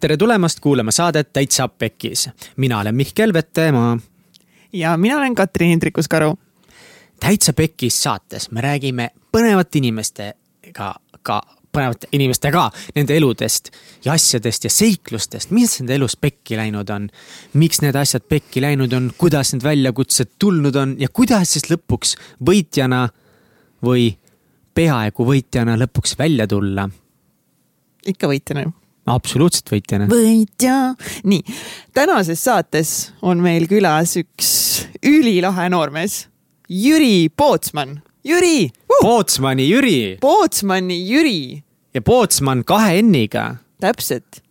tere tulemast kuulama saadet Täitsa Pekkis. mina olen Mihkel Vettemaa. ja mina olen Katrin Hindrikus-Karu. täitsa Pekkis saates me räägime põnevate inimestega, ka põnevate inimestega nende eludest ja asjadest ja seiklustest, mis nende elus pekki läinud on. miks need asjad pekki läinud on, kuidas need väljakutsed tulnud on ja kuidas siis lõpuks võitjana või peaaegu võitjana lõpuks välja tulla. ikka võitjana ju absoluutselt võitjana. võitja. nii, tänases saates on meil külas üks ülilahe noormees, Jüri Pootsman. Jüri uh!! Pootsmani Jüri. Pootsmani Jüri. ja Pootsman kahe N-iga. täpselt.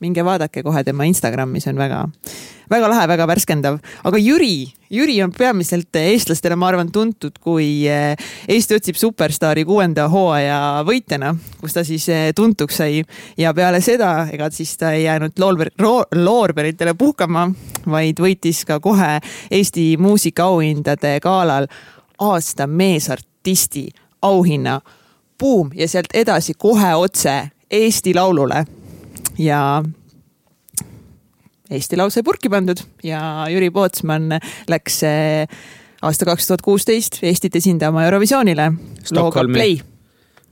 Minge vaadake kohe tema Instagrami, see on väga väga lahe, väga värskendav, aga Jüri, Jüri on peamiselt eestlastele, ma arvan, tuntud kui eh, Eesti otsib superstaari kuuenda hooaja võitjana, kus ta siis eh, tuntuks sai. Ja peale seda, ega siis ta ei jäänud loorber, loorberitele puhkama, vaid võitis ka kohe Eesti muusikaauhindade galal aasta meesartisti auhinna. Buum! Ja sealt edasi kohe otse Eesti Laulule ja Eesti Laul sai purki pandud ja Jüri Pootsman läks eh, aasta kaks tuhat kuusteist Eestit esindama Eurovisioonile. looga Play.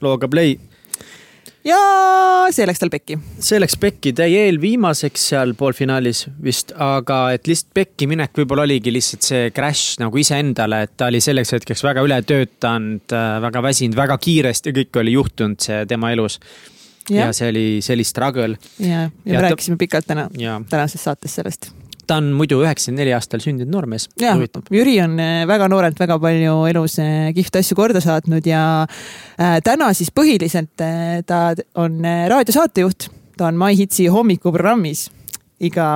looga Play. ja see läks tal pekki. see läks pekki, ta jäi eelviimaseks seal poolfinaalis vist, aga et lihtsalt pekki minek võib-olla oligi lihtsalt see crash nagu iseendale, et ta oli selleks hetkeks väga ületöötanud, äh, väga väsinud, väga kiiresti kõik oli juhtunud see tema elus ja, ja see oli, see oli struggle. ja, ja, ja me rääkisime pikalt täna, tänases saates sellest. Ta on muidu üheksakümne neli aastal sündinud noormees. jah, Jüri on eh, väga noorelt väga palju elus eh, kihvte asju korda saatnud ja äh, täna siis põhiliselt äh, ta on raadiosaatejuht, ta on My Hitsi hommikuprogrammis iga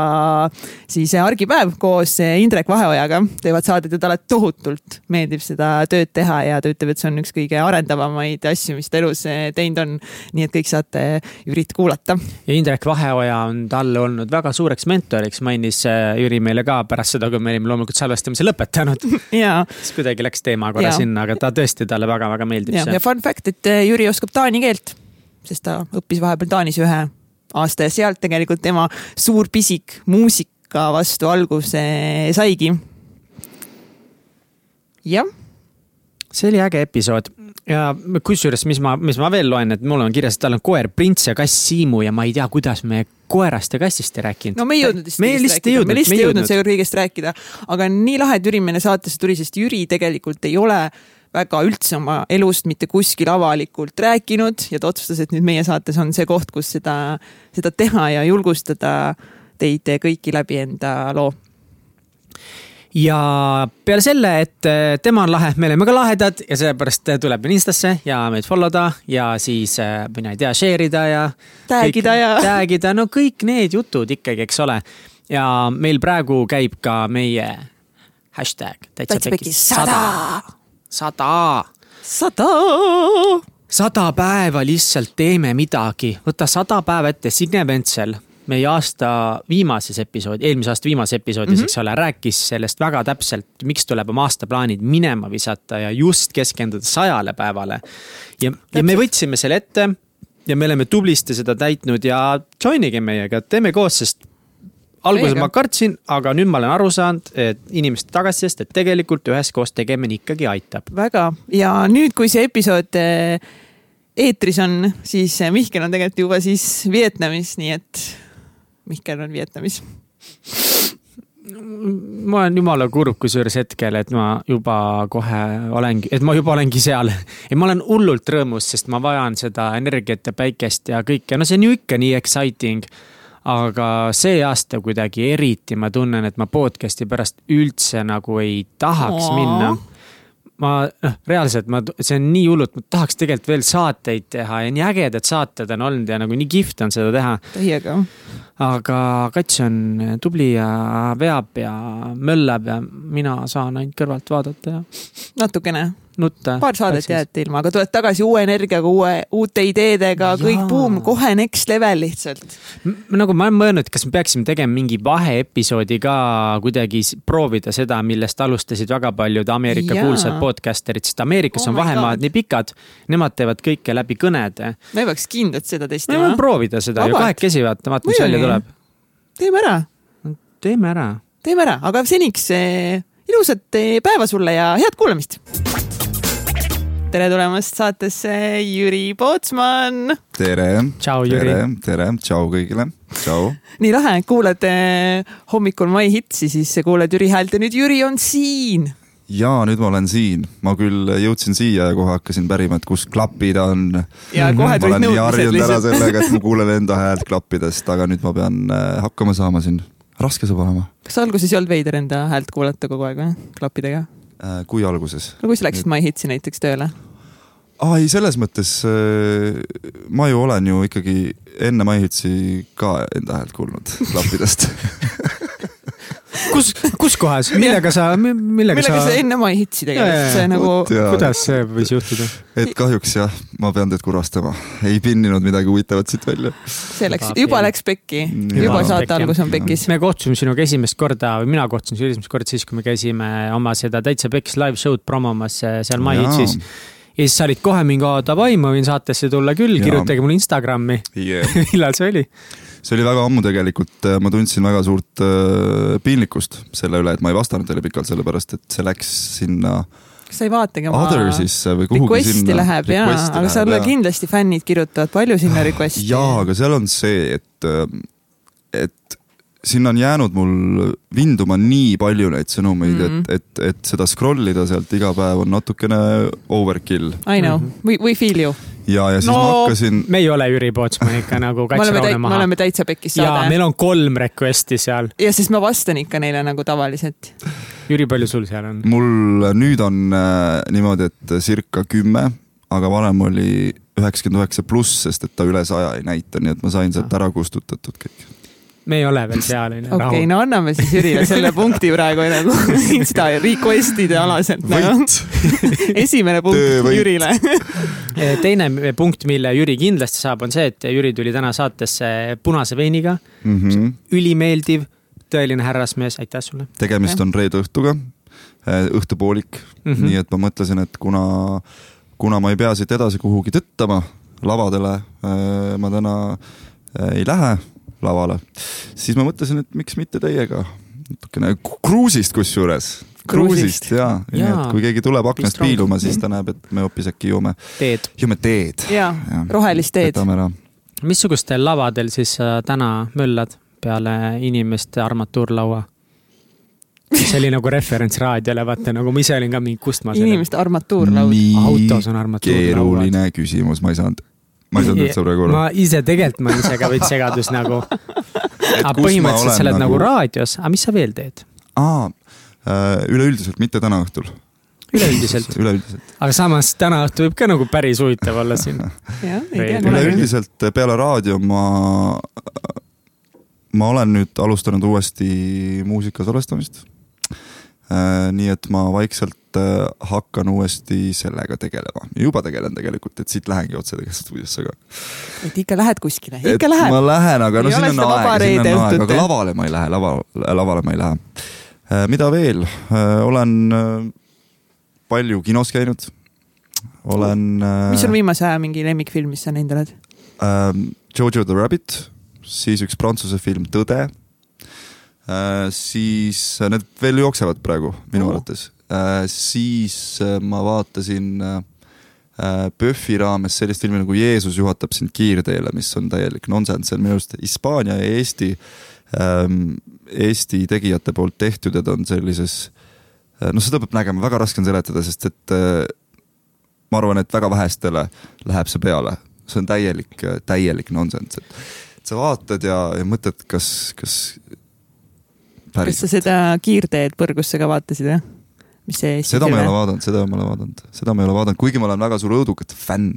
siis argipäev koos Indrek Vaheojaga teevad saadet ja talle tohutult meeldib seda tööd teha ja ta ütleb, et see on üks kõige arendavamaid asju, mis ta elus teinud on. nii et kõik saate Jürit kuulata. ja Indrek Vaheoja on talle olnud väga suureks mentoriks, mainis äh, Jüri meile ka pärast seda, kui me olime loomulikult salvestamise lõpetanud siis kuidagi läks teema korra ja. sinna, aga ta tõesti talle väga-väga meeldib ja, see. ja fun fact, et äh, Jüri oskab taani keelt, sest ta õppis vahepeal Taanis ühe aasta ja sealt tegelikult tema suur pisik muusika vastu alguse saigi. jah. see oli äge episood ja kusjuures, mis ma, mis ma veel loen, et mul on kirjas, et tal on koer Prints ja kass Siimu ja ma ei tea, kuidas me koerast ja kassist ei rääkinud. no me ei jõudnud vist kõigest rääkida, me lihtsalt ei jõudnud seekord kõigest rääkida, aga nii lahe, et Jüri meile saatesse tuli, sest Jüri tegelikult ei ole väga üldse oma elust mitte kuskil avalikult rääkinud ja ta otsustas, et nüüd meie saates on see koht, kus seda, seda teha ja julgustada teid kõiki läbi enda loo ja peale selle, et äh, tema on lahe, me oleme ka lahedad ja sellepärast tuleb meil Instasse ja meid follow da ja siis äh, mina ei tea, share ida ja. Tag ida ja. Tag ida, no kõik need jutud ikkagi, eks ole. ja meil praegu käib ka meie hashtag täitsa pekis sada sada. sada. sada päeva lihtsalt teeme midagi, võta sada päeva ette, Signe Ventsel meie aasta viimases episood, eelmise aasta viimases episoodis mm, -hmm. eks ole, rääkis sellest väga täpselt, miks tuleb oma aastaplaanid minema visata ja just keskenduda sajale päevale. ja, ja me võtsime selle ette ja me oleme tublisti seda täitnud ja join'ige meiega, teeme koos, sest alguses ma kartsin, aga nüüd ma olen aru saanud, et inimeste tagasisidest, et tegelikult üheskoos tegemine ikkagi aitab. väga. Ja nüüd, kui see episood eh, eetris on, siis eh, Mihkel on tegelikult juba siis Vietnamis, nii et Mihkel on Vietnamis. Ma olen jumala kurb kusjuures hetkel, et ma juba kohe olengi, et ma juba olengi seal. ja ma olen hullult rõõmus, sest ma vajan seda energiat ja päikest ja kõike, no see on ju ikka nii exciting aga see aasta kuidagi eriti ma tunnen, et ma podcast'i pärast üldse nagu ei tahaks Aa. minna ma noh, reaalselt ma, see on nii hullult, ma tahaks tegelikult veel saateid teha ja nii ägedad saated on olnud ja nagu nii kihvt on seda teha. täiega. Aga kats on tubli ja veab ja möllab ja mina saan ainult kõrvalt vaadata ja. natukene nutta. paar saadet jääte ilma, aga tuled tagasi uue energiaga, uue, uute ideedega, kõik buum, kohe next level lihtsalt. nagu ma olen mõelnud, kas me peaksime tegema mingi vaheepisoodi ka kuidagi proovida seda, millest alustasid väga paljud Ameerika Jaa. kuulsad podcaster'id, sest Ameerikas oh on vahemaad God. nii pikad. Nemad teevad kõike läbi kõnede. me peaks kindlalt seda testima. me võime proovida seda Vabalt. ju kahekesi vaata, vaata, mis välja tuleb? Teeme ära, teeme ära. teeme ära, aga seniks eh, ilusat eh, päeva sulle ja head kuulamist. tere tulemast saatesse, Jüri Pootsman. tere, tere., tere, tšau kõigile, tšau. nii lahe, kuulad eh, hommikul My Hitsi, siis kuuled Jüri häält ja nüüd Jüri on siin. Ja nüüd ma olen siin, ma küll jõudsin siia ja kohe hakkasin pärima, et kus klapid on. ja Mhm. kohe ma tulid nõudmised harjunud ära lihtsalt. sellega, et ma kuulen enda häält klappidest, aga nüüd ma pean äh, hakkama saama siin. raske saab olema kas alguses ei olnud veider enda häält kuulata kogu aeg või, klappidega? äh,. kui alguses? no kui sa läksid My Hitsi näiteks tööle? aa ei, selles mõttes äh, ma ju olen ju ikkagi enne MyHitsi ka enda häält kuulnud klappidest kus, kus kohas, millega sa, millega millega sa enne jaa, tegelikult, see nagu kuidas see võis juhtuda? et kahjuks jah, ma pean teid kurvastama, ei pinninud midagi huvitavat siit välja. see läks, Juba läks pekki, Juba saate algus on pekis. me kohtusime sinuga esimest korda või mina kohtusin sinuga esimest korda siis, kui me käisime oma seda Täitsa Pekkis live show'd promomas äh, seal My Hitsis. ja siis sa olid kohe mingi, davai, ma võin saatesse tulla küll, kirjutage mulle Instagrami. Yeah. millal see oli? See oli väga ammu tegelikult, ma tundsin väga suurt äh, piinlikkust selle üle, et ma ei vastanud teile pikalt, sellepärast et see läks sinna kas sa ei vaatagi oma Othersisse või kuhugi request'i sinna. läheb jaa, aga seal kindlasti fännid kirjutavad palju sinna request'i. jaa, aga seal on see, et, et sinna on jäänud mul vinduma nii palju neid sõnumeid mm, Mhm. -hmm. et, et, et seda scroll ida sealt iga päev on natukene overkill I know, Mhm. we, we feel you. ja, ja siis No, no, ma hakkasin, me ei ole Jüri Pootsman ikka nagu me oleme katseraune täit-, me maha. oleme täitsa pekis ja saade. meil on kolm request'i seal. ja siis ma vastan ikka neile nagu tavaliselt. Jüri, palju sul seal on? mul nüüd on äh, niimoodi, et circa kümme, aga varem oli üheksakümmend üheksa pluss, sest et ta üle saja ei näita, nii et ma sain sealt ära kustutatud kõik. Me ei ole veel seal, onju. okei okay,, no anname siis Jürile selle punkti praegu nagu Insta request'ide alaselt nagu. esimene punkt Töövõit. Jürile. Eh, teine punkt, mille Jüri kindlasti saab, on see, et Jüri tuli täna saatesse punase veiniga, Mhm. ülimeeldiv, tõeline härrasmees, aitäh sulle tegemist on reede õhtuga, õhtupoolik mm. mm, -hmm. nii et ma mõtlesin, et kuna, kuna ma ei pea siit edasi kuhugi tõttama lavadele, ma täna ei lähe lavale, siis ma mõtlesin, et miks mitte teiega natukene kruusist kusjuures. Kruusist. kruusist ja, nii et kui keegi tuleb aknast piiluma, siis ta näeb, et me hoopis äkki joome, teed. joome teed. jaa, rohelist teed. missugustel lavadel siis sa täna möllad peale inimeste armatuurlaua? see oli nagu referents raadiole, vaata nagu ma ise olin ka mingi, kust ma inimeste armatuurlaud. autos on armatuurlauad. keeruline küsimus, ma ei saanud, ma ei saanud üldse praegu aru. ma ise tegelikult ma olin ise ka veits segadus nagu, aga põhimõtteliselt sa oled nagu raadios, aga mis sa veel teed? aa, üleüldiselt, mitte täna õhtul. üleüldiselt, üleüldiselt. aga samas täna õhtu võib ka nagu päris huvitav olla siin. Üleüldiselt- üleüldiselt peale raadio ma, ma olen nüüd alustanud uuesti muusika salvestamist. Nii et ma vaikselt äh, hakkan uuesti sellega tegelema, juba tegelen tegelikult, et siit lähengi otse tegelikult stuudiosse ka. et ikka lähed kuskile, ikka lähed ma. lähen, aga no siin on aega, siin on aega, aga lavale ma ei lähe, lava, lavale ma ei lähe. mida veel, olen äh, palju kinos käinud, olen. mis sul viimase aja mingi lemmikfilm, mis sa näinud oled? Jojo the Rabbit, siis üks prantsuse film Tõde äh,. Siis äh, need veel jooksevad praegu minu Oo. arvates äh,. siis äh, ma vaatasin äh, äh, PÖFFi raames sellist filmi nagu Jeesus juhatab sind kiirteele, mis on täielik nonsense, see on minu arust Hispaania ja Eesti ähm,, Eesti tegijate poolt tehtud ja ta on sellises äh, noh, seda peab nägema, väga raske on seletada, sest et äh, ma arvan, et väga vähestele läheb see peale, see on täielik, täielik nonsense, et sa vaatad ja, ja mõtled, kas, kas kas sa seda kiirteed põrgusse ka vaatasid või? mis see Eesti seda ma ei ole vaadanud, seda ma ei ole vaadanud, seda ma ei ole vaadanud, kuigi ma olen väga suur õudukate fänn.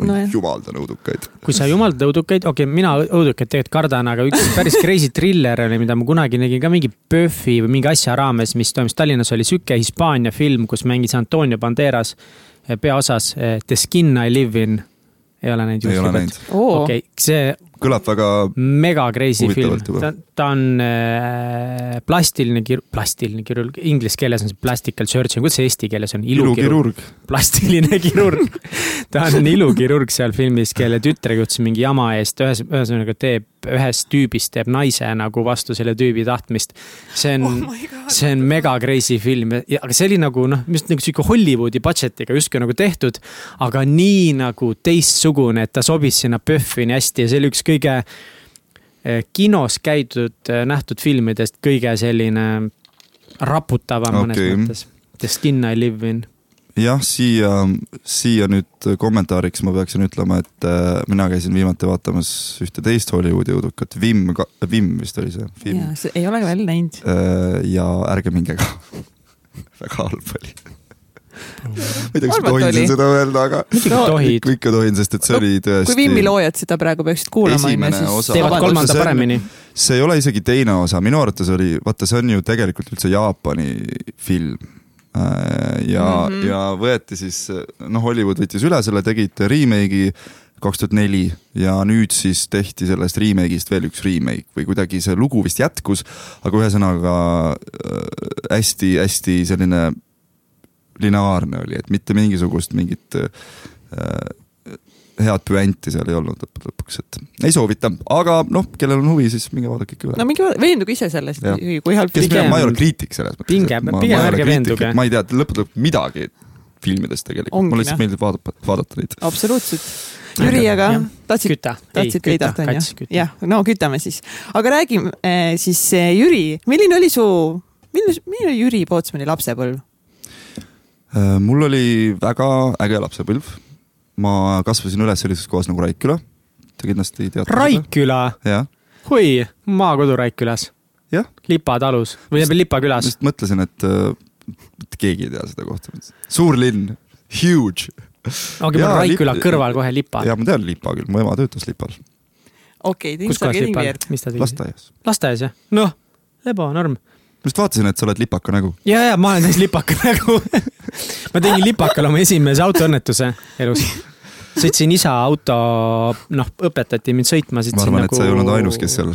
Nojah. jumaldan õudukaid. kui sa jumaldad õudukaid, okei okay,, mina õudukaid tegelikult kardan, aga üks päris crazy thriller oli, mida ma kunagi nägin ka mingi PÖFFi või mingi asja raames, mis toimus Tallinnas, oli sihuke Hispaania film, kus mängis Antonio Banderas eh, peaosas eh, The skin I live in. ei ole näinud? ei ole näinud. oo, okei okay,, see kõlab väga mega crazy film ta, ta on äh, plastiline kir-, plastiline kirurg, inglise keeles on see plastical surgeon, kuidas see eesti keeles on? ilukirurg. plastiline kirurg. ta on ilukirurg seal filmis, kelle tütre juhtus mingi jama eest, ühes, ühesõnaga teeb ühest tüübist teeb naise nagu vastu selle tüübi tahtmist. see on oh see on mega crazy film, aga see oli nagu noh, just nagu sihuke Hollywoodi budget'iga justkui nagu tehtud, aga nii nagu teistsugune, et ta sobis sinna PÖFFi nii hästi ja see oli üks kõige eh, kinos käidud, nähtud filmidest kõige selline raputavam mõnes Okei. mõttes. The skin I live in. jah, siia, siia nüüd kommentaariks ma peaksin ütlema, et äh, mina käisin viimati vaatamas ühte teist Hollywoodi õudukat, Vim, Vim vist oli see film. ja see ei ole veel näinud. ja ärge minge ka. väga halb oli. Ma ei tea, kas ma tohin oli. siin seda öelda, aga No, tohid ikka, ikka tohin, sest et see oli tõesti. kui Vimmi loojad seda praegu peaksid kuulama, Esimene osa- teevad Vabandust, kolmanda see on- paremini. see ei ole isegi teine osa, minu arvates oli, vaata, see on ju tegelikult üldse Jaapani film. ja mm. -hmm. ja võeti siis, noh, Hollywood võttis üle selle, tegid remake'i kaks tuhat neli ja nüüd siis tehti sellest remake'ist veel üks remake või kuidagi see lugu vist jätkus, aga ühesõnaga hästi-hästi selline lineaarne oli, et mitte mingisugust mingit äh, head püanti seal ei olnud lõppude lõpuks, et ei soovita, aga noh, kellel on huvi, siis minge vaadake ikka üle no minge veenduge ise sellest kui halb pigem- ma ei ole kriitik selles mõttes. Pigem- pigem ärge veenduge. ma ei tea lõppude lõpuks midagi filmidest tegelikult, mulle lihtsalt meeldib vaadata, vaadata neid. absoluutselt. Jüri, aga tahtsid, tahtsid veidata, kats, onju? jah, no kütame siis. aga räägime eh, siis, Jüri, milline oli su, milline, milline oli Jüri Pootsmani lapsepõlv? Äh, mul oli väga äge lapsepõlv. ma kasvasin üles sellises kohas nagu Raikküla. Te kindlasti teate. Raikküla, jah, hui, maakodu Raikkülas, jah, Lipa talus või tähendab Lipa külas. just mõtlesin, et äh, mitte keegi ei tea seda kohta. suur linn, huge. ongi mul Raikküla kõrval kohe Lipa. ja ma tean Lipa küll, mu ema töötas Lipal, okei okay,, mis ta tegi? lasteaias. lasteaias jah? noh, lebo, norm. Ma just vaatasin, et sa oled lipaka nägu. ja, ja ma olen täis lipaka nägu. ma tegin lipakal oma esimese autoõnnetuse elus. sõitsin isa auto, noh, õpetati mind sõitma. ma arvan, et sa ei olnud ainus, kes seal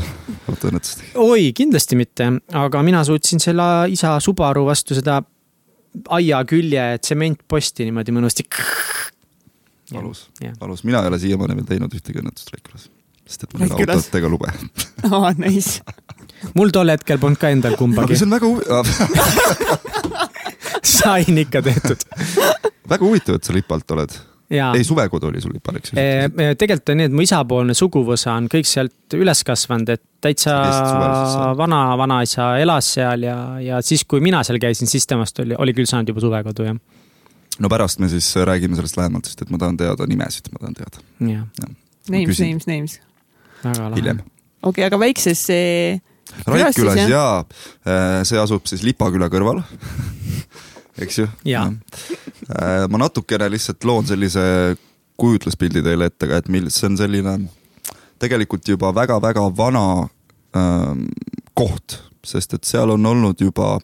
autoõnnetust tegi. oi, kindlasti mitte, aga mina suutsin selle isa Subaru vastu seda aia külje tsementposti niimoodi mõnusasti. valus jah., valus, mina ei ole siiamaani veel teinud ühtegi õnnetust Raikülas. Sest et mul ei ole autot ega lube. aa, nice. mul tol hetkel polnud ka endal aga kumbagi see, on väga huvi-, sain ikka tehtud väga huvitav, et sa Lipalt oled. ja ei, suvekodu oli sul Lipal, eks ju? Eh, tegelikult on nii, et mu isapoolne suguvõsa on kõik sealt üles kasvanud, et täitsa vana, vanaisa elas seal ja, ja siis, kui mina seal käisin, siis temast oli, oli küll saanud juba suvekodu jah. no pärast me siis räägime sellest lähemalt, sest et ma tahan teada nimesid, ma tahan teada Names, küsin. names, names. hiljem. okei okay,, aga väikses eh, Raikkülas jaa, see asub siis Lipa küla kõrval, eks ju. Jaa. ma natukene lihtsalt loon sellise kujutluspildi teile ette ka, et mil-, see on selline tegelikult juba väga-väga vana ähm, koht, sest et seal on olnud juba,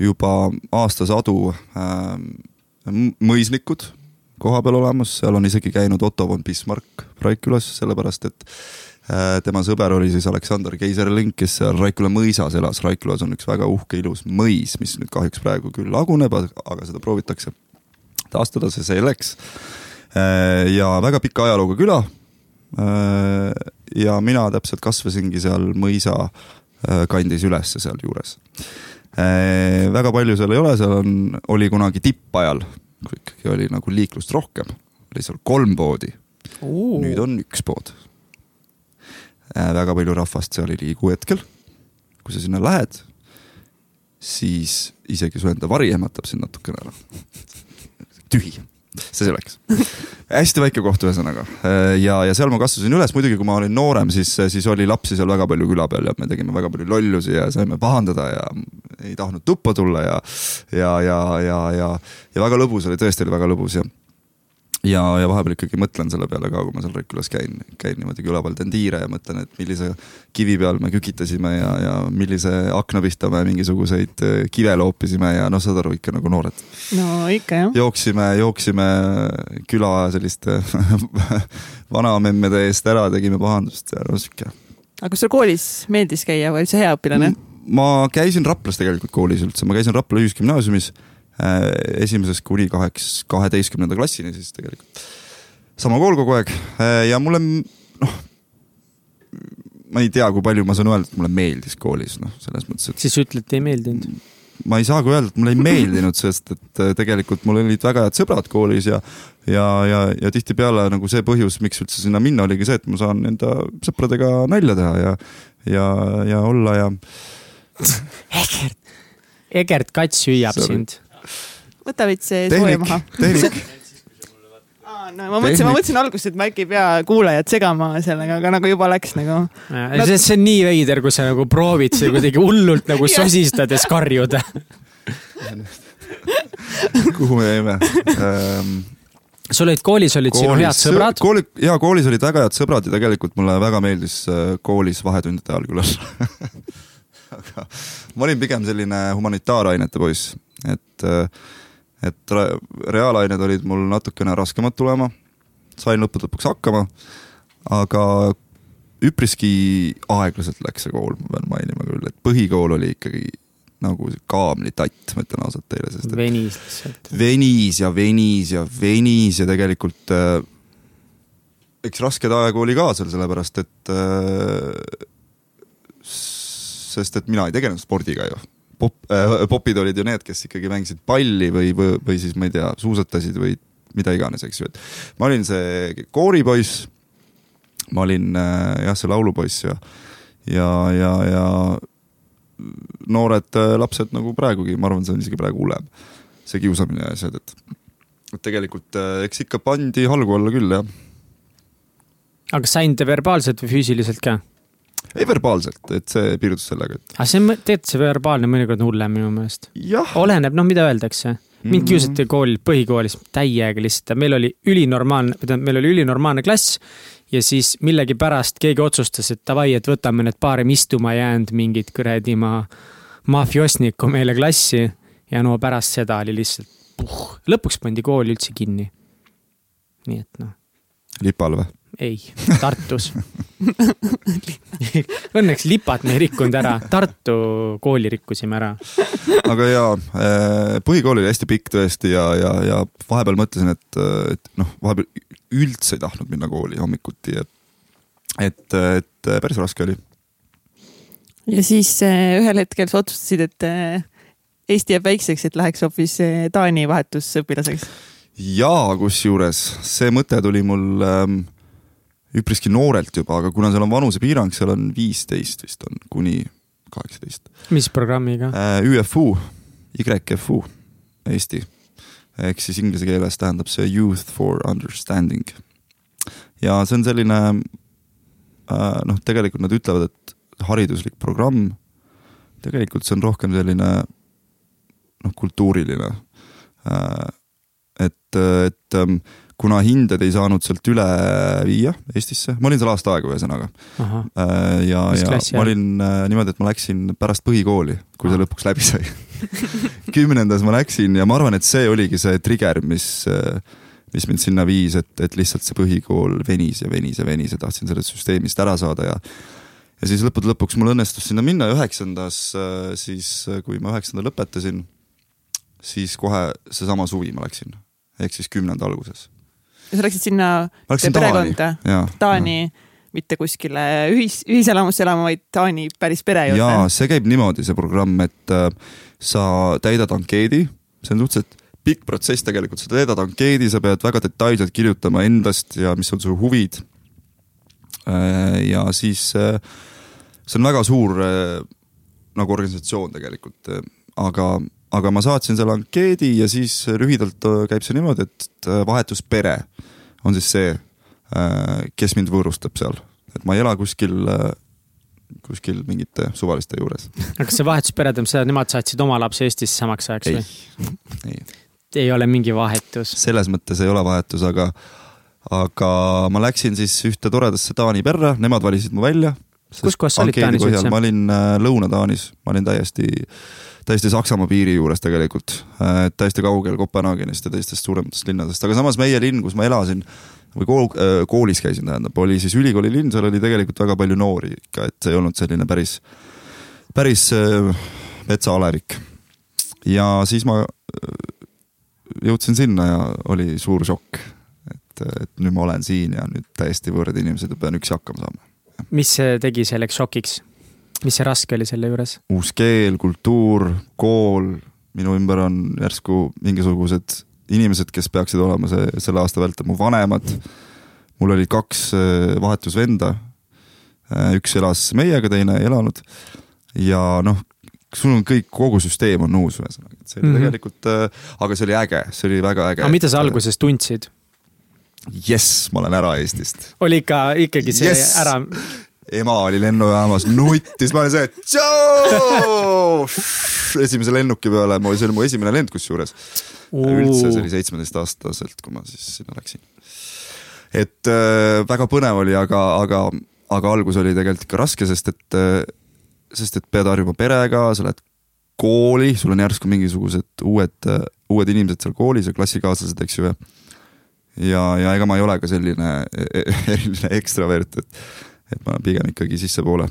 juba aastasadu ähm, mõisnikud koha peal olemas, seal on isegi käinud Otto von Bismarck Raikkülas, sellepärast et tema sõber oli siis Aleksander Keiserling, kes seal Raikküla mõisas elas, Raikkülas on üks väga uhke ilus mõis, mis nüüd kahjuks praegu küll laguneb, aga seda proovitakse taastada, see selleks. ja väga pika ajalooga küla. ja mina täpselt kasvasingi seal mõisa äh, kandis ülesse sealjuures. väga palju seal ei ole, seal on, oli kunagi tippajal, kui ikkagi oli nagu liiklust rohkem, oli seal kolm poodi, nüüd on üks pood. Väga palju rahvast seal ei liigu hetkel. kui sa sinna lähed, siis isegi su enda vari ehmatab sind natukene ära. tühi, see selleks. hästi väike koht ühesõnaga ja, ja seal ma kasvasin üles, muidugi kui ma olin noorem, siis, siis oli lapsi seal väga palju küla peal ja me tegime väga palju lollusi ja saime pahandada ja ei tahtnud tuppa tulla ja, ja, ja, ja, ja, ja väga lõbus oli, tõesti oli väga lõbus ja ja, ja vahepeal ikkagi mõtlen selle peale ka, kui ma seal Rõkkülas käin, käin niimoodi küla peal, teen tiire ja mõtlen, et millise kivi peal me kükitasime ja, ja millise akna pihta me mingisuguseid äh, kive loopisime ja noh, saad aru, ikka nagu noored. no ikka jah. jooksime, jooksime küla selliste vanamemmede eest ära, tegime pahandust ja no sihuke. aga kas sul koolis meeldis käia või olid sa hea õpilane? ma käisin Raplas tegelikult koolis üldse, ma käisin Rapla Ühisgümnaasiumis esimesest kuni kaheks, kaheteistkümnenda klassini siis tegelikult. sama kool kogu aeg äh, ja mulle noh, ma ei tea, kui palju ma saan öelda, et mulle meeldis koolis, noh, selles mõttes, et. siis ütled, ei meeldinud? ma ei saagi öelda, et mulle ei meeldinud, sest et äh, tegelikult mul olid väga head sõbrad koolis ja ja, ja, ja tihtipeale nagu see põhjus, miks üldse sinna minna, oligi see, et ma saan enda sõpradega nalja teha ja, ja, ja olla ja. Egert, Egert Kats hüüab sind võta veits sooja maha. tehnik no ma mõtlesin, ma mõtlesin alguses, et ma äkki ei pea kuulajat segama sellega, aga nagu juba läks nagu. No... see on nii veider, kui sa nagu proovid seda kuidagi hullult nagu sosistades karjuda kuhu me jäime um...? sul olid koolis olid koolis, sinu head sõbrad? kooli, ja koolis olid väga head sõbrad ja tegelikult mulle väga meeldis äh, koolis vahetundide ajal küll olla aga ma olin pigem selline humanitaarainete poiss, et äh, et reaalained olid mul natukene raskemad tulema, sain lõppude lõpuks hakkama, aga üpriski aeglaselt läks see kool, ma pean mainima küll, et põhikool oli ikkagi nagu kaamlitatt, ma ütlen ausalt teile, sest et venis lihtsalt. venis ja venis ja venis ja tegelikult äh, eks raskeid aegu oli ka seal, sellepärast et äh, sest et mina ei tegelenud spordiga ju pop äh,, popid olid ju need, kes ikkagi mängisid palli või, või, või siis ma ei tea, suusatasid või mida iganes, eks ju, et ma olin see kooripoiss, ma olin äh, jah, see laulupoiss ja, ja, ja, ja noored äh, lapsed nagu praegugi, ma arvan, see on isegi praegu hullem, see kiusamine ja asjad, et et tegelikult äh, eks ikka pandi halgu alla küll, jah. aga kas said verbaalselt või füüsiliselt ka? Ei verbaalselt, et see piirdus sellega, et. aga see on, tegelikult see verbaalne mõnikord on hullem minu meelest. oleneb, noh, mida öeldakse. mind mm. kiusati koolil, põhikoolis täiega lihtsalt, meil oli ülinormaalne, tähendab, meil oli ülinormaalne klass. ja siis millegipärast keegi otsustas, et davai, et võtame need paarem istuma jäänud mingid kuradi ma mafiosnikku meile klassi. ja no pärast seda oli lihtsalt puh, lõpuks pandi kool üldse kinni. nii et noh. Lipal või? ei, Tartus Õnneks Lipat me ei rikkunud ära, Tartu kooli rikkusime ära. aga jaa, eh, põhikool oli hästi pikk tõesti ja, ja, ja vahepeal mõtlesin, et, et noh, vahepeal üldse ei tahtnud minna kooli hommikuti, et, et, et päris raske oli. ja siis eh, ühel hetkel sa otsustasid, et eh, Eesti jääb väikseks, et läheks hoopis Taani vahetusõpilaseks jaa, kusjuures see mõte tuli mul ähm, üpriski noorelt juba, aga kuna seal on vanusepiirang, seal on viisteist vist on kuni kaheksateist. mis programmiga äh,? ÜFU, YFU, Eesti. ehk siis inglise keeles tähendab see Youth for Understanding. ja see on selline äh, noh, tegelikult nad ütlevad, et hariduslik programm, tegelikult see on rohkem selline noh, kultuuriline äh,. Et, et ähm, kuna hinded ei saanud sealt üle viia Eestisse, ma olin seal aasta aega ühesõnaga. Äh, ja, ja ma olin äh, niimoodi, et ma läksin pärast põhikooli, kui see lõpuks läbi sai. Kümnendas ma läksin ja ma arvan, et see oligi see trigger, mis, äh, mis mind sinna viis, et, et lihtsalt see põhikool venis ja venis ja venis ja tahtsin sellest süsteemist ära saada ja ja siis lõppude lõpuks mul õnnestus sinna minna. Üheksandas, siis kui ma üheksanda lõpetasin, siis kohe seesama suvi ma läksin, ehk siis kümnenda alguses. Sa läksid sinna perekonda, Taani, mitte kuskile ühis, ühiselamusse elama, vaid Taani päris pere juurde? jaa, see käib niimoodi, see programm, et äh, sa täidad ankeedi, see on suhteliselt pikk protsess tegelikult, sa täidad ankeedi, sa pead väga detailselt kirjutama endast ja mis on su huvid. Äh,. ja siis äh, see on väga suur äh, nagu organisatsioon tegelikult, aga aga ma saatsin selle ankeedi ja siis lühidalt äh, käib see niimoodi, et äh, vahetuspere on siis see, äh, kes mind võõrustab seal, et ma ei ela kuskil, kuskil mingite suvaliste juures. aga kas see vahetuspere tähendab seda, et nemad saatsid oma lapse Eestisse samaks ajaks või? ei, ei ei ole mingi vahetus. selles mõttes ei ole vahetus, aga, aga ma läksin siis ühte toredasse Taani perre, nemad valisid mu välja. kus kohas sa olid Taanis üldse? ma olin äh, Lõuna-Taanis, ma olin täiesti, täiesti Saksamaa piiri juures tegelikult äh,, täiesti kaugel Kopenhaagenist ja teistest suurematest linnadest, aga samas meie linn, kus ma elasin või kool, äh, koolis käisin, tähendab, oli siis ülikooli linn, seal oli tegelikult väga palju noori ikka, et see ei olnud selline päris, päris äh, metsaolevik. ja siis ma jõudsin sinna ja oli suur šokk. et, et nüüd ma olen siin ja nüüd täiesti võõrad inimesed ja pean üksi hakkama saama. mis tegi selleks šokiks? Mis see raske oli selle juures? uus keel, kultuur, kool, minu ümber on järsku mingisugused inimesed, kes peaksid olema see, selle aasta vältel mu vanemad. mul oli kaks äh, vahetusvenda. Äh, üks elas meiega, teine ei elanud. ja noh, sul on kõik, kogu süsteem on uus, ühesõnaga, et see oli mm -hmm. tegelikult äh,, aga see oli äge, see oli väga äge. aga mida sa alguses tundsid? jess, ma olen ära Eestist. oli ikka, ikkagi see yes! ära? Ema oli lennujaamas, nuttis, ma olin see, tšau. esimese lennuki peale, see oli mu esimene lend kusjuures. üldse, see oli seitsmeteistaastaselt, kui ma siis sinna läksin. et äh, väga põnev oli, aga, aga, aga algus oli tegelikult ikka raske, sest et äh, sest et pead harjuma perega, sa lähed kooli, sul on järsku mingisugused uued, uued inimesed seal koolis ja klassikaaslased, eks ju, ja ja, ja ega ma ei ole ka selline e-, e-, eriline ekstravert, et, et ma pigem ikkagi sissepoole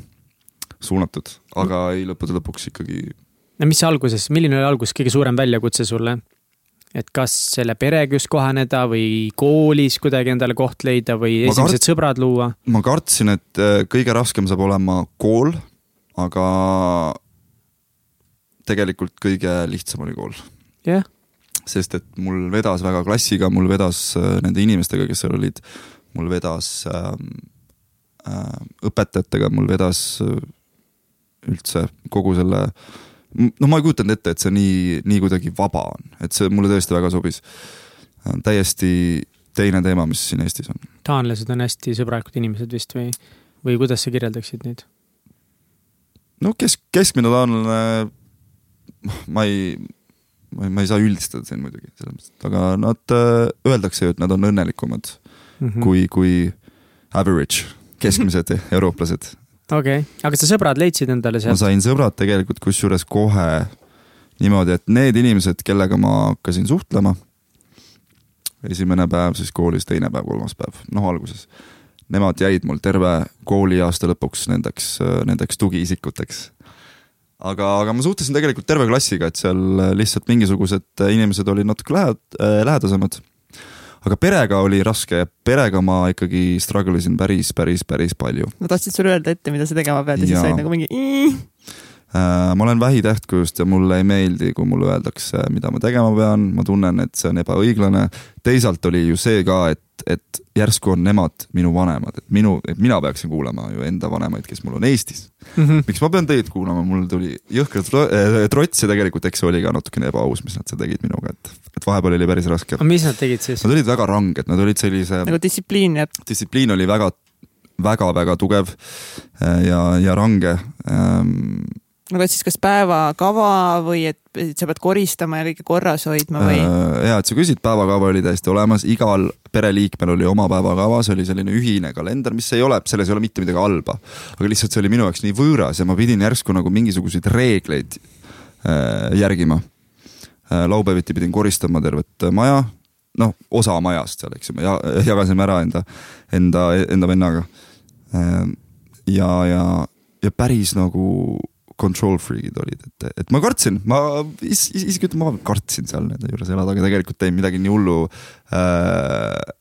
suunatud, aga ei, lõppude lõpuks ikkagi. no mis alguses, milline oli alguses kõige suurem väljakutse sulle? et kas selle perega just kohaneda või koolis kuidagi endale koht leida või ma esimesed kart... sõbrad luua? ma kartsin, et äh, kõige raskem saab olema kool aga tegelikult kõige lihtsam oli kool. jah yeah.. sest et mul vedas väga klassiga, mul vedas äh, nende inimestega, kes seal olid, mul vedas äh, äh, õpetajatega, mul vedas äh, üldse kogu selle no ma ei kujutanud ette, et see nii, nii kuidagi vaba on, et see mulle tõesti väga sobis. täiesti teine teema, mis siin Eestis on. taanlased on hästi sõbralikud inimesed vist või, või kuidas sa kirjeldaksid neid? no kesk, keskmine taanlane, ma ei, ma ei, ma ei saa üldistada siin muidugi, selles mõttes, et aga nad äh,, öeldakse ju, et nad on õnnelikumad mm -hmm. kui, kui average, keskmised eurooplased. okei okay., aga sa sõbrad leidsid endale sealt? ma sain sõbrad tegelikult kusjuures kohe niimoodi, et need inimesed, kellega ma hakkasin suhtlema, esimene päev siis koolis, teine päev, kolmas päev, noh alguses nemad jäid mul terve kooliaasta lõpuks nendeks, nendeks tugiisikuteks. aga, aga ma suhtlesin tegelikult terve klassiga, et seal lihtsalt mingisugused inimesed olid natuke lähed- äh,, lähedasemad. Aga perega oli raske. Perega ma ikkagi struggle isin päris, päris, päris palju. ma tahtsin sulle öelda ette, mida sa tegema pead ja, siis said nagu mingi ma olen vähitähtkujust ja mulle ei meeldi, kui mulle öeldakse, mida ma tegema pean, ma tunnen, et see on ebaõiglane. teisalt oli ju see ka, et et järsku on nemad minu vanemad, et minu, et mina peaksin kuulama ju enda vanemaid, kes mul on Eestis mm. -hmm. miks ma pean teid kuulama, mul tuli jõhker äh, trots ja tegelikult eks see oli ka natukene ebaaus, mis nad seal tegid minuga, et, et vahepeal oli päris raske. mis nad tegid siis? Nad olid väga ranged, nad olid sellise. nagu distsipliin jah? distsipliin oli väga, väga-väga tugev äh, ja, ja range ähm, aga et siis kas päevakava või et, et sa pead koristama ja kõike korras hoidma või? Äh, ja, et sa küsid, päevakava oli täiesti olemas, igal pereliikmel oli oma päevakava, see oli selline ühine kalender, mis ei ole, selles ei ole mitte midagi halba. aga lihtsalt see oli minu jaoks nii võõras ja ma pidin järsku nagu mingisuguseid reegleid äh, järgima äh,. laupäeviti pidin koristama tervet maja, noh, osa majast seal, eks ju, me jagasime ära enda, enda, enda vennaga äh,. ja, ja, ja päris nagu control freak'id olid, et, et ma kartsin, ma is, is, isegi ütleme, ma kartsin seal nende juures elada, aga tegelikult ei midagi nii hullu äh,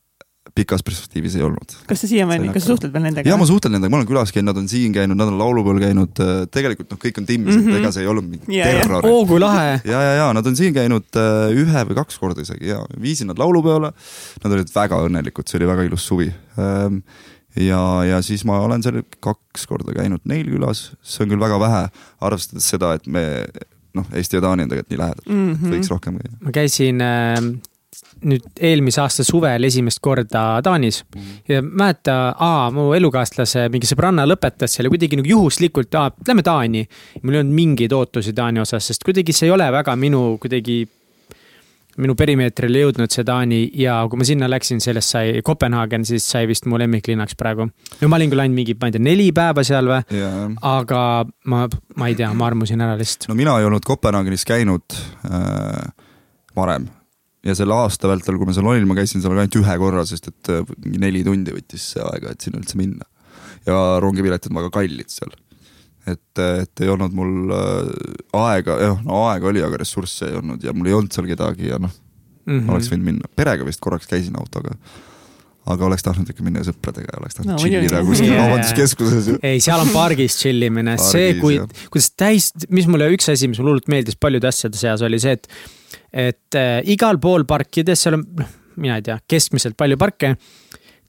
pikas perspektiivis ei olnud. kas sa siiamaani, kas sa suhtled veel nendega? ja ma suhtlen nendega, ma olen külas käinud, nad on siin käinud, nad on laulupeol käinud, äh, tegelikult noh, kõik on timmis mm, -hmm. et ega see ei olnud mingi yeah, terror. oo kui lahe. ja, ja, ja nad on siin käinud äh, ühe või kaks korda isegi ja viisin nad laulupeole. Nad olid väga õnnelikud, see oli väga ilus suvi ähm, ja, ja siis ma olen seal kaks korda käinud neil külas, see on küll väga vähe, arvestades seda, et me noh, Eesti ja Taani on tegelikult nii lähedal mm, -hmm. võiks rohkem käia. ma käisin äh, nüüd eelmise aasta suvel esimest korda Taanis mm -hmm. ja mäleta, aa, mu elukaaslase mingi sõbranna lõpetas seal ja kuidagi nagu juhuslikult, aa, lähme Taani. mul ei olnud mingeid ootusi Taani osas, sest kuidagi see ei ole väga minu kuidagi minu perimeetrile jõudnud see Taani ja kui ma sinna läksin, sellest sai Kopenhaagen, siis sai vist mu lemmiklinnaks praegu. no ma olin küll ainult mingi, ma ei tea, neli päeva seal või yeah., aga ma, ma ei tea, ma armusin ära lihtsalt. no mina ei olnud Kopenhaagenis käinud äh, varem ja selle aasta vältel, kui ma seal olin, ma käisin seal ainult ühe korra, sest et äh, mingi neli tundi võttis see aega, et sinna üldse minna. ja rongipiletid on väga kallid seal et, et ei olnud mul äh, aega, jah, no aega oli, aga ressursse ei olnud ja mul ei olnud seal kedagi ja noh mm -hmm., oleks võinud minna, perega vist korraks käisin autoga. aga oleks tahtnud ikka minna sõpradega ja oleks tahtnud no, tšillida kuskil yeah. kaubanduskeskuses ei, seal on pargis tšillimine, see, kui, kuidas täis, mis mulle üks asi, mis mulle hullult meeldis paljude asjade seas oli see, et, et äh, igal pool parkides, seal on, noh, mina ei tea, keskmiselt palju parke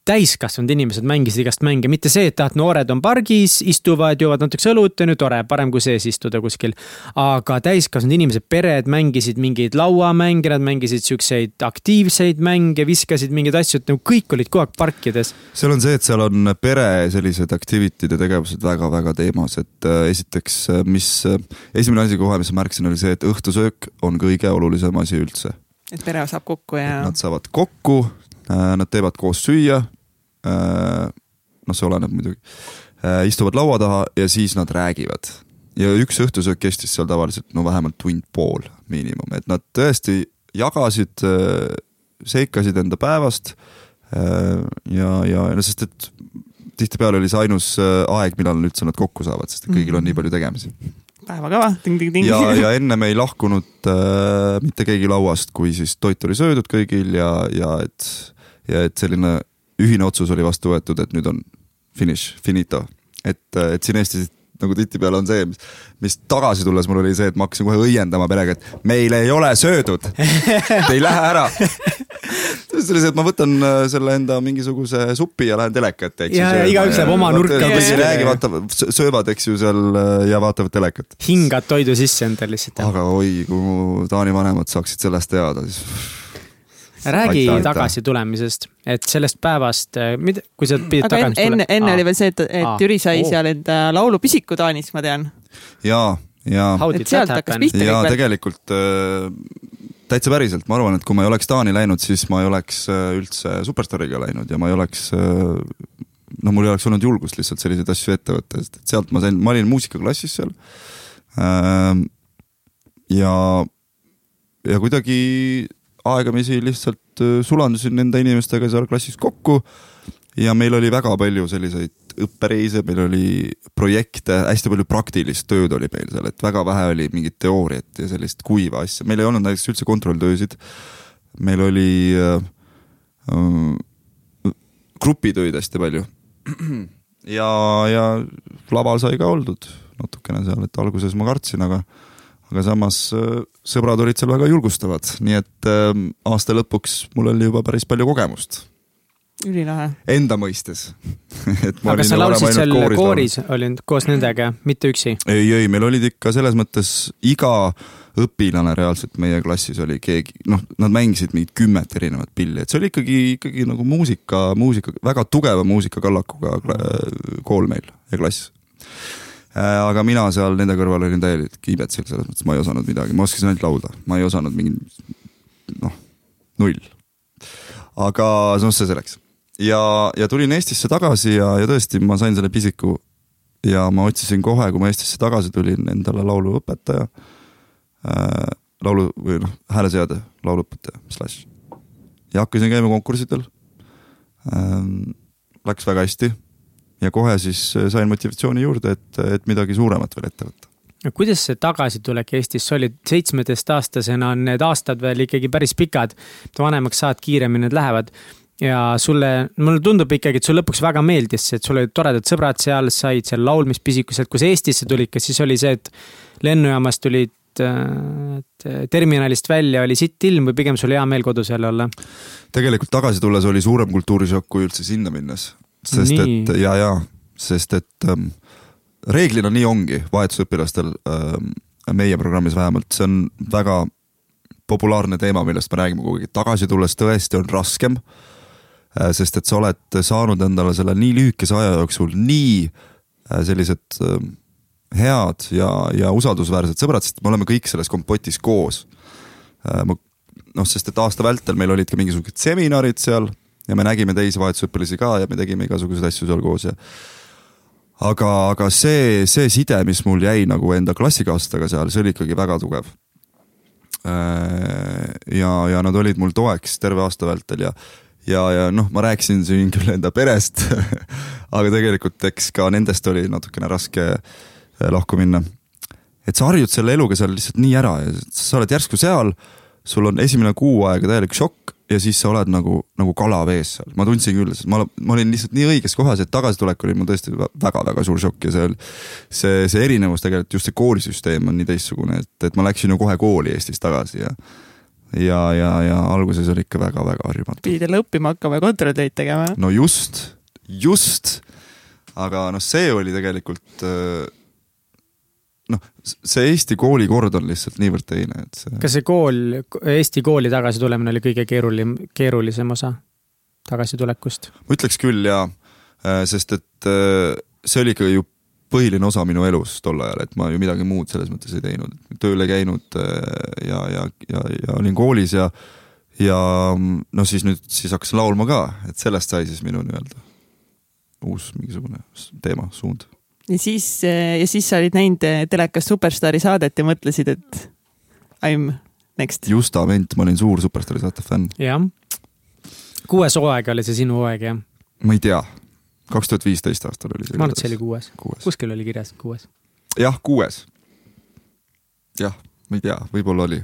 täiskasvanud inimesed mängisid igast mänge, mitte see, et ah, noored on pargis, istuvad, joovad natukese õlut, on ju tore, parem kui sees istuda kuskil. aga täiskasvanud inimesed, pered mängisid mingeid lauamänge, nad mängisid siukseid aktiivseid mänge, viskasid mingeid asju, et nagu kõik olid kogu aeg parkides. seal on see, et seal on pere sellised activity'd ja tegevused väga-väga teemas, et äh, esiteks, äh, mis äh,, esimene asi kohe, mis ma märkasin, oli see, et õhtusöök on kõige olulisem asi üldse. et pere saab kokku ja. Nad saavad kokku, nad teevad koos süüa, noh, see oleneb muidugi, äh, istuvad laua taha ja siis nad räägivad. ja üks õhtusöök kestis seal tavaliselt no vähemalt tund pool miinimum, et nad tõesti jagasid, äh, seikasid enda päevast ja, ja no sest, et tihtipeale oli see ainus aeg, millal üldse nad kokku saavad, sest kõigil on nii palju tegemisi päevakava, ting-ting-ting. ja, ja ennem ei lahkunud äh, mitte keegi lauast, kui siis toit oli söödud kõigil ja, ja et, ja et selline ühine otsus oli vastu võetud, et nüüd on finiš, finito. et, et siin Eestis nagu tihtipeale on see, mis, mis tagasi tulles mul oli see, et ma hakkasin kohe õiendama perega, et meil ei ole söödud. Te ei lähe ära. siis oli see, et ma võtan äh, selle enda mingisuguse supi ja lähen teleka ette. ja, ja igaüks läheb oma nurka. kõik ei räägi, vaatab, söövad, eks ju, seal äh, ja vaatavad telekat. hingad toidu sisse endale lihtsalt. aga oi, kui mu Taani vanemad saaksid sellest teada, siis räägi aitäh, tagasi tulemisest, et sellest päevast, äh, mida, kui sa pidid aga tagasi enne, enne oli veel see, et, et Aa. Jüri sai oh. seal enda laulupisiku Taanis, ma tean. ja, ja. et sealt hakkas pihta kõik. ja tegelikult äh, täitsa päriselt, ma arvan, et kui ma ei oleks Taani läinud, siis ma ei oleks äh, üldse Superstaariga läinud ja ma ei oleks noh, mul ei oleks olnud julgust lihtsalt selliseid asju ette võtta, sest et sealt ma sain, ma olin muusikaklassis seal. ja, ja kuidagi aegamisi lihtsalt sulandusin nende inimestega seal klassis kokku ja meil oli väga palju selliseid õppereise, meil oli projekte, hästi palju praktilist tööd oli meil seal, et väga vähe oli mingit teooriat ja sellist kuiva asja, meil ei olnud näiteks üldse kontrolltöösid. meil oli äh, äh, grupitöid hästi palju. ja, ja laval sai ka oldud natukene seal, et alguses ma kartsin, aga aga samas äh, sõbrad olid seal väga julgustavad, nii et äh, aasta lõpuks mul oli juba päris palju kogemust. ülilahe. Enda mõistes aga sa laulsid seal kooris, kooris olid koos nendega, mitte üksi? ei, ei, meil olid ikka selles mõttes iga õpilane reaalselt meie klassis oli keegi, noh, nad mängisid mingit kümmet erinevat pilli, et see oli ikkagi, ikkagi nagu muusika, muusika, väga tugeva muusikakallakuga kool meil ja klass Äh, aga mina seal nende kõrval olin täielik iibetsil, selles mõttes ma ei osanud midagi, ma oskasin ainult laulda, ma ei osanud mingi noh, null. aga noh, see selleks. ja, ja tulin Eestisse tagasi ja, ja tõesti, ma sain selle pisiku ja ma otsisin kohe, kui ma Eestisse tagasi tulin, endale lauluõpetaja äh,, laulu või noh, hääleseade lauluõpetaja, slaš. ja hakkasin käima konkurssidel ähm,. Läks väga hästi ja kohe siis äh, sain motivatsiooni juurde, et, et midagi suuremat veel ette võtta no kuidas see tagasitulek Eestisse oli, seitsmeteistaastasena on need aastad veel ikkagi päris pikad. vanemaks saad, kiiremini need lähevad. ja sulle, mulle tundub ikkagi, et sulle lõpuks väga meeldis see, et sul olid toredad sõbrad seal, said seal laulmispisikus, et kui sa Eestisse tulid, kas siis oli see, et lennujaamast tulid et terminalist välja oli sitt ilm või pigem sul hea meel kodus jälle olla? tegelikult tagasi tulles oli suurem kultuurišokk kui üldse sinna minnes sest nii. et ja, ja sest et ähm, reeglina nii ongi vahetusõpilastel ähm, meie programmis vähemalt, see on väga populaarne teema, millest me räägime kogu aeg, tagasi tulles tõesti on raskem äh,. sest et sa oled saanud endale selle nii lühikese aja jooksul nii äh, sellised äh, head ja, ja usaldusväärsed sõbrad, sest me oleme kõik selles kompotis koos äh,. ma noh, sest et aasta vältel meil olid ka mingisugused seminarid seal ja me nägime teisi vahetusõpilasi ka ja me tegime igasuguseid asju seal koos ja aga, aga see, see side, mis mul jäi nagu enda klassikaaslastega seal, see oli ikkagi väga tugev. Äh, ja, ja nad olid mul toeks terve aasta vältel ja, ja, ja noh, ma rääkisin siin küll enda perest aga tegelikult eks ka nendest oli natukene raske äh, lahku minna. et sa harjud selle eluga seal lihtsalt nii ära ja sa oled järsku seal, sul on esimene kuu aega täielik šokk ja siis sa oled nagu, nagu kala vees seal, ma tundsin küll, sest ma, ma olin lihtsalt nii õiges kohas, et tagasitulek oli mul tõesti väga-väga suur šokk ja see, see, see erinevus tegelikult just see koolisüsteem on nii teistsugune, et, et ma läksin ju kohe kooli Eestis tagasi ja ja, ja, ja alguses oli ikka väga-väga harjumatu. pidid jälle õppima hakkama ja kontrolltöid tegema? no just, just. aga noh, see oli tegelikult noh, see Eesti koolikord on lihtsalt niivõrd teine, et see. kas see kool, Eesti kooli tagasi tulemine oli kõige keerulim, keerulisem osa tagasitulekust? ma ütleks küll jaa, äh, sest et äh, see oli ikka ju põhiline osa minu elus tol ajal, et ma ju midagi muud selles mõttes ei teinud, tööl ei käinud äh, ja, ja, ja, ja olin koolis ja ja noh, siis nüüd siis hakkasin laulma ka, et sellest sai siis minu nii-öelda uus mingisugune teema, suund ja siis, eh, ja siis sa olid näinud eh, telekas Superstaari saadet ja mõtlesid, et I m next. justament, ma olin suur Superstaari saate fänn. jah. kuues hooaeg oli see sinu hooaeg, jah? ma ei tea, kaks tuhat viisteist aastal oli see. ma arvan, et see oli kuues, kuues.. kuskil oli kirjas kuues. jah, kuues. jah, ma ei tea, võib-olla oli.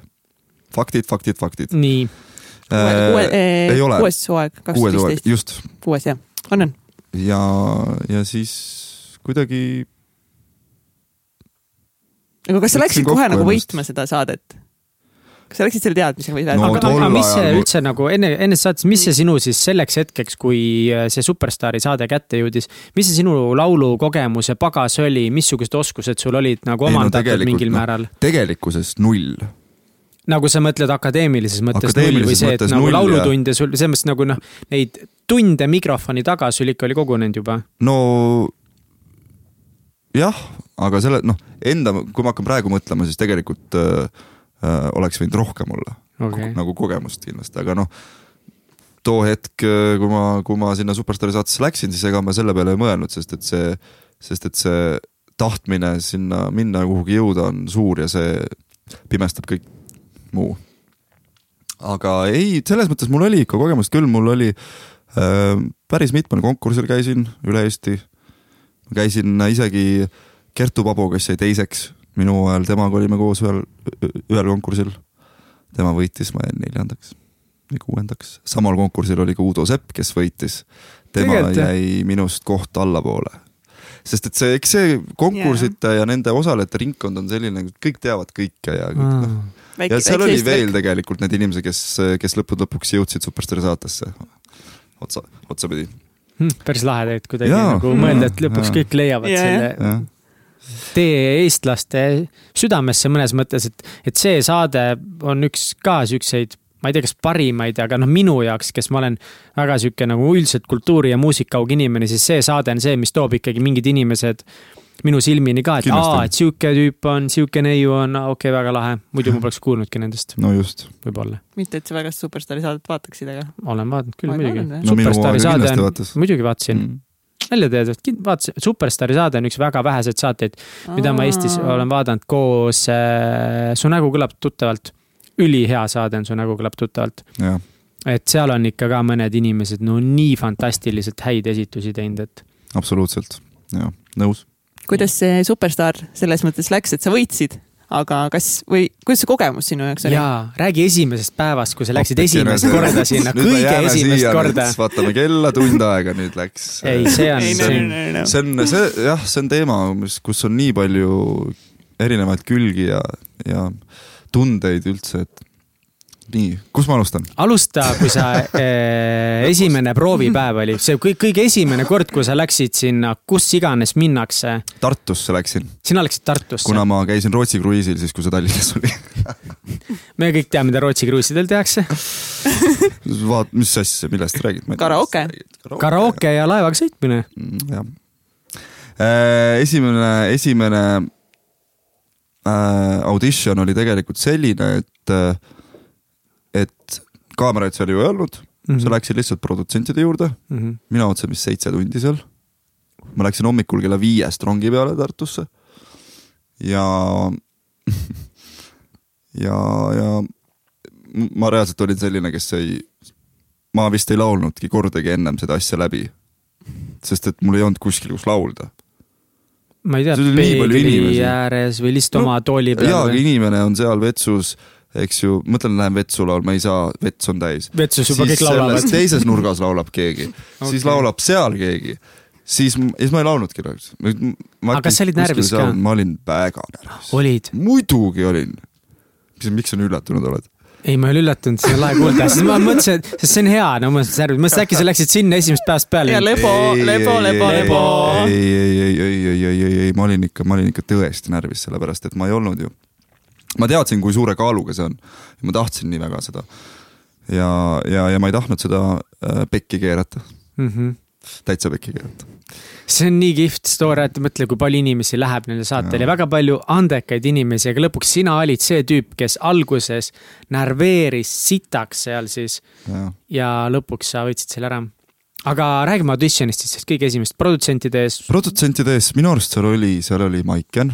faktid, faktid, faktid. nii äh,. Äh, ei ole. kuues hooaeg, kaks tuhat viisteist. just. kuues jah, on, on. ja, ja siis kuidagi. aga kas sa läksid kohe nagu võitma seda saadet? kas sa läksid selle teadmisega või no,? aga, aga mis see üldse nagu enne, enne saates, mis see sinu siis selleks hetkeks, kui äh, see Superstaari saade kätte jõudis, mis see sinu laulukogemuse pagas oli, missugused oskused sul olid nagu omandatud no, mingil no, määral? tegelikkuses null nagu sa mõtled akadeemilises mõttes null või see, et nagu null, laulutunde sul, selles mõttes nagu noh, neid tunde mikrofoni taga sul ikka oli kogunenud juba? no jah, aga selle noh, enda, kui ma hakkan praegu mõtlema, siis tegelikult äh, äh, oleks võinud rohkem olla okay. nagu kogemust kindlasti, aga noh. too hetk, äh, kui ma, kui ma sinna Superstaari saatesse läksin, siis ega ma selle peale ei mõelnud, sest et see, sest et see tahtmine sinna minna kuhugi jõuda on suur ja see pimestab kõik muu. aga ei, selles mõttes mul oli ikka kogemust küll, mul oli äh, päris mitmel konkursil käisin üle Eesti ma käisin isegi Kertu Pabo, kes jäi teiseks minu ajal, temaga olime koos ühel, ühel konkursil. tema võitis, ma jäin neljandaks või kuuendaks. samal konkursil oli ka Udo Sepp, kes võitis. tema Tegelikult, jäi minust koht allapoole. sest et see, eks see konkursite yeah. ja nende osalejate ringkond on selline, kõik teavad kõike ja kõik mm. noh ja seal oli veel tegelikult need inimesed, kes, kes lõppude lõpuks jõudsid Superstaari saatesse otsa, otsapidi. Päris lahe tegelikult kuidagi nagu mõelda, et lõpuks ja. kõik leiavad ja, selle ja. tee eestlaste südamesse mõnes mõttes, et, et see saade on üks ka siukseid ma ei tea, kas parimaid, aga noh, minu jaoks, kes ma olen väga sihuke nagu üldiselt kultuuri ja muusikauga inimene, siis see saade on see, mis toob ikkagi mingid inimesed minu silmini ka, et Kindlasti. aa, et sihuke tüüp on, sihuke neiu on, okei okay,, väga lahe. muidu ma poleks kuulnudki nendest. no just. võib-olla. mitte, et sa väga Superstaari saadet vaataksid, aga. olen vaadanud küll, muidugi. No, superstaari saade on, muidugi vaatasin mm välja teadvat, vaatasin, Superstaari saade on üks väga väheseid saateid, mida ma Eestis olen vaadanud koos äh,, Su nägu kõlab tuttavalt. ülihea saade on Su nägu kõlab tuttavalt. et seal on ikka ka mõned inimesed no nii fantastiliselt häid esitusi teinud, et. absoluutselt, jah, nõus kuidas see Superstaar selles mõttes läks, et sa võitsid? aga kas või kuidas see kogemus sinu jaoks oli? jaa, räägi esimesest päevast, kui sa läksid esimest korda sinna, kõige esimest korda. vaatame kella, tund aega nüüd läks. ei, see on, see on, see on, see jah, see on teema, mis, kus on nii palju erinevaid külgi ja, ja tundeid üldse, et nii, kus ma alustan? alusta, kui sa äh, esimene proovipäev oli, see kõige, kõige esimene kord, kui sa läksid sinna, kus iganes minnakse. Tartusse läksin. sina läksid Tartusse? kuna ma käisin Rootsi kruiisil siis, kui see Tallinnas oli me kõik teame, mida Rootsi kruiisidel tehakse vaat-, mis asja, millest sa räägid? karaoke. karaoke ja laevaga sõitmine. Mm, jah. Äh, esimene, esimene äh, audition oli tegelikult selline, et äh, et kaameraid seal ju ei olnud mm. -hmm. sa läksid lihtsalt produtsentide juurde mm. -hmm. mina otsin vist seitse tundi seal. ma läksin hommikul kella viiest rongi peale Tartusse ja ja, ja ma reaalselt olin selline, kes ei, ma vist ei laulnudki kordagi ennem seda asja läbi. sest et mul ei olnud kuskil, kus laulda. ma ei tea, peegli ääres või lihtsalt No, oma tooli peal jaa, aga inimene on seal vetsus, eks ju, mõtlen, lähen vetsu laulma, ei saa, vets on täis. vetsus juba siis kõik laulavad teises nurgas laulab keegi okay., siis laulab seal keegi, siis, siis ma ei laulnudki. Aga kas sa olid närvis ka? ma olin väga närvis. olid? muidugi olin. miks, miks sa nii üllatunud oled? ei, ma ei ole üllatunud, see on lahe kuulda, sest ma mõtlesin, et sest see on hea, no ma mõtlesin, et äkki sa läksid sinna esimesest päevast peale ja. lebo, lebo, lebo, lebo. ei, ei, ei, ei, ei, ei, ei, ei, ma olin ikka, ma olin ikka tõesti närvis, sellepärast et ma ei olnud ju. Ma teadsin, kui suure kaaluga see on. ma tahtsin nii väga seda. ja, ja, ja ma ei tahtnud seda äh, pekki keerata, Mhm. täitsa pekki keerata. see on nii kihvt story, et mõtle, kui palju inimesi läheb nendele saatele ja väga palju andekaid inimesi, aga lõpuks sina olid see tüüp, kes alguses närveeris sitaks seal siis ja lõpuks sa võtsid selle ära. aga räägime auditionist siis, sest kõige esimest produtsentide ees. produtsentide ees minu arust seal oli, seal oli Maiken,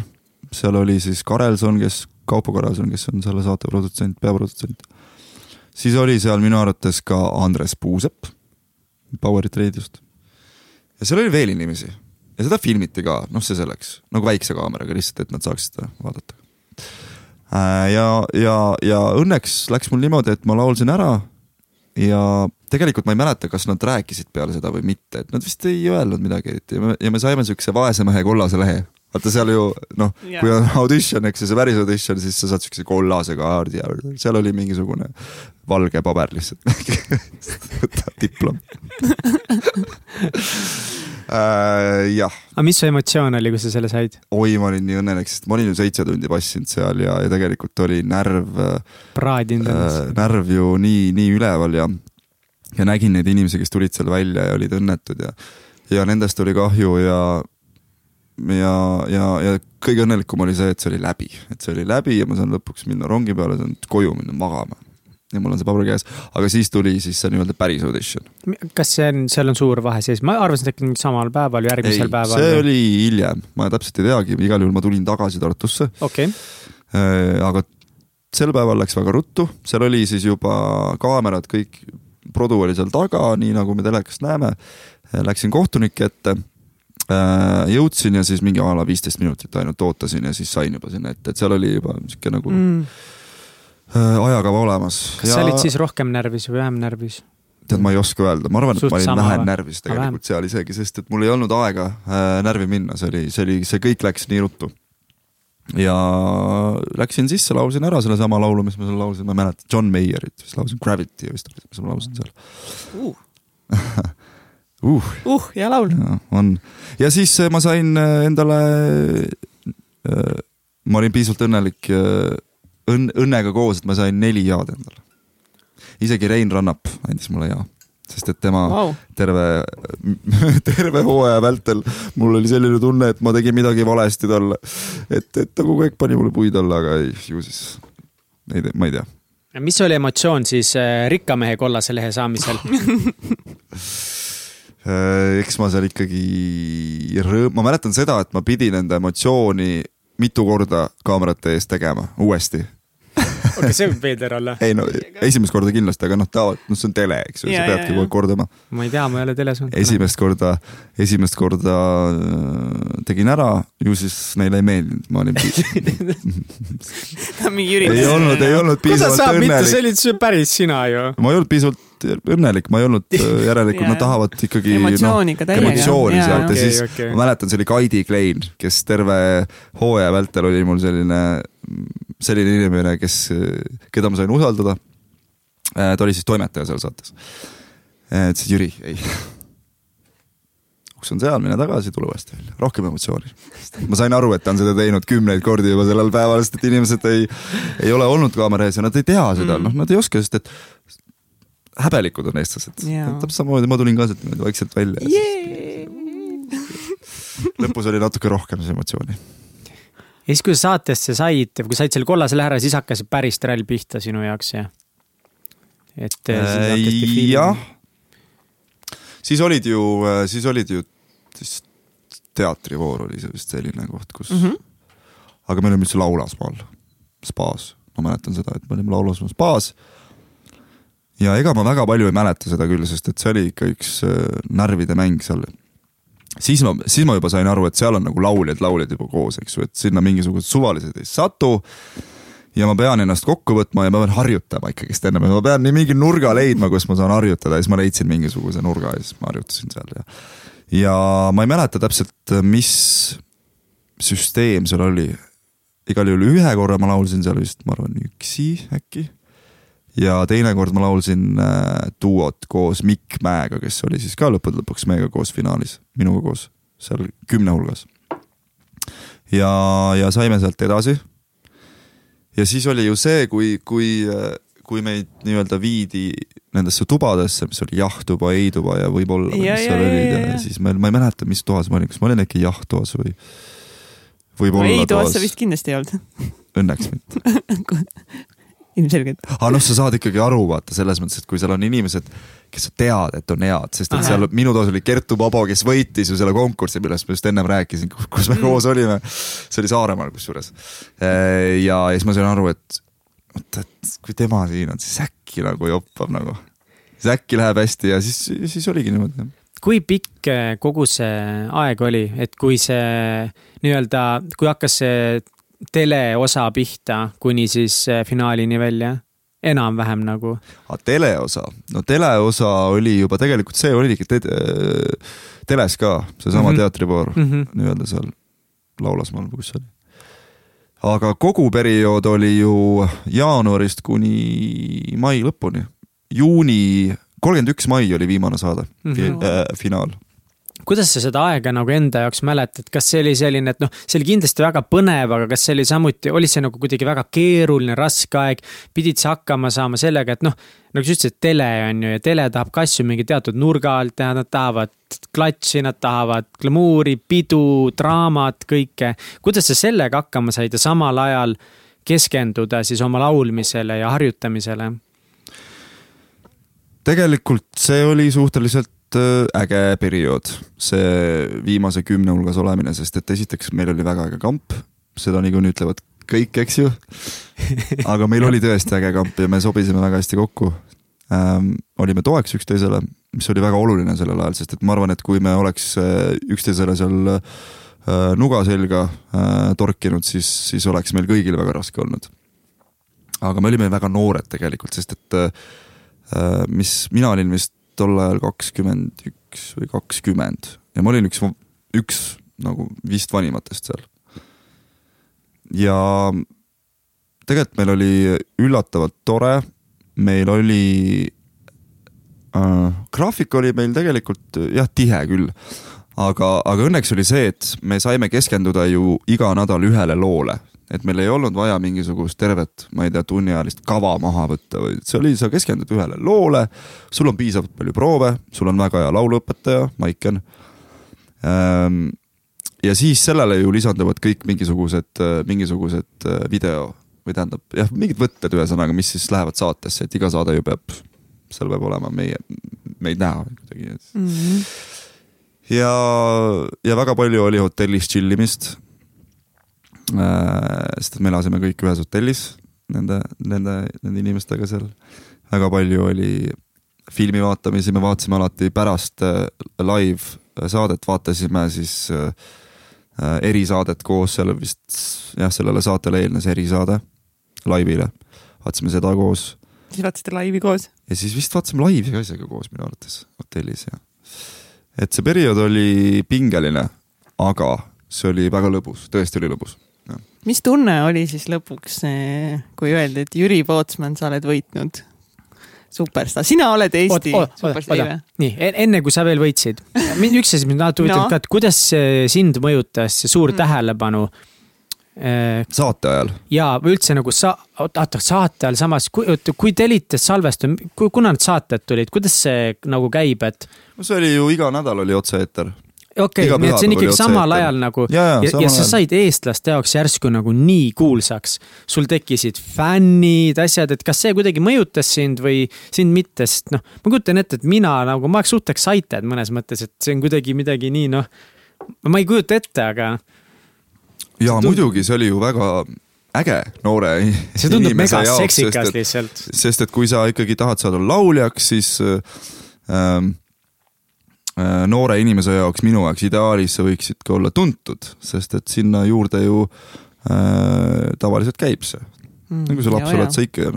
seal oli siis Karelson, kes, Kaupo Karelson, kes on selle saate produtsent, peaprodutsent. siis oli seal minu arvates ka Andres Puusepp Power Trade'ist. ja seal oli veel inimesi ja seda filmiti ka, noh, see selleks, nagu väikse kaameraga lihtsalt, et nad saaksid seda vaadata. ja, ja, ja õnneks läks mul niimoodi, et ma laulsin ära ja tegelikult ma ei mäleta, kas nad rääkisid peale seda või mitte, et nad vist ei öelnud midagi eriti ja me, ja me saime siukse vaese mehe kollase lehe. Vaata seal ju noh, Jaa. kui on audition, eks ju, see päris audition, siis sa saad siukse kollase kaardi ja seal oli mingisugune valge paber lihtsalt. võta diplom äh,. jah aga mis su emotsioon oli, kui sa selle said? oi, ma olin nii õnnelik, sest ma olin ju seitse tundi passinud seal ja, ja tegelikult oli närv äh,, praadinud ennast. närv ju nii, nii üleval ja, ja nägin neid inimesi, kes tulid seal välja ja olid õnnetud ja, ja nendest oli kahju ja, ja, ja, ja kõige õnnelikum oli see, et see oli läbi, et see oli läbi ja ma saan lõpuks minna rongi peale, saan koju minna magama. ja mul on see paber käes, aga siis tuli siis see nii-öelda päris audition. kas see on, seal on suur vahe sees, ma arvasin, et äkki mingi samal päeval, järgmisel päeval. see oli hiljem, ma täpselt ei teagi, igal juhul ma tulin tagasi Tartusse. Okei, Äh, aga sel päeval läks väga ruttu, seal oli siis juba kaamerad kõik, produ oli seal taga, nii nagu me telekast näeme. Läksin kohtunike ette, jõudsin ja siis mingi a la viisteist minutit ainult ootasin ja siis sain juba sinna ette, et seal oli juba sihuke nagu mm. Mm. ajakava olemas. kas sa olid siis rohkem närvis või vähem närvis? tead, ma ei oska öelda, ma arvan, et ma olin vähem või? närvis vähem. tegelikult seal isegi, sest et mul ei olnud aega äh, närvi minna, see oli, see oli, see kõik läks nii ruttu. ja läksin sisse, laulsin ära sellesama laulu, mis ma seal laulsin, ma ei mäleta, John Mayerit vist laulsin, Gravity vist mis ma laulsin seal Uh, uh,. uh ja laul. on ja siis äh, ma sain äh, endale äh,, ma olin piisavalt õnnelik äh, õnn, õnnega koos, et ma sain neli jaad endale. isegi Rein Rannap andis mulle jaa, sest et tema Vau, terve, terve hooaja vältel mul oli selline tunne, et ma tegin midagi valesti talle. et, et ta kogu aeg pani mulle puid alla, aga ei, ju siis, ei tea, ma ei tea. mis oli emotsioon siis äh, rikka mehe kollase lehe saamisel? Äh, eks ma seal ikkagi rõõm-, ma mäletan seda, et ma pidin enda emotsiooni mitu korda kaamerate ees tegema uuesti. okei, see võib veider olla. ei no esimest korda kindlasti, aga noh, tavaliselt, noh, see on tele, eks ju, sa peadki kogu aeg kordama. ma ei tea, ma ei ole teles olnud. esimest korda, esimest korda äh, tegin ära, ju siis neile ei meeldinud, ma olin ta on mingi Jüri. ei olnud, ei olnud piisavalt mitte, see õnnelik. olid see päris sina ju. ma ei olnud piisavalt õnnelik, ma ei olnud äh, järelikult, nad tahavad ikkagi noh, emotsiooni täiega. emotsiooni sealt ja Okei, siis okei. ma mäletan, see oli Kaidi Klein, kes terve hooaja vältel oli mul selline, selline inimene, kes, keda ma sain usaldada. ta oli siis toimetaja seal saates. ütles, et Jüri, ei. uks on seal, mine tagasi, tule uuesti välja, rohkem emotsiooni. ma sain aru, et ta on seda teinud kümneid kordi juba sellel päeval, sest et inimesed ei, ei ole olnud kaamera ees ja nad ei tea seda Mm. noh, nad ei oska, sest et häbelikud on eestlased. Jaa. täpselt samamoodi, ma tulin ka sealt niimoodi vaikselt välja ja lõpus oli natuke rohkem emotsiooni. Ja siis, kui sa saatesse said, kui said selle kollase lehe ära, siis hakkas päris trall pihta sinu jaoks ja. et äh, Äh, jah, siis olid ju, siis olid ju siis teatrivoor oli see vist selline koht, kus mm. -hmm. aga me olime üldse Laulasmaal, spaas, ma mäletan seda, et me olime Laulasmaal spaas. ja ega ma väga palju ei mäleta seda küll, sest et see oli ikka üks äh, närvide mäng seal. Siis ma, siis ma juba sain aru, et seal on nagu lauljad, lauljad juba koos, eks ju, et sinna mingisugused suvalised ei satu ja ma pean ennast kokku võtma ja ma pean harjutama ikkagist enne, ma pean nii mingi nurga leidma, kus ma saan harjutada ja siis ma leidsin mingisuguse nurga ja siis ma harjutasin seal ja. ja ma ei mäleta täpselt, mis süsteem seal oli. igal juhul ühe korra ma laulsin seal vist, ma arvan, üksi äkki. Ja teinekord ma laulsin äh, duot koos Mikk Mäega, kes oli siis ka lõppude lõpuks meiega koos finaalis, minuga koos seal kümne hulgas. ja, ja saime sealt edasi ja siis oli ju see, kui, kui, kui meid nii-öelda viidi nendesse tubadesse, mis oli jah-tuba, ei-tuba ja võib-olla, Ja, mis ja, seal olid ja, ja siis meil, ma ei mäleta, mis toas ma olin, kas ma olin äkki jah-toas või võib-olla ei, toas toas sa, vist kindlasti ei olnud, õnneks mitte. ilmselgelt. aga noh, sa saad ikkagi aru, vaata selles mõttes, et kui seal on inimesed, kes sa tead, et on head, sest et Ahah. seal minu toas oli Kertu Pabo, kes võitis ju selle konkursi, millest ma just ennem rääkisin, kus me Mm. koos olime. see oli Saaremaal kusjuures. ja, ja siis ma sain aru, et oot, et kui tema siin on, siis äkki nagu joppab nagu. siis äkki läheb hästi ja siis, siis oligi niimoodi. kui pikk eh, kogu see aeg oli, et kui see nii-öelda, kui hakkas see teleosa pihta kuni siis eh, finaalini välja, enam-vähem nagu aga teleosa, no teleosa oli juba tegelikult see oligi te teles ka, seesama mm Mhm. -hmm. teatrivoor mm? -hmm. nii-öelda seal Laulasmaal või kus see oli. aga kogu periood oli ju jaanuarist kuni mai lõpuni. juuni, kolmkümmend üks mai oli viimane saade mm, Mhm. -hmm. äh, finaal. Kuidas sa seda aega nagu enda jaoks mäletad, kas see oli selline, et noh, see oli kindlasti väga põnev, aga kas see oli samuti, oli see nagu kuidagi väga keeruline, raske aeg, pidid sa hakkama saama sellega, et noh, nagu sa ütlesid, tele on ju ja tele tahab ka asju mingi teatud nurga alt teha, nad tahavad klatši, nad tahavad glamuuri, pidu, draamat, kõike. kuidas sa sellega hakkama said ja samal ajal keskenduda siis oma laulmisele ja harjutamisele? tegelikult see oli suhteliselt äge periood, see viimase kümne hulgas olemine, sest et esiteks meil oli väga äge kamp, seda niikuinii ütlevad kõik, eks ju. aga meil oli tõesti äge kamp ja me sobisime väga hästi kokku ähm,. olime toeks üksteisele, mis oli väga oluline sellel ajal, sest et ma arvan, et kui me oleks äh, üksteisele seal äh, nuga selga äh, torkinud, siis, siis oleks meil kõigil väga raske olnud. aga me olime väga noored tegelikult, sest et äh, äh, mis, mina olin vist tol ajal kakskümmend üks või kakskümmend. Ja ma olin üks, üks nagu vist vanimatest seal. ja tegelikult meil oli üllatavalt tore, meil oli äh,, graafik oli meil tegelikult jah, tihe küll, aga, aga õnneks oli see, et me saime keskenduda ju iga nädal ühele loole, et meil ei olnud vaja mingisugust tervet, ma ei tea, tunniajalist kava maha võtta või see oli, sa keskendud ühele loole, sul on piisavalt palju proove, sul on väga hea lauluõpetaja, Maiken ähm,. ja siis sellele ju lisanduvad kõik mingisugused, mingisugused äh, video või tähendab jah, mingid võtted ühesõnaga, mis siis lähevad saatesse, et iga saade ju peab, seal peab olema meie, meid näha kuidagi, Mm -hmm. ja, ja väga palju oli hotellis chill imist. Sest et me elasime kõik ühes hotellis nende, nende, nende inimestega seal. väga palju oli filmi vaatamisi, me vaatasime alati pärast äh, live saadet, vaatasime siis äh, äh, erisaadet koos, seal vist jah, sellele saatele eelnes erisaade laivile, vaatasime seda koos siis vaatasite laivi koos. ja siis vist vaatasime laivi ka isegi koos minu arvates hotellis ja. et see periood oli pingeline, aga see oli väga lõbus, tõesti oli lõbus. Mis tunne oli siis lõpuks, kui öeldi, et Jüri Pootsman, sa oled võitnud superstaar, sina oled Eesti superstaar nii, enne kui sa veel võitsid, üks asi mind alati huvitab No. ka, et kuidas sind mõjutas, see suur Mm. tähelepanu. saate ajal, ja või üldse nagu sa, oota saate ajal samas, kui, kui tellites salvestab, kuna need saated tulid, kuidas see nagu käib, et no see oli ju iga nädal oli otse-eeter. Okei okay,, nii et see on ikkagi samal ajal nagu ja, ja, ja, ja sa said eestlaste jaoks järsku nagu nii kuulsaks. sul tekkisid fännid, asjad, et kas see kuidagi mõjutas sind või sind mitte, sest noh, ma kujutan ette, et mina nagu, ma oleks suht excited mõnes mõttes, et see on kuidagi midagi nii noh, ma ei kujuta ette, aga ja tundub- muidugi, see oli ju väga äge noore see tundub mega seksikas lihtsalt. sest et kui sa ikkagi tahad saada lauljaks, siis ähm, äh, noore inimese jaoks, minu jaoks ideaalis sa võiksid ka olla tuntud, sest et sinna juurde ju äh, tavaliselt käib see. Mm, nagu sa laps oled, sa ikka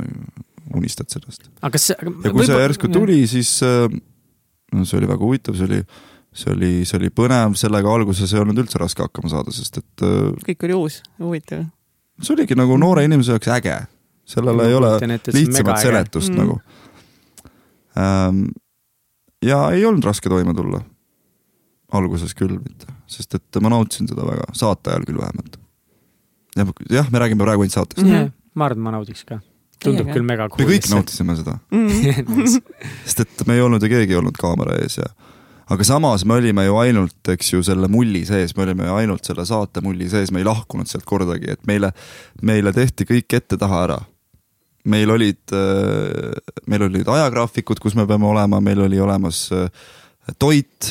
unistad sellest. ja kui see järsku tuli, siis äh, no see oli väga huvitav, see oli, see oli, see oli põnev, sellega alguses ei olnud üldse raske hakkama saada, sest et äh, kõik oli uus, huvitav. see oligi nagu noore inimese jaoks äge. sellele Ma ei ole et see on lihtsamat seletust mm. nagu ähm,. Ja ei olnud raske toime tulla. alguses küll mitte, sest et ma nautisin seda väga, saate ajal küll vähemalt. jah, me räägime praegu ainult saatest mm.. mm.. ma arvan, et ma naudiks ka. tundub Teiega. küll mega me cool. kõik nautisime seda, Nice. sest et me ei olnud ju keegi olnud kaamera ees ja aga samas me olime ju ainult, eks ju, selle mulli sees, me olime ju ainult selle saate mulli sees, me ei lahkunud sealt kordagi, et meile, meile tehti kõik ette-taha ära. Meil olid, meil olid ajagraafikud, kus me peame olema, meil oli olemas äh, toit,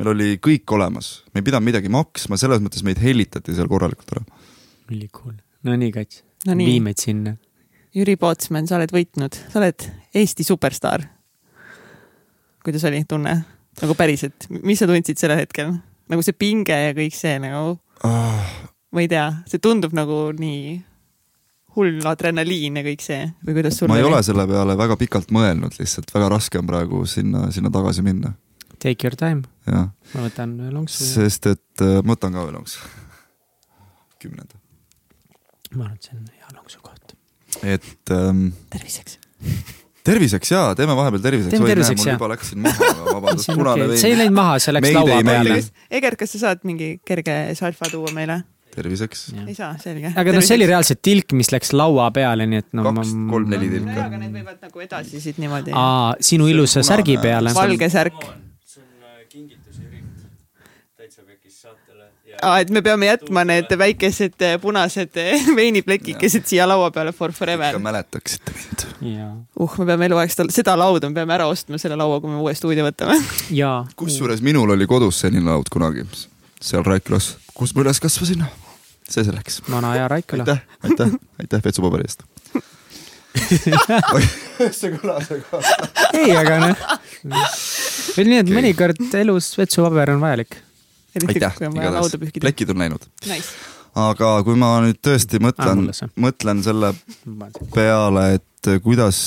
meil oli kõik olemas, me ei pidanud midagi maksma, selles mõttes meid hellitati seal korralikult ära. ülikool. no nii, Kats No nii. vii meid sinna. Jüri Pootsman, sa oled võitnud, sa oled Eesti superstaar. kuidas oli tunne? nagu päriselt, mis sa tundsid sellel hetkel? nagu see pinge ja kõik see nagu, ma ei tea, see tundub nagu nii hull adrenaliin ja kõik see või kuidas sul ma ei ole selle peale väga pikalt mõelnud, lihtsalt väga raske on praegu sinna, sinna tagasi minna, Take your time, ma võtan ühe lonksu. sest et äh, ma võtan ka ühe lonksu. kümnenda. ma arvan, et see on hea lonksu koht. et ähm, terviseks. terviseks jaa, teeme vahepeal terviseks. Teeme terviseks, mul jah. juba läksin maha, vabandust, punane okei, see ei vein. läinud maha, see läks Meid laua peale. Egert, kas sa saad mingi kerge salva tuua meile? terviseks. ei saa, selge. aga noh, see oli reaalselt tilk, mis läks laua peale, nii et no Kaks, kolm, neli tilka. aga need võivad nagu edasi siit niimoodi. aa, sinu ilusa särgi peale. valge särk. aa, et me peame jätma need väikesed eh, punased eh, veiniplekikesed siia laua peale for forever ikka. mäletaksite mind. uh, me peame eluaeg seda, seda lauda, me peame ära ostma selle laua, kui me uue stuudio võtame. kusjuures minul oli kodus selline laud kunagi, seal Raiklas, kus ma üles kasvasin. see selleks. vana hea Raiküla. aitäh, aitäh, aitäh vetsupaberi eest. see kõlas väga. ei, aga noh, ütleme nii, et mõnikord elus vetsupaber on vajalik. aitäh, igatahes, plekid on läinud. Nice. aga kui ma nüüd tõesti Ah, mõtlen see., mõtlen selle peale, et kuidas,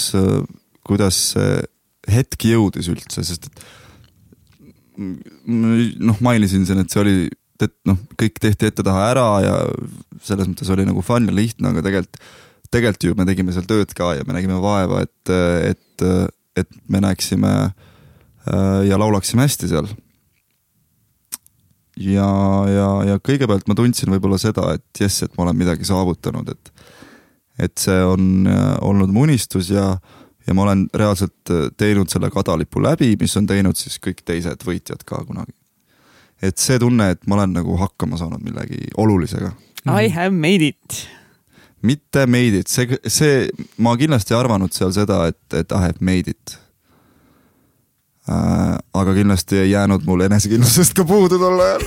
kuidas see hetk jõudis üldse, sest et noh, mainisin siin, et see oli, et noh, kõik tehti ette-taha ära ja selles mõttes oli nagu fun ja lihtne, aga tegelikult, tegelikult ju me tegime seal tööd ka ja me nägime vaeva, et, et, et me näeksime äh, ja laulaksime hästi seal. ja, ja, ja kõigepealt ma tundsin võib-olla seda, et jess, et ma olen midagi saavutanud, et et see on äh, olnud mu unistus ja, ja ma olen reaalselt äh, teinud selle kadalipu läbi, mis on teinud siis kõik teised võitjad ka kunagi. Et see tunne, et ma olen nagu hakkama saanud millegi olulisega. I have made it. mitte made it, see, see, ma kindlasti ei arvanud seal seda, et, et I have made it äh,. aga kindlasti ei jäänud mul enesekindlusest ka puudu tol ajal.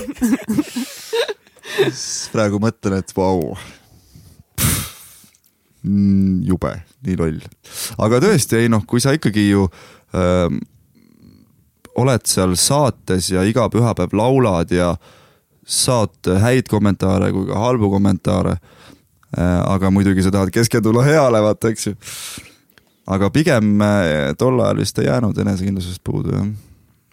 praegu mõtlen, et vau mm,. jube, nii loll. aga tõesti, ei noh, kui sa ikkagi ju ähm, oled seal saates ja iga pühapäev laulad ja saad häid kommentaare kui ka halbu kommentaare äh,. aga muidugi sa tahad keskenduda heale, vaata, eks ju. aga pigem äh, tol ajal vist ei jäänud enesekindlusest puudu, jah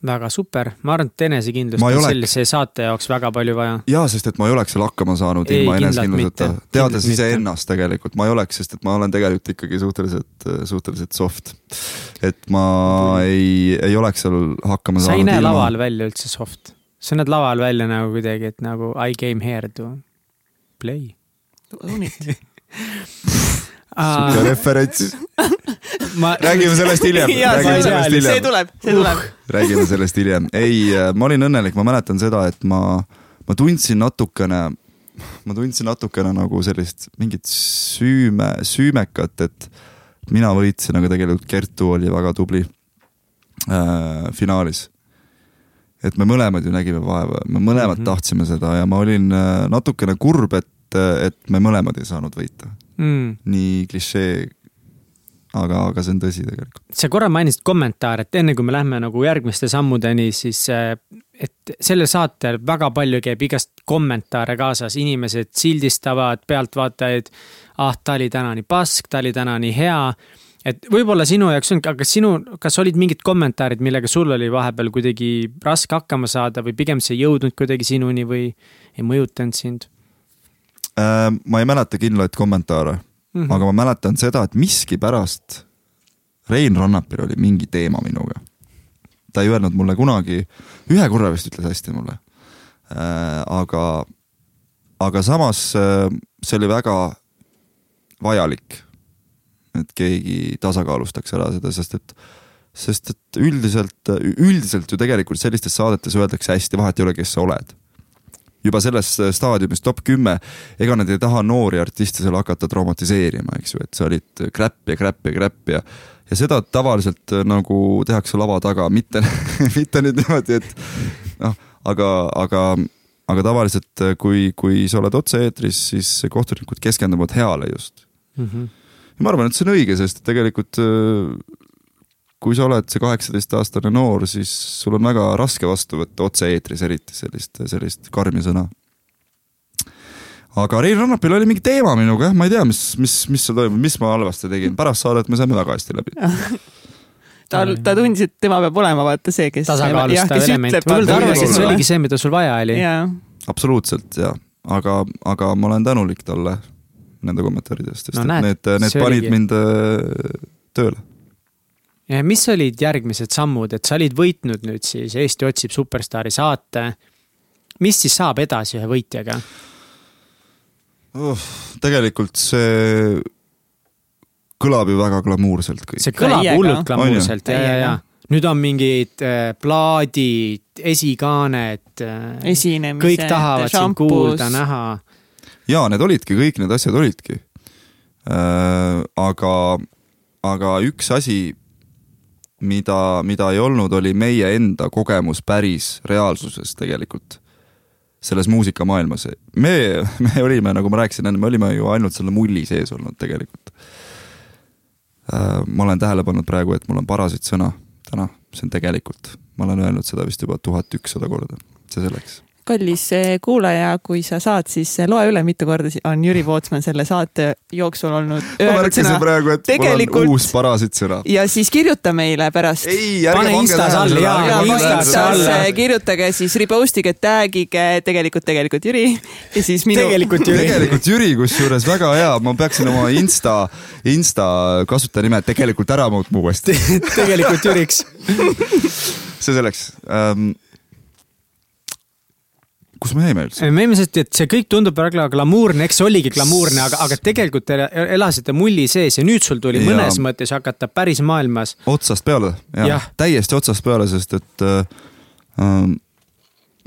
väga super, ma arvan, et enesekindlust on sellise saate jaoks väga palju vaja. jaa, sest et ma ei oleks seal hakkama saanud Ei, ilma enesekindluseta teades iseennast tegelikult, ma ei oleks, sest et ma olen tegelikult ikkagi suhteliselt, suhteliselt soft. et ma ei, ei oleks seal hakkama sa saanud. ei näe laval välja üldse soft. sa näed laval välja nagu kuidagi, et nagu I came here to play. Own it. Sihuke referents. räägime sellest hiljem, see- tuleb, see tuleb. räägime sellest hiljem. ei, ma olin õnnelik, ma mäletan seda, et ma, ma tundsin natukene, ma tundsin natukene nagu sellist mingit süüme, süümekat, et mina võitsin, aga tegelikult Kertu oli väga tubli äh, finaalis. et me mõlemad ju nägime vaeva, me mõlemad mm. -hmm. tahtsime seda ja ma olin äh, natukene kurb, et, et me mõlemad ei saanud võita. mm.. nii klišee, aga, aga see on tõsi tegelikult. sa korra mainisid kommentaare, et enne kui me lähme nagu järgmiste sammudeni, siis äh, et sellel saatel väga palju käib igast kommentaare kaasas, inimesed sildistavad pealtvaatajaid. ah, ta oli täna nii pask, ta oli täna nii hea. et võib-olla sinu jaoks on, aga kas sinu, kas olid mingid kommentaarid, millega sul oli vahepeal kuidagi raske hakkama saada või pigem see ei jõudnud kuidagi sinuni või ei mõjutanud sind ma ei mäleta kindlaid kommentaare mm? -hmm. -hmm. aga ma mäletan seda, et miskipärast Rein Rannapil oli mingi teema minuga. ta ei öelnud mulle kunagi, ühe korra vist ütles hästi mulle äh,. aga, aga samas äh, see oli väga vajalik, et keegi tasakaalustaks ära seda, sest et sest et üldiselt, üldiselt ju tegelikult sellistes saadetes öeldakse hästi, vahet ei ole, kes sa oled juba selles staadiumis top kümme, ega nad ei taha noori artiste seal hakata traumatiseerima, eks ju, et sa olid kräpp ja kräpp ja kräpp ja ja seda tavaliselt äh, nagu tehakse lava taga, mitte, mitte nüüd niimoodi, et noh, aga, aga, aga tavaliselt, kui, kui sa oled otse-eetris, siis kohtunikud keskenduvad heale just. Mm -hmm. ja ma arvan, et see on õige, sest tegelikult äh, kui sa oled see kaheksateistaastane noor, siis sul on väga raske vastu võtta otse-eetris eriti sellist, sellist karmi sõna. aga Rein Rannapil oli mingi teema minuga jah, ma ei tea, mis, mis, mis seal toimub, mis ma halvasti tegin, pärast saadet me saime väga hästi läbi. ta, ta tundis, et tema peab olema vaata see, kes. tasakaalustav element, võib-olla ta arvas, et see oligi see, mida sul vaja oli. absoluutselt ja, aga, aga ma olen tänulik talle nende kommentaaride eest, sest No no, näed, et need, need panid oligi- mind äh, tööle. Ja mis olid järgmised sammud, et sa olid võitnud nüüd siis Eesti otsib superstaari saate. mis siis saab edasi ühe võitjaga? uh,. tegelikult see kõlab ju väga glamuurselt kõik. see kõlab Täiega. hullult glamuurselt ja, ja, ja nüüd on mingid äh, plaadid, esikaanet äh,. esinemised, kõik tahavad sind kuulda, näha. ja need olidki, kõik need asjad olidki äh,. aga, aga üks asi, mida, mida ei olnud, oli meie enda kogemus päris reaalsuses tegelikult selles muusikamaailmas. me, me olime, nagu ma rääkisin enne, me olime ju ainult selle mulli sees olnud tegelikult. ma olen tähele pannud praegu, et mul on parasit sõna täna, see on tegelikult, ma olen öelnud seda vist juba tuhat ükssada korda, see selleks. Kallis eh, kuulaja, kui sa saad, siis eh, loe üle, mitu korda si- on Jüri Pootsman selle saate jooksul olnud ma märkasin sõna praegu, et Tegelikult- mul on uus parasit sõna. ja siis kirjuta meile pärast. ei, Pane Instas tähele all, seda, jaa, Instas alla. Kirjutage siis repostige, tag'ige tegelikult, tegelikult Jüri ja siis minu. tegelikult Jüri. tegelikult Jüri, kusjuures väga hea, ma peaksin oma Insta, Insta kasutajanime tegelikult ära muutma uuesti. tegelikult Jüriks. see selleks ähm,. Kus me jäime üldse? me jäime sellest, et see kõik tundub väga glamuurne, eks see oligi glamuurne, aga, aga tegelikult te elasite mulli sees ja nüüd sul tuli Jaa. mõnes mõttes hakata päris maailmas. otsast peale, Jah. täiesti otsast peale, sest et äh, äh,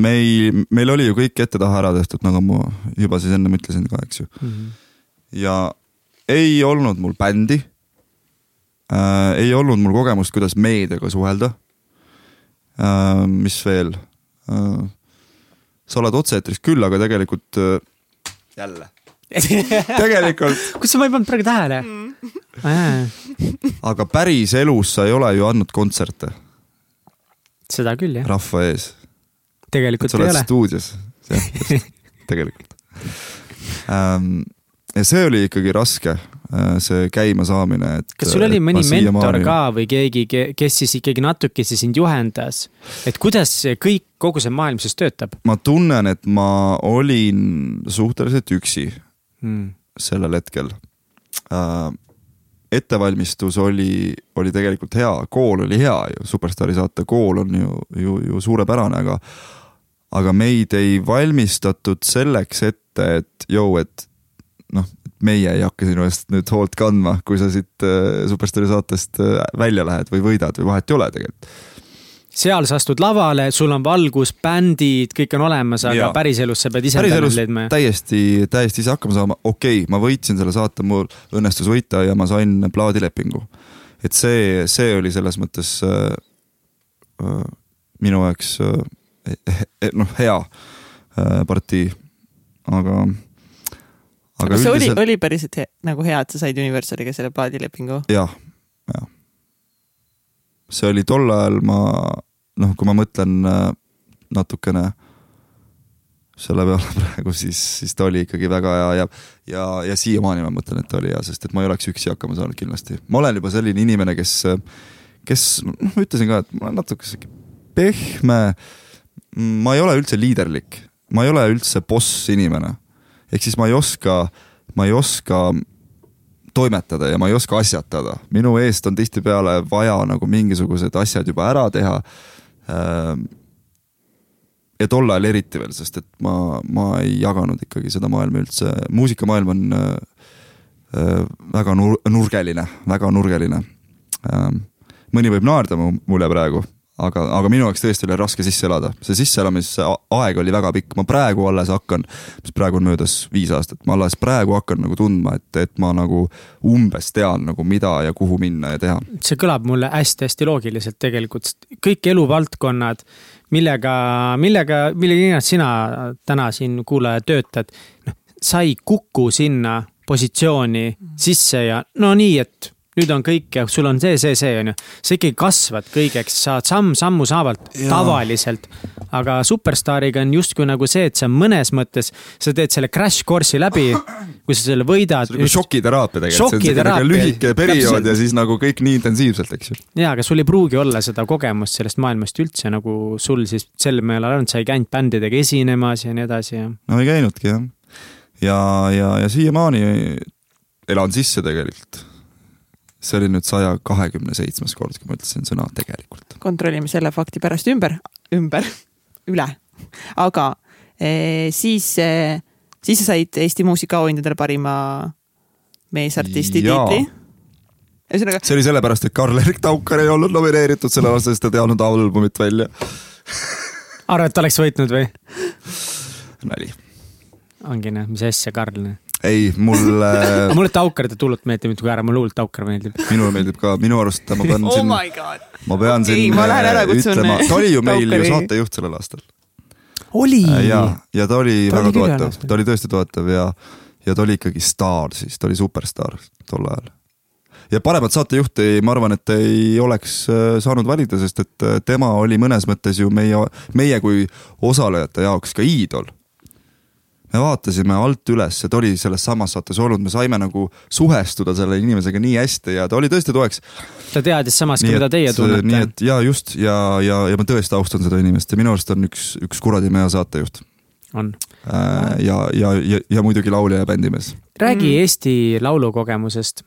meil, meil oli ju kõik ette-taha ära tehtud, nagu ma juba siis ennem ütlesin ka, eks ju. ja ei olnud mul bändi äh,. ei olnud mul kogemust, kuidas meediaga suhelda äh,. mis veel äh,? Sa oled otse-eetris küll, aga tegelikult äh, jälle, tegelikult, kus ma ei pannud praegu tähele? aga päris elus sa ei ole ju andnud kontserte. Seda küll jah, rahva ees, tegelikult sa ei oled ole. stuudios, jah, tegelikult. Ähm,. ja see oli ikkagi raske, see käimasaamine, et. kas sul oli mõni mentor ka või keegi, kes siis ikkagi natukese sind juhendas, et kuidas see kõik, kogu see maailm siis töötab ma tunnen, et ma olin suhteliselt üksi mm.? sellel hetkel äh,. ettevalmistus oli, oli tegelikult hea, kool oli hea ju, Superstaari saate kool on ju, ju, ju suurepärane, aga aga meid ei valmistatud selleks ette, et jõu, et noh, meie ei hakka sinu eest nüüd hoolt kandma, kui sa siit äh, Superstaari saatest äh, välja lähed või võidad või vahet ei ole tegelikult seal sa astud lavale, sul on valgus, bändid, kõik on olemas, aga päriselus sa pead ise päriselus leidma. täiesti, täiesti ise hakkama saama, okei okay,, ma võitsin selle saate, mul õnnestus võita ja ma sain plaadilepingu. et see, see oli selles mõttes äh, äh, minu jaoks äh, noh, hea äh, partii, aga aga kas see üldiselt... oli, oli päriselt he, nagu hea, et sa said Universaliga selle plaadilepingu? jah, jah. see oli tol ajal ma, noh, kui ma mõtlen äh, natukene selle peale praegu, siis, siis ta oli ikkagi väga hea ja, ja, ja siiamaani ma mõtlen, et ta oli hea, sest et ma ei oleks üksi hakkama saanud kindlasti. ma olen juba selline inimene, kes, kes, noh, ma ütlesin ka, et ma olen natuke sihuke pehme. ma ei ole üldse liiderlik, ma ei ole üldse boss inimene ehk siis ma ei oska, ma ei oska toimetada ja ma ei oska asjatada, minu eest on tihtipeale vaja nagu mingisugused asjad juba ära teha. Ähm, ja tol ajal eriti veel, sest et ma, ma ei jaganud ikkagi seda maailma üldse, muusikamaailm on äh, äh, väga nur-, nurgeline, väga nurgeline. Ähm, mõni võib naerda mulle praegu aga, aga minu jaoks tõesti oli raske sisse elada, see sisseelamise aeg oli väga pikk, ma praegu alles hakkan, mis praegu on möödas viis aastat, ma alles praegu hakkan nagu tundma, et, et ma nagu umbes tean nagu mida ja kuhu minna ja teha. see kõlab mulle hästi-hästi loogiliselt tegelikult, kõik eluvaldkonnad, millega, millega, millega sina täna siin kuulaja töötad, noh, sa ei kuku sinna positsiooni sisse ja no nii, et nüüd on kõik ja sul on see, see, see on ju. sa ikkagi kasvad kõigeks, saad samm-sammu saavalt tavaliselt. aga superstaariga on justkui nagu see, et sa mõnes mõttes, sa teed selle crash course'i läbi, kui sa selle võidad. see on nagu šokiteraapia tegelikult, see on selline lühike periood Täpselt. ja siis nagu kõik nii intensiivselt, eks ju. ja, aga sul ei pruugi olla seda kogemust sellest maailmast üldse nagu sul siis sel meelel on, sa ei käinud bändidega esinemas ja nii edasi ja. no ei käinudki jah. ja, ja, ja siiamaani elan sisse tegelikult see oli nüüd saja kahekümne seitsmes kord, kui ma ütlesin sõna tegelikult. kontrollime selle fakti pärast ümber, ümber, üle. aga e, siis e,, siis sa said Eesti muusikaauhindadele parima meesartisti tiitli. ühesõnaga. see oli sellepärast, et Karl-Erik Taukar ei olnud nomineeritud sellel aastal, sest ta ei andnud albumit välja arvad, et oleks võitnud või? nali. ongi noh, mis asja, Karl ei, mulle aga mulle Taukarite hullult meeldib, mitte kui ära, mulle hullult Taukar meeldib. minule meeldib ka, minu arust ma pean oh siin oh, ma pean siin ei, ma ära ütlema, ta oli ju meil ju saatejuht sellel aastal. oli? ja, ja ta oli ta väga oli toetav, ta oli tõesti toetav ja, ja ta oli ikkagi staar siis, ta oli superstaar tol ajal. ja paremat saatejuhti, ma arvan, et ei oleks äh, saanud valida, sest et äh, tema oli mõnes mõttes ju meie, meie kui osalejate jaoks ka iidol me vaatasime alt üles, ta oli selles samas saates olnud, me saime nagu suhestuda selle inimesega nii hästi ja ta oli tõesti toeks. ta teadis samas ka, mida teie tunnete. nii et ja just ja, ja, ja ma tõesti austan seda inimest ja minu arust on üks, üks kuradi hea saatejuht. on äh,. ja, ja, ja, ja muidugi laulja ja bändimees. räägi mm. Eesti laulukogemusest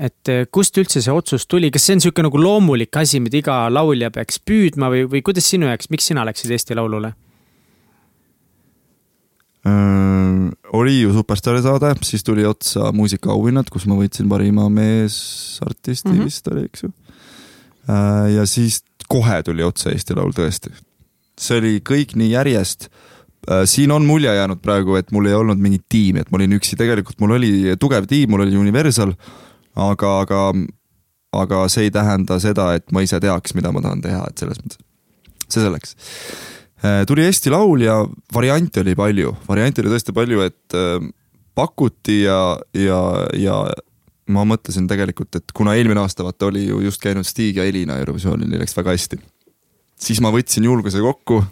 et äh, kust üldse see otsus tuli, kas see on niisugune nagu loomulik asi, mida iga laulja peaks püüdma või, või kuidas sinu jaoks, miks sina läksid Eesti Laulule? Oli ju Superstaari saade, siis tuli otsa muusikaauhinnad, kus ma võitsin parima meesartisti mm -hmm. vist oli, eks ju. Ja siis kohe tuli otsa Eesti Laul tõesti. see oli kõik nii järjest. Siin on mulje jäänud praegu, et mul ei olnud mingit tiimi, et ma olin üksi, tegelikult mul oli tugev tiim, mul oli Universal, aga, aga, aga see ei tähenda seda, et ma ise teaks, mida ma tahan teha, et selles mõttes, see selleks tuli Eesti Laul ja variante oli palju, variante oli tõesti palju, et äh, pakuti ja, ja, ja ma mõtlesin tegelikult, et kuna eelmine aasta vaata oli ju just käinud Stig ja Elina Eurovisioonil, neil läks väga hästi. siis ma võtsin julguse kokku.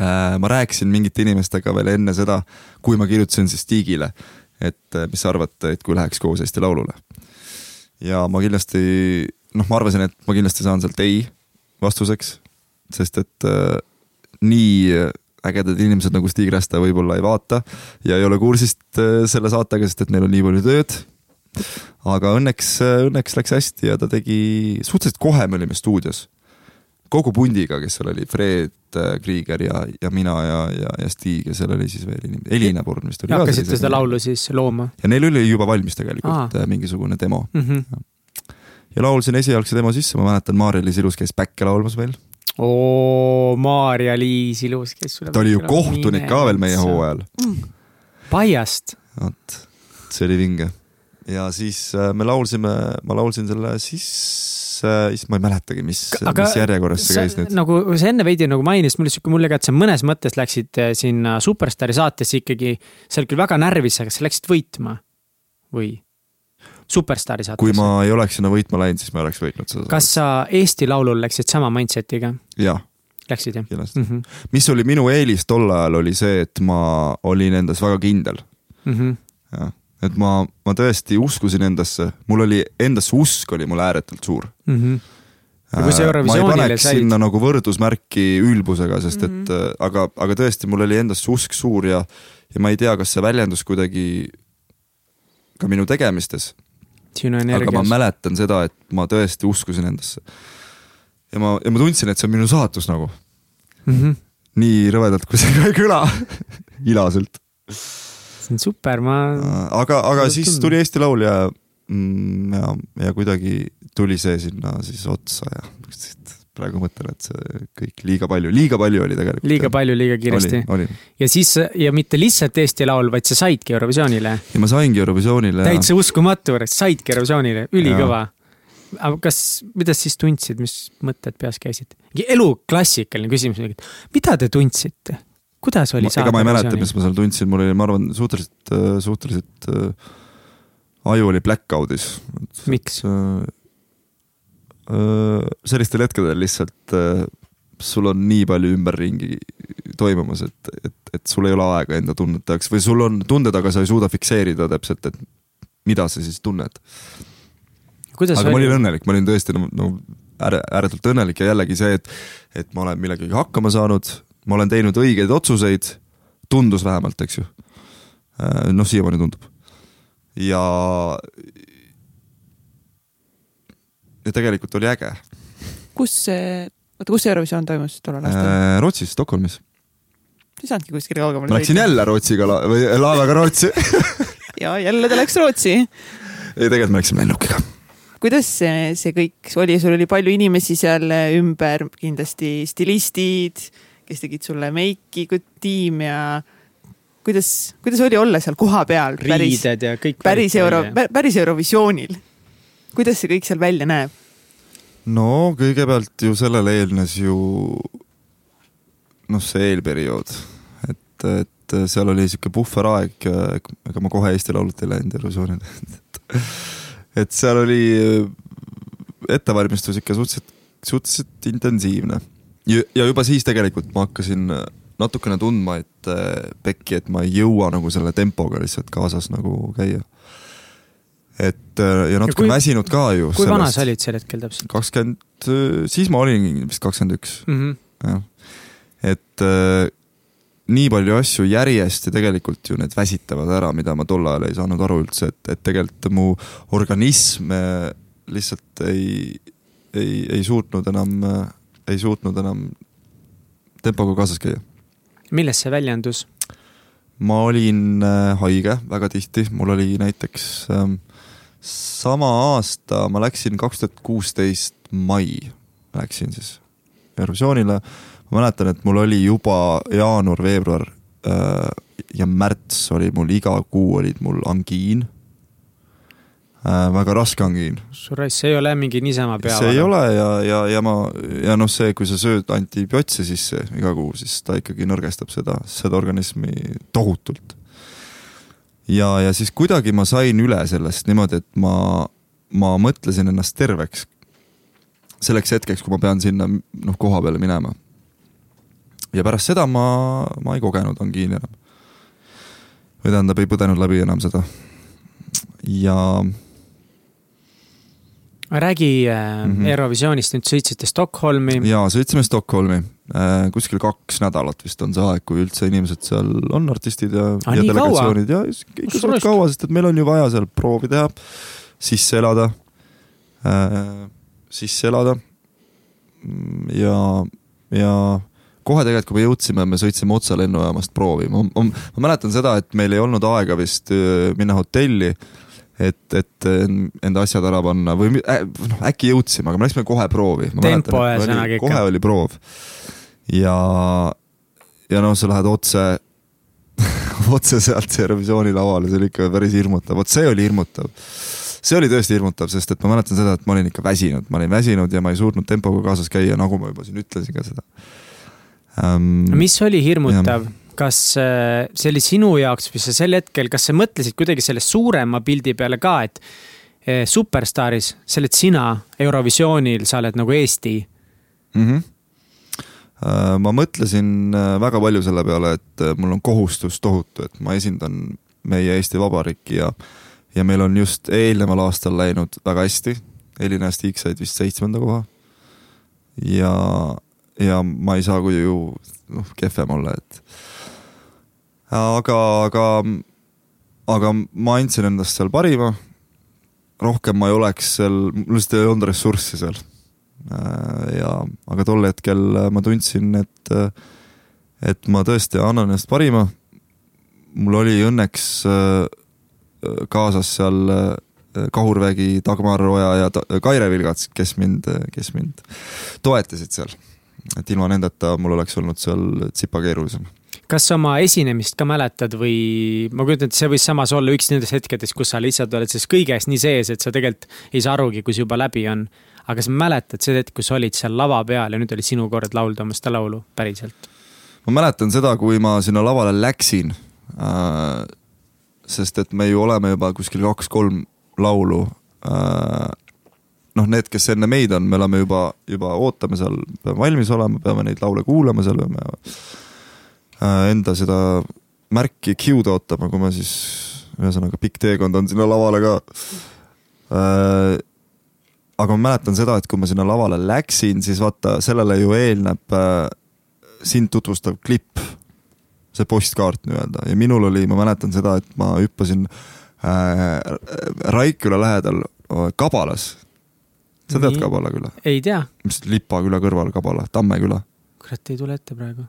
Äh, ma rääkisin mingite inimestega veel enne seda, kui ma kirjutasin siis Stigile, et mis sa arvad, et kui läheks koos Eesti Laulule. ja ma kindlasti, noh, ma arvasin, et ma kindlasti saan sealt ei vastuseks, sest et nii ägedad inimesed nagu Stig Rästa võib-olla ei vaata ja ei ole kursist äh, selle saatega, sest et neil on nii palju tööd. aga õnneks, äh, õnneks läks hästi ja ta tegi, suhteliselt kohe me olime stuudios. kogu pundiga, kes seal oli, Fred äh, Krieger ja, ja mina ja, ja, ja Stig ja seal oli siis veel inimene, Elina Purn vist oli. hakkasite seda laulu siis looma? ja neil oli juba valmis tegelikult Aa. mingisugune demo mm. -hmm. ja laulsin esialgse demo sisse, ma mäletan, Maarja-Liis Ilus käis back'e laulmas meil oo, Maarja-Liis Ilus, kes sulle. ta oli ju kohtunik ka veel meie hooajal mm.. Paiast. vot, see oli vinge. ja siis äh, me laulsime, ma laulsin selle siis äh,, ma ei mäletagi, mis, mis järjekorras see käis nüüd. nagu sa enne veidi nagu mainisid, mul oli sihuke mulje ka, et sa mõnes mõttes läksid äh, sinna Superstaari saatesse ikkagi, sa olid küll väga närvis, aga sa läksid võitma või? Superstaari saates. kui ma ei oleks sinna võitma läinud, siis ma oleks võitnud seda. kas sa Eesti Laulul läksid sama mindset'iga? jah. Läksid jah? kindlasti mm. -hmm. mis oli minu eelis tol ajal, oli see, et ma olin endas väga kindel mm. -hmm. jah, et ma, ma tõesti uskusin endasse, mul oli, endasse usk oli mul ääretult suur mm. -hmm ja kui sa Eurovisioonile said. sinna nagu võrdusmärki ülbusega, sest et mm -hmm. aga, aga tõesti, mul oli endasse usk suur ja, ja ma ei tea, kas see väljendus kuidagi ka minu tegemistes sinu energias. aga ma mäletan seda, et ma tõesti uskusin endasse. ja ma, ja ma tundsin, et see on minu saatus nagu mm. -hmm. nii rõvedalt, kui see ka ei kõla ilaselt. see on super, ma. aga, aga siis tuli Eesti Laul ja, mm, ja, ja kuidagi tuli see sinna siis otsa ja praegu mõtlen, et see kõik liiga palju, liiga palju oli tegelikult. liiga palju, liiga kiiresti. ja siis ja mitte lihtsalt Eesti Laul, vaid sa saidki Eurovisioonile. ja ma saingi Eurovisioonile. täitsa uskumatu, saidki Eurovisioonile, ülikõva. aga kas, mida siis tundsid, mis mõtted peas käisid? elu klassikaline küsimus, mida te tundsite? kuidas oli saada? ega ma ei mäleta, mis ma seal tundsin, mul oli, ma arvan, suhteliselt, suhteliselt äh, aju oli blackout'is. miks? Äh, sellistel hetkedel lihtsalt sul on nii palju ümberringi toimumas, et, et, et sul ei ole aega enda tunnete jaoks või sul on tunded, aga sa ei suuda fikseerida täpselt, et mida sa siis tunned. aga oli? ma olin õnnelik, ma olin tõesti no, no ääre, ääretult õnnelik ja jällegi see, et, et ma olen millegagi hakkama saanud, ma olen teinud õigeid otsuseid, tundus vähemalt, eks ju. noh, siiamaani tundub. ja, ja tegelikult oli äge. kus see, oota, kus see Eurovisioon toimus tollel aastal äh,? Rootsis, Stockholmis. ei saanudki kuskile kaugemale ma läksin jälle Rootsiga la või laevaga Rootsi ja jälle ta läks Rootsi. ei, tegelikult me läksime lennukiga kuidas see, see kõik oli, sul oli palju inimesi seal ümber, kindlasti stilistid, kes tegid sulle meiki, tiim ja kuidas, kuidas oli olla seal kohapeal? riided ja kõik. päris euro, päris Eurovisioonil kuidas see kõik seal välja näeb? no kõigepealt ju sellele eelnes ju noh, see eelperiood, et, et seal oli sihuke puhveraeg, ega ma kohe Eesti Laulut ei läinud Eurovisioonile et seal oli ettevalmistus ikka suhteliselt, suhteliselt intensiivne. ja juba siis tegelikult ma hakkasin natukene tundma, et pekki, et ma ei jõua nagu selle tempoga lihtsalt kaasas nagu käia et äh, ja natuke ja väsinud ka ju. kui vana sa olid sel hetkel täpselt? kakskümmend, äh, siis ma olin vist kakskümmend üks, mhm. jah. et äh, nii palju asju järjest ja tegelikult ju need väsitavad ära, mida ma tol ajal ei saanud aru üldse, et, et tegelikult mu organism äh, lihtsalt ei, ei, ei suutnud enam, ei suutnud enam tempoga kaasas käia. milles see väljendus? ma olin haige väga tihti, mul oli näiteks ähm, sama aasta ma läksin kaks tuhat kuusteist mai, läksin siis Eurovisioonile. ma mäletan, et mul oli juba jaanuar, veebruar äh, ja märts oli mul iga kuu olid mul angiin äh,. väga raske angiin. Suraiss, see ei ole mingi niisama peavalu. see ei ole ja, ja, ja ma ja noh, see, kui sa sööd antibiootse sisse iga kuu, siis ta ikkagi nõrgestab seda, seda organismi tohutult ja, ja siis kuidagi ma sain üle sellest niimoodi, et ma, ma mõtlesin ennast terveks. selleks hetkeks, kui ma pean sinna noh, koha peale minema. ja pärast seda ma, ma ei kogenud angiini enam. või tähendab, ei põdenud läbi enam seda. ja räägi äh, mm -hmm. Eurovisioonist, nüüd sõitsite Stockholmi. jaa, sõitsime Stockholmi. Kuskil kaks nädalat vist on see aeg, kui üldse inimesed seal on, artistid ja, ah, ja delegatsioonid. Ja ikka suht kaua, sest et meil on ju vaja seal proovi teha, sisse elada äh,, sisse elada. ja, ja kohe tegelikult, kui me jõudsime, me sõitsime otse lennujaamast proovi, ma, ma, ma mäletan seda, et meil ei olnud aega vist äh, minna hotelli, et, et enda asjad ära panna või äh, noh, äkki jõudsime, aga me läksime kohe proovi. tempo ühesõnaga ikka. kohe oli proov. ja, ja noh, sa lähed otse otse sealt Eurovisiooni lavale, see oli ikka päris hirmutav, vot see oli hirmutav. see oli tõesti hirmutav, sest et ma mäletan seda, et ma olin ikka väsinud, ma olin väsinud ja ma ei suutnud tempoga kaasas käia, nagu ma juba siin ütlesin ka seda ähm,. mis oli hirmutav? Kas äh, see oli sinu jaoks või sa sel hetkel, kas sa mõtlesid kuidagi selle suurema pildi peale ka, et äh, Superstaaris, see oled sina, Eurovisioonil, sa oled nagu Eesti mm? -hmm ma mõtlesin väga palju selle peale, et mul on kohustus tohutu, et ma esindan meie Eesti Vabariiki ja, ja meil on just eelneval aastal läinud väga hästi. Elina ja Stig said vist seitsmenda koha. ja ja ma ei saa ju noh, kehvem olla, et aga, aga, aga ma andsin endast seal parima. rohkem ma ei oleks seal, mul lihtsalt ei olnud ressurssi seal. ja, aga tol hetkel ma tundsin, et, et ma tõesti annan endast parima. mul oli õnneks kaasas seal Kahurvägi, Dagmar Oja ja Kaire Vilgats, kes mind, kes mind toetasid seal et ilma nendeta mul oleks olnud seal tsipa keerulisem. Kas sa oma esinemist ka mäletad või ma kujutan ette, see võis samas olla üks nendest hetkedest, kus sa lihtsalt oled selles kõiges nii sees, et sa tegelikult ei saa arugi, kui see juba läbi on. aga kas mäletad seda hetke, kus sa olid seal lava peal ja nüüd oli sinu kord laulda oma seda laulu päriselt? ma mäletan seda, kui ma sinna lavale läksin äh,. sest et me ju oleme juba kuskil kaks-kolm laulu äh, noh, need, kes enne meid on, me oleme juba, juba ootame seal, peame valmis olema, peame neid laule kuulama seal, peame enda seda märki cue'd ootama, kui ma siis, ühesõnaga pikk teekond on sinna lavale ka. Äh, aga ma mäletan seda, et kui ma sinna lavale läksin, siis vaata, sellele ju eelneb äh, sind tutvustav klipp, see postkaart nii-öelda ja minul oli, ma mäletan seda, et ma hüppasin äh, Raikküla lähedal Kabalas sa tead Kabala küla? ei tea. mis Lipa küla kõrval Kabala, Tamme küla? kurat, ei tule ette praegu.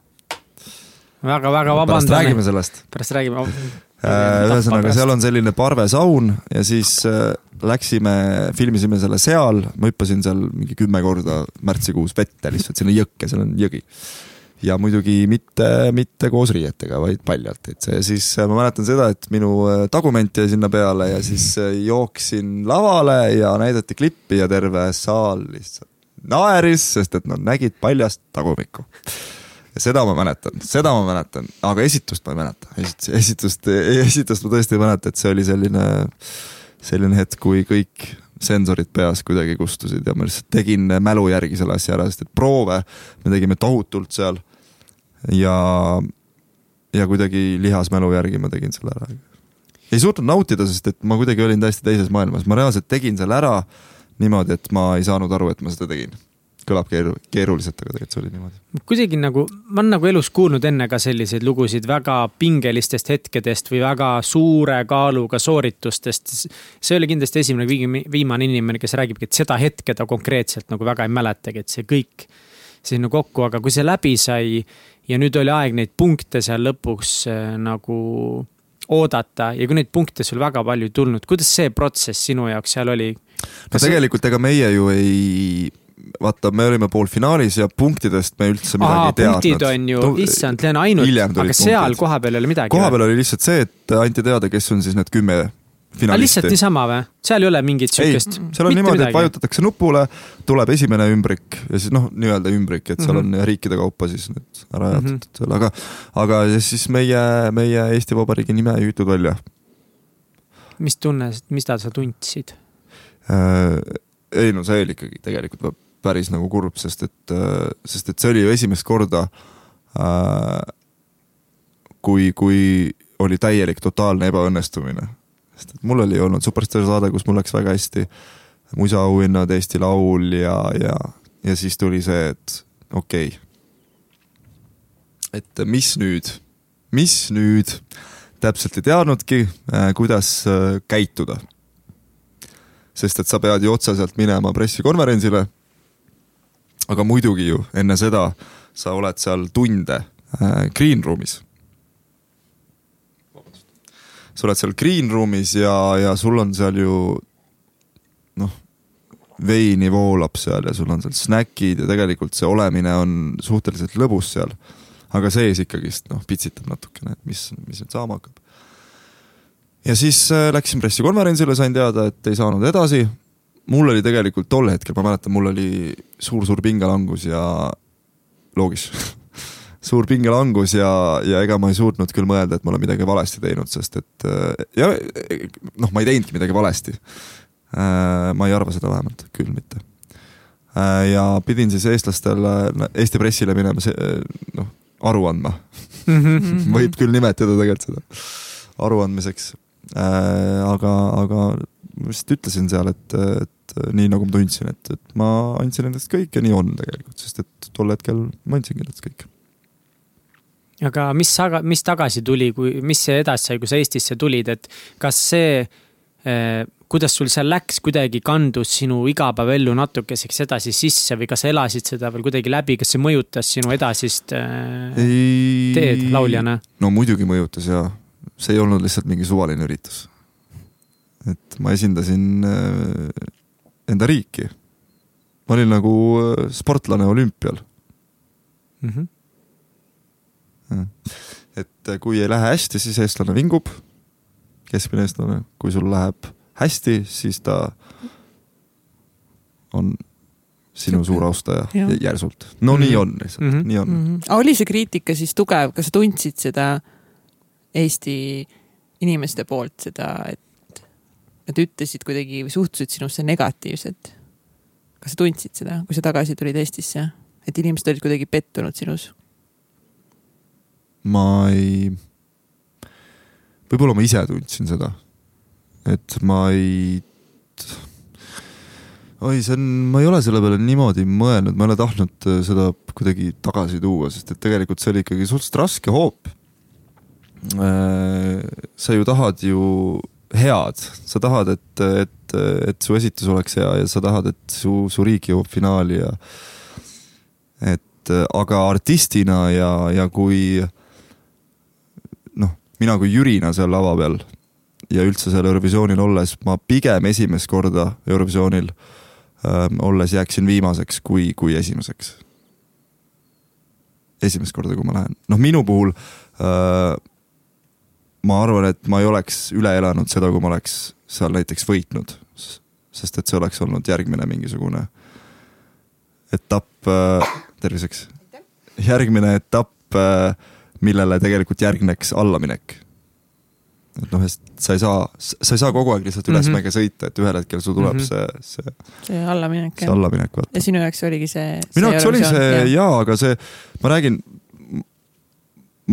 Väga-väga vabandan. pärast räägime sellest. pärast räägime äh, ühesõnaga, seal on selline parvesaun ja siis äh, läksime, filmisime selle seal, ma hüppasin seal mingi kümme korda märtsikuus vette lihtsalt, sinna jõkke, seal on jõgi ja muidugi mitte, mitte koos riietega, vaid paljalt, et see siis, ma mäletan seda, et minu äh, tagument jäi sinna peale ja siis äh, jooksin lavale ja näidati klippi ja terve saal lihtsalt naeris, sest et nad nägid paljast tagumikku. Ja seda ma mäletan, seda ma mäletan, aga esitust ma ei mäleta, esitust, esitust, esitust ma tõesti ei mäleta, et see oli selline, selline hetk, kui kõik sensorid peas kuidagi kustusid ja ma lihtsalt tegin mälu järgi selle asja ära, sest et proove me tegime tohutult seal. Ja, ja kuidagi lihasmälu järgi ma tegin selle ära. ei suutnud nautida, sest et ma kuidagi olin täiesti teises maailmas, ma reaalselt tegin selle ära niimoodi, et ma ei saanud aru, et ma seda tegin kõlab keeru-, keeruliselt, aga tegelikult see oli niimoodi. kuidagi nagu, ma olen nagu elus kuulnud enne ka selliseid lugusid väga pingelistest hetkedest või väga suure kaaluga sooritustest. see oli kindlasti esimene, viimane inimene, kes räägibki, et seda hetke ta konkreetselt nagu väga ei mäletagi, et see kõik sinna kokku, aga kui see läbi sai ja nüüd oli aeg neid punkte seal lõpuks äh, nagu oodata ja kui neid punkte sul väga palju ei tulnud, kuidas see protsess sinu jaoks seal oli? no tegelikult ega meie ju ei, vaata, me olime poolfinaalis ja punktidest me üldse midagi Aa, ei teadnud. punktid on ju, issand, need on ainult, aga seal kohapeal ei ole midagi. kohapeal oli lihtsalt see, et anti teada, kes on siis need kümme lihtsalt niisama või? seal ei ole mingit siukest? seal on niimoodi, et vajutatakse nupule, tuleb esimene ümbrik ja siis noh, nii-öelda ümbrik, et seal mm -hmm. on riikide kaupa siis need ära jaotatud mm -hmm. seal, aga, aga siis meie, meie Eesti Vabariigi nime ei hüütud välja. mis tunne, mida sa tundsid äh,? Ei no see oli ikkagi tegelikult päris nagu kurb, sest et, äh, sest et see oli ju esimest korda äh, kui, kui oli täielik totaalne ebaõnnestumine. Sest et mul oli olnud Superstaari saade, kus mul läks väga hästi, musaauhinnad, Eesti Laul ja, ja, ja siis tuli see, et okei. Okay.. et mis nüüd, mis nüüd, täpselt ei teadnudki, äh, kuidas äh, käituda. Sest et sa pead ju otseselt minema pressikonverentsile aga muidugi ju enne seda sa oled seal tunde äh, green room'is. sa oled seal green room'is ja, ja sul on seal ju noh, veini voolab seal ja sul on seal snäkid ja tegelikult see olemine on suhteliselt lõbus seal. aga sees ikkagist noh, pitsitab natukene, et mis, mis nüüd saama hakkab. Ja siis äh, läksin pressikonverentsile, sain teada, et ei saanud edasi. mul oli tegelikult tol hetkel, ma mäletan, mul oli suur-suur pingelangus ja loogis suur pingelangus ja, ja ega ma ei suutnud küll mõelda, et ma olen midagi valesti teinud, sest et äh, ja noh, ma ei teinudki midagi valesti. Äh, ma ei arva seda vähemalt, küll mitte. Äh, ja pidin siis eestlastele, Eesti pressile minema noh, aru andma. -hmm. võib küll nimetada tegelikult seda aruandmiseks. Aga, aga ma vist ütlesin seal, et, et nii nagu ma tundsin, et, et ma andsin endast kõik ja nii on tegelikult, sest et tol hetkel ma andsingi endast kõik. Aga mis, mis tagasi tuli, kui, mis see edasi sai, kui sa Eestisse tulid, et kas see eh,, kuidas sul seal läks, kuidagi kandus sinu igapäevaellu natukeseks edasi sisse või kas sa elasid seda veel kuidagi läbi, kas see mõjutas sinu edasist Ei... teed lauljana? no muidugi mõjutas ja see ei olnud lihtsalt mingi suvaline üritus. et ma esindasin eh, enda riiki. ma olin nagu eh, sportlane olümpial mm. -hmm et äh, kui ei lähe hästi, siis eestlane vingub, keskmine eestlane, kui sul läheb hästi, siis ta on sinu suur austaja ja. järsult. no mm -hmm. nii on lihtsalt mm, -hmm. nii on mm. -hmm. aga oli see kriitika siis tugev, kas sa tundsid seda Eesti inimeste poolt seda, et nad ütlesid kuidagi või suhtusid sinusse negatiivselt? kas sa tundsid seda, kui sa tagasi tulid Eestisse, et inimesed olid kuidagi pettunud sinus? ma ei, võib-olla ma ise tundsin seda, et ma ei, oi, see on, ma ei ole selle peale niimoodi mõelnud, ma ei ole tahtnud äh, seda kuidagi tagasi tuua, sest et tegelikult see oli ikkagi suhteliselt raske hoop. Äh, sa ju tahad ju head, sa tahad, et, et, et su esitus oleks hea ja sa tahad, et su, su riik jõuab finaali ja et aga artistina ja, ja kui äh, mina kui Jürina seal lava peal ja üldse seal Eurovisioonil olles, ma pigem esimest korda Eurovisioonil ähm, olles jääksin viimaseks kui, kui esimeseks. esimest korda, kui ma lähen, noh, minu puhul äh, ma arvan, et ma ei oleks üle elanud seda, kui ma oleks seal näiteks võitnud, sest et see oleks olnud järgmine mingisugune etapp äh,, terviseks, järgmine etapp äh, millele tegelikult järgneks allaminek. et noh, sa ei saa, sa ei saa kogu aeg lihtsalt üles mm -hmm. sõita, et ühel hetkel sul tuleb mm -hmm. see, see. see allaminek. see allaminek, vaata. ja sinu jaoks oligi see. minu jaoks oli see ja. jaa, aga see, ma räägin,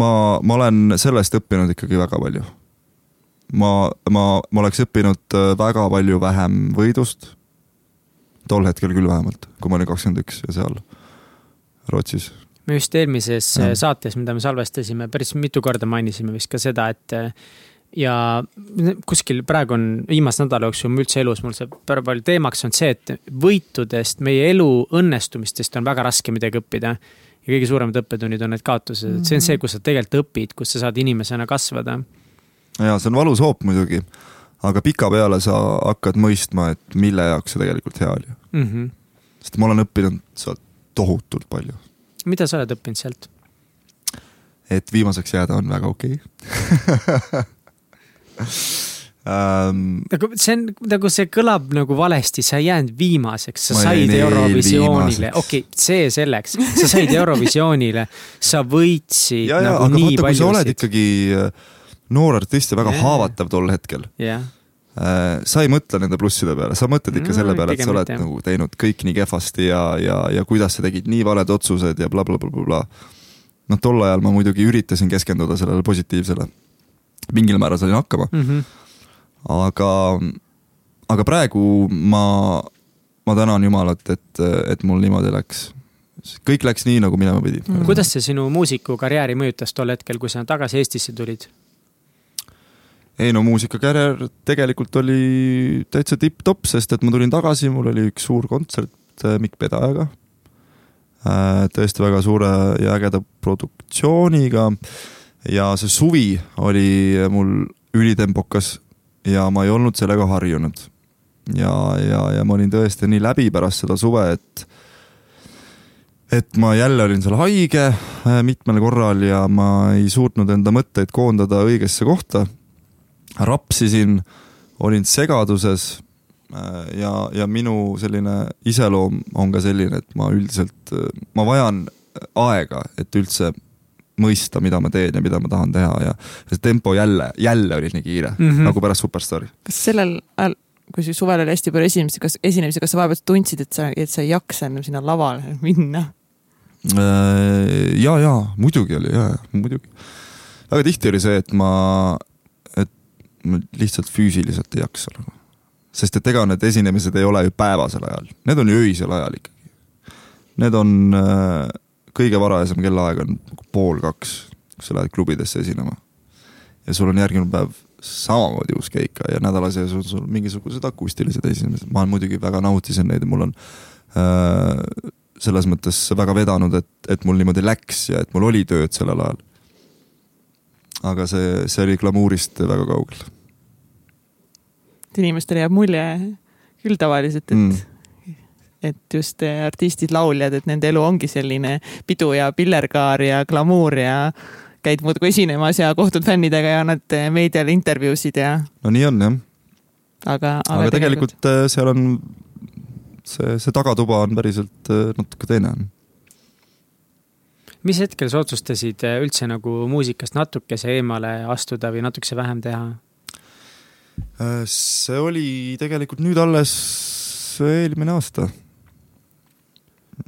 ma, ma olen sellest õppinud ikkagi väga palju. ma, ma, ma oleks õppinud äh, väga palju vähem võidust. tol hetkel küll vähemalt, kui ma olin kakskümmend üks ja seal Rootsis me just eelmises ja. saates, mida me salvestasime, päris mitu korda mainisime vist ka seda, et ja kuskil praegu on viimase nädala jooksul üldse elus mul see väga palju teemaks on see, et võitudest, meie elu õnnestumistest on väga raske midagi õppida. Ja kõige suuremad õppetunnid on need kaotused, et see on see, kus sa tegelikult õpid, kus sa saad inimesena kasvada. ja see on valus hoop muidugi, aga pikapeale sa hakkad mõistma, et mille jaoks see tegelikult hea oli mm. -hmm. sest ma olen õppinud sealt tohutult palju mida sa oled õppinud sealt? et viimaseks jääda on väga okei okay. Um, nagu see on, nagu see kõlab nagu valesti, sa ei jäänud viimaseks, sa said Eurovisioonile, okei okay,, see selleks, sa said Eurovisioonile, sa võitsid ja, nagu ja, nii paljusid. kui sa oled ikkagi äh, noor artist ja väga yeah. haavatav tol hetkel yeah Äh, sa ei mõtle nende plusside peale, sa mõtled ikka selle peale, et sa oled mitte. nagu teinud kõik nii kehvasti ja, ja, ja kuidas sa tegid nii valed otsused ja blablabla bla, bla. Bla. noh, tol ajal ma muidugi üritasin keskenduda sellele positiivsele. mingil määral sain hakkama mm. -hmm. Aga, aga praegu ma, ma tänan Jumalat, et, et mul niimoodi läks kõik läks nii, nagu minema pidi mm. kuidas see sinu muusikukarjääri mõjutas tol hetkel, kui sa tagasi Eestisse tulid? ei no muusikakarjäär tegelikult oli täitsa tipp-topp, sest et ma tulin tagasi, mul oli üks suur kontsert äh, Mikk Pedajaga. äh, tõesti väga suure ja ägeda produktsiooniga ja see suvi oli mul ülitempokas ja ma ei olnud sellega harjunud. ja, ja, ja ma olin tõesti nii läbi pärast seda suve, et et ma jälle olin seal haige äh, mitmel korral ja ma ei suutnud enda mõtteid koondada õigesse kohta. rapsisin, olin segaduses äh, ja, ja minu selline iseloom on ka selline, et ma üldiselt, äh, ma vajan aega, et üldse mõista, mida ma teen ja mida ma tahan teha ja see tempo jälle, jälle oli nii kiire mm, -hmm. nagu pärast Superstaari. kas sellel ajal, kui suvel oli hästi palju esinemisi, kas esinemisi, kas sa vahepeal tundsid, et sa, et sa ei jaksa enam sinna lavale minna? Äh, ja, ja muidugi oli ja, ja muidugi. väga tihti oli see, et ma, et ma lihtsalt füüsiliselt ei jaksa nagu. sest et ega need esinemised ei ole ju päevasel ajal, need on ju öisel ajal ikkagi. Need on äh, kõige varajasem kellaaeg on pool kaks, kus sa lähed klubidesse esinema. ja sul on järgmine päev samamoodi uus keika ja nädala sees on sul mingisugused akustilised esinemised, ma muidugi väga nautisin neid ja mul on äh, selles mõttes väga vedanud, et, et mul niimoodi läks ja et mul oli tööd sellel ajal. aga see, see oli glamuurist väga kaugel. et inimestele jääb mulje küll tavaliselt, et mm et just artistid, lauljad, et nende elu ongi selline pidu ja pillerkaar ja glamuur ja käid muudkui esinemas ja kohtud fännidega ja annad meediale intervjuusid ja. no nii on jah. aga, aga, aga tegelikult, tegelikult äh, seal on see, see tagatuba on päriselt äh, natuke teine. mis hetkel sa otsustasid äh, üldse nagu muusikast natukese eemale astuda või natukese vähem teha? see oli tegelikult nüüd alles eelmine aasta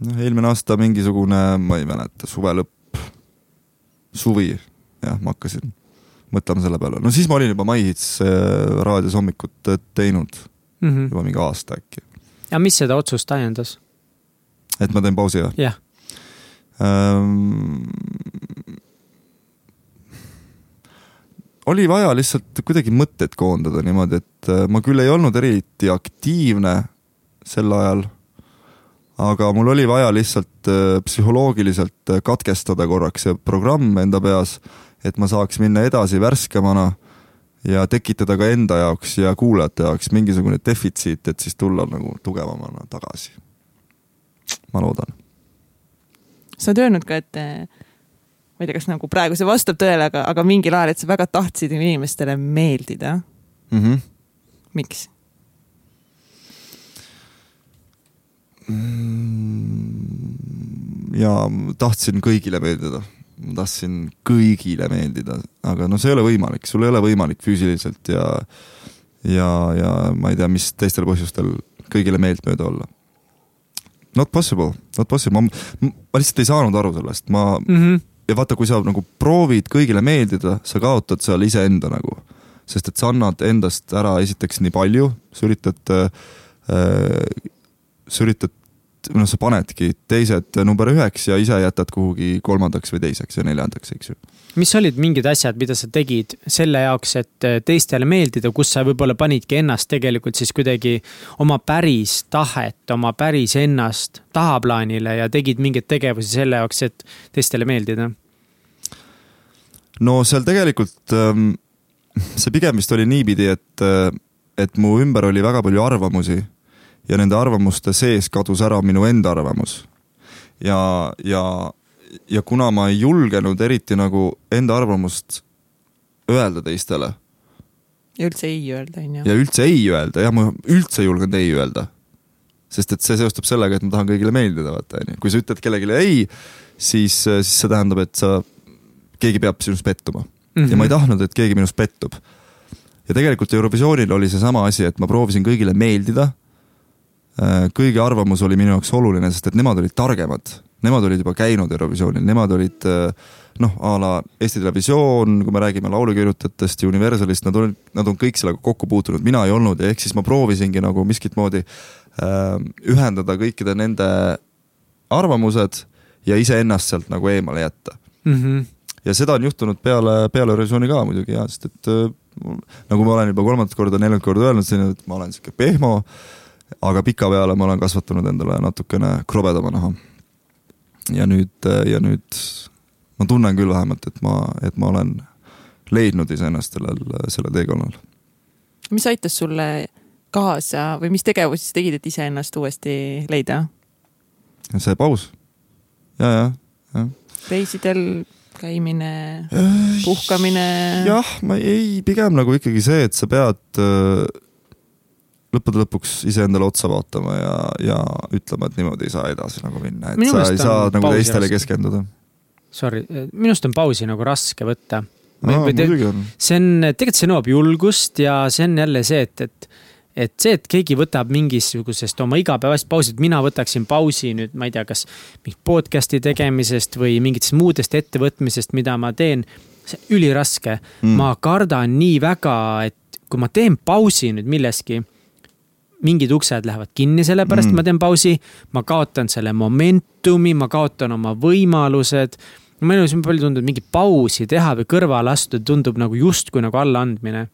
noh, eelmine aasta mingisugune, ma ei mäleta, suve lõpp, suvi, jah, ma hakkasin mõtlema selle peale, no siis ma olin juba MyHits äh, raadios hommikut äh, teinud mm -hmm. juba mingi aasta äkki. ja mis seda otsust ajendas? et ma teen pausi või? jah ähm, oli vaja lihtsalt kuidagi mõtteid koondada niimoodi, et äh, ma küll ei olnud eriti aktiivne sel ajal aga mul oli vaja lihtsalt äh, psühholoogiliselt äh, katkestada korraks see programm enda peas, et ma saaks minna edasi värskemana ja tekitada ka enda jaoks ja kuulajate jaoks mingisugune defitsiit, et siis tulla nagu tugevamana tagasi. ma loodan. sa oled öelnud ka, et äh, ma ei tea, kas nagu praegu see vastab tõele, aga, aga mingil ajal, et sa väga tahtsid inimestele meeldida mm. -hmm. miks? Mm, ja tahtsin kõigile meeldida, ma tahtsin kõigile meeldida, aga no see ei ole võimalik, sul ei ole võimalik füüsiliselt ja ja, ja ma ei tea, mis teistel põhjustel kõigile meeltmööda olla. Not possible, not possible, ma, ma lihtsalt ei saanud aru sellest, ma mm -hmm. ja vaata, kui sa nagu proovid kõigile meeldida, sa kaotad seal iseenda nagu, sest et sa annad endast ära esiteks nii palju, sa üritad äh, sa üritad, noh, sa panedki teised number üheks ja ise jätad kuhugi kolmandaks või teiseks ja neljandaks, eks ju. mis olid mingid asjad, mida sa tegid selle jaoks, et teistele meeldida, kus sa võib-olla panidki ennast tegelikult siis kuidagi oma päris tahet, oma päris ennast tahaplaanile ja tegid mingeid tegevusi selle jaoks, et teistele meeldida? no seal tegelikult ähm, see pigem vist oli niipidi, et, et mu ümber oli väga palju arvamusi ja nende arvamuste sees kadus ära minu enda arvamus. ja, ja, ja kuna ma ei julgenud eriti nagu enda arvamust öelda teistele. ja üldse ei öelda, on ju. ja üldse ei öelda, jah, ma üldse ei julgenud ei öelda. sest et see seostub sellega, et ma tahan kõigile meeldida, vaata on ju, kui sa ütled kellelegi ei, siis, siis see tähendab, et sa, keegi peab sinust pettuma mm. -hmm. ja ma ei mhm. tahtnud, et keegi minust pettub. ja tegelikult Eurovisioonil oli seesama asi, et ma proovisin kõigile meeldida kõigi arvamus oli minu jaoks oluline, sest et nemad olid targemad, nemad olid juba käinud Eurovisioonil, nemad olid äh, noh, a la Eesti Televisioon, kui me räägime laulukirjutajatest ja Universalist, nad olid, nad on kõik sellega kokku puutunud, mina ei olnud ja ehk siis ma proovisingi nagu miskit moodi äh, ühendada kõikide nende arvamused ja iseennast sealt nagu eemale jätta mm. -hmm. ja seda on juhtunud peale, peale Eurovisiooni ka muidugi ja, sest et äh, nagu ma olen juba kolmandat korda, neljandat korda öelnud, et ma olen sihuke pehmo äh, aga pikapeale ma olen kasvatanud endale natukene krobedama naha. ja nüüd, ja nüüd ma tunnen küll vähemalt, et ma, et ma olen leidnud iseennast sellel, sellel teekonnal. mis aitas sulle kaasa või mis tegevusi sa tegid, et iseennast uuesti leida? see paus. ja, ja, jah. reisidel käimine, puhkamine? jah, ma ei, pigem nagu ikkagi see, et sa pead äh, lõppude lõpuks iseendale otsa vaatama ja, ja ütlema, et niimoodi ei saa edasi nagu minna, et Minu sa ei saa nagu teistele keskenduda. Sorry, minu arust on pausi nagu raske võtta. see on, tegelikult see nõuab julgust ja see on jälle see, et, et et see, et keegi võtab mingisugusest oma igapäevast pausi, et mina võtaksin pausi nüüd, ma ei tea, kas mingit podcast'i tegemisest või mingitest muudest ettevõtmisest, mida ma teen. see on üliraske mm., ma kardan nii väga, et kui ma teen pausi nüüd milleski, mingid uksed lähevad kinni, sellepärast Mm. mm. ma teen pausi, ma kaotan selle momentumi, ma kaotan oma võimalused mu elus on palju tundub, mingit pausi teha või kõrvale astuda tundub nagu justkui nagu allaandmine.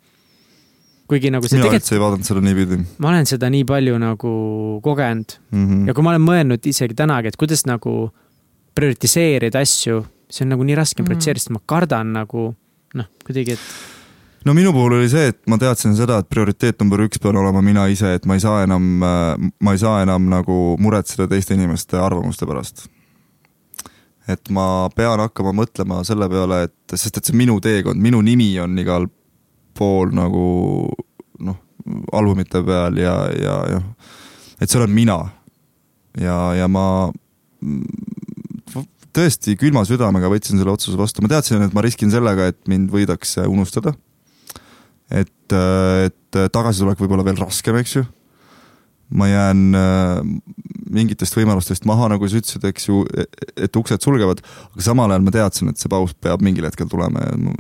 kuigi nagu see mina üldse ei vaadanud seda niipidi ma olen seda nii palju nagu kogenud mm. -hmm. ja kui ma olen mõelnud isegi tänagi, et kuidas nagu prioritiseerida asju, see on nagu nii raske Mhm. prioritiseerida, sest ma kardan nagu noh, kuidagi, et no minu puhul oli see, et ma teadsin seda, et prioriteet number üks pean olema mina ise, et ma ei saa enam, ma ei saa enam nagu muretseda teiste inimeste arvamuste pärast. et ma pean hakkama mõtlema selle peale, et sest et see on minu teekond, minu nimi on igal pool nagu noh, albumite peal ja, ja, ja et see olen mina. ja, ja ma tõesti külma südamega võtsin selle otsuse vastu, ma teadsin, et ma riskin sellega, et mind võidakse unustada. et, et tagasitulek võib olla veel raskem, eks ju. ma jään äh, mingitest võimalustest maha, nagu sa ütlesid, eks ju, et uksed sulgevad, aga samal ajal ma teadsin, et see paus peab mingil hetkel tulema ja ma,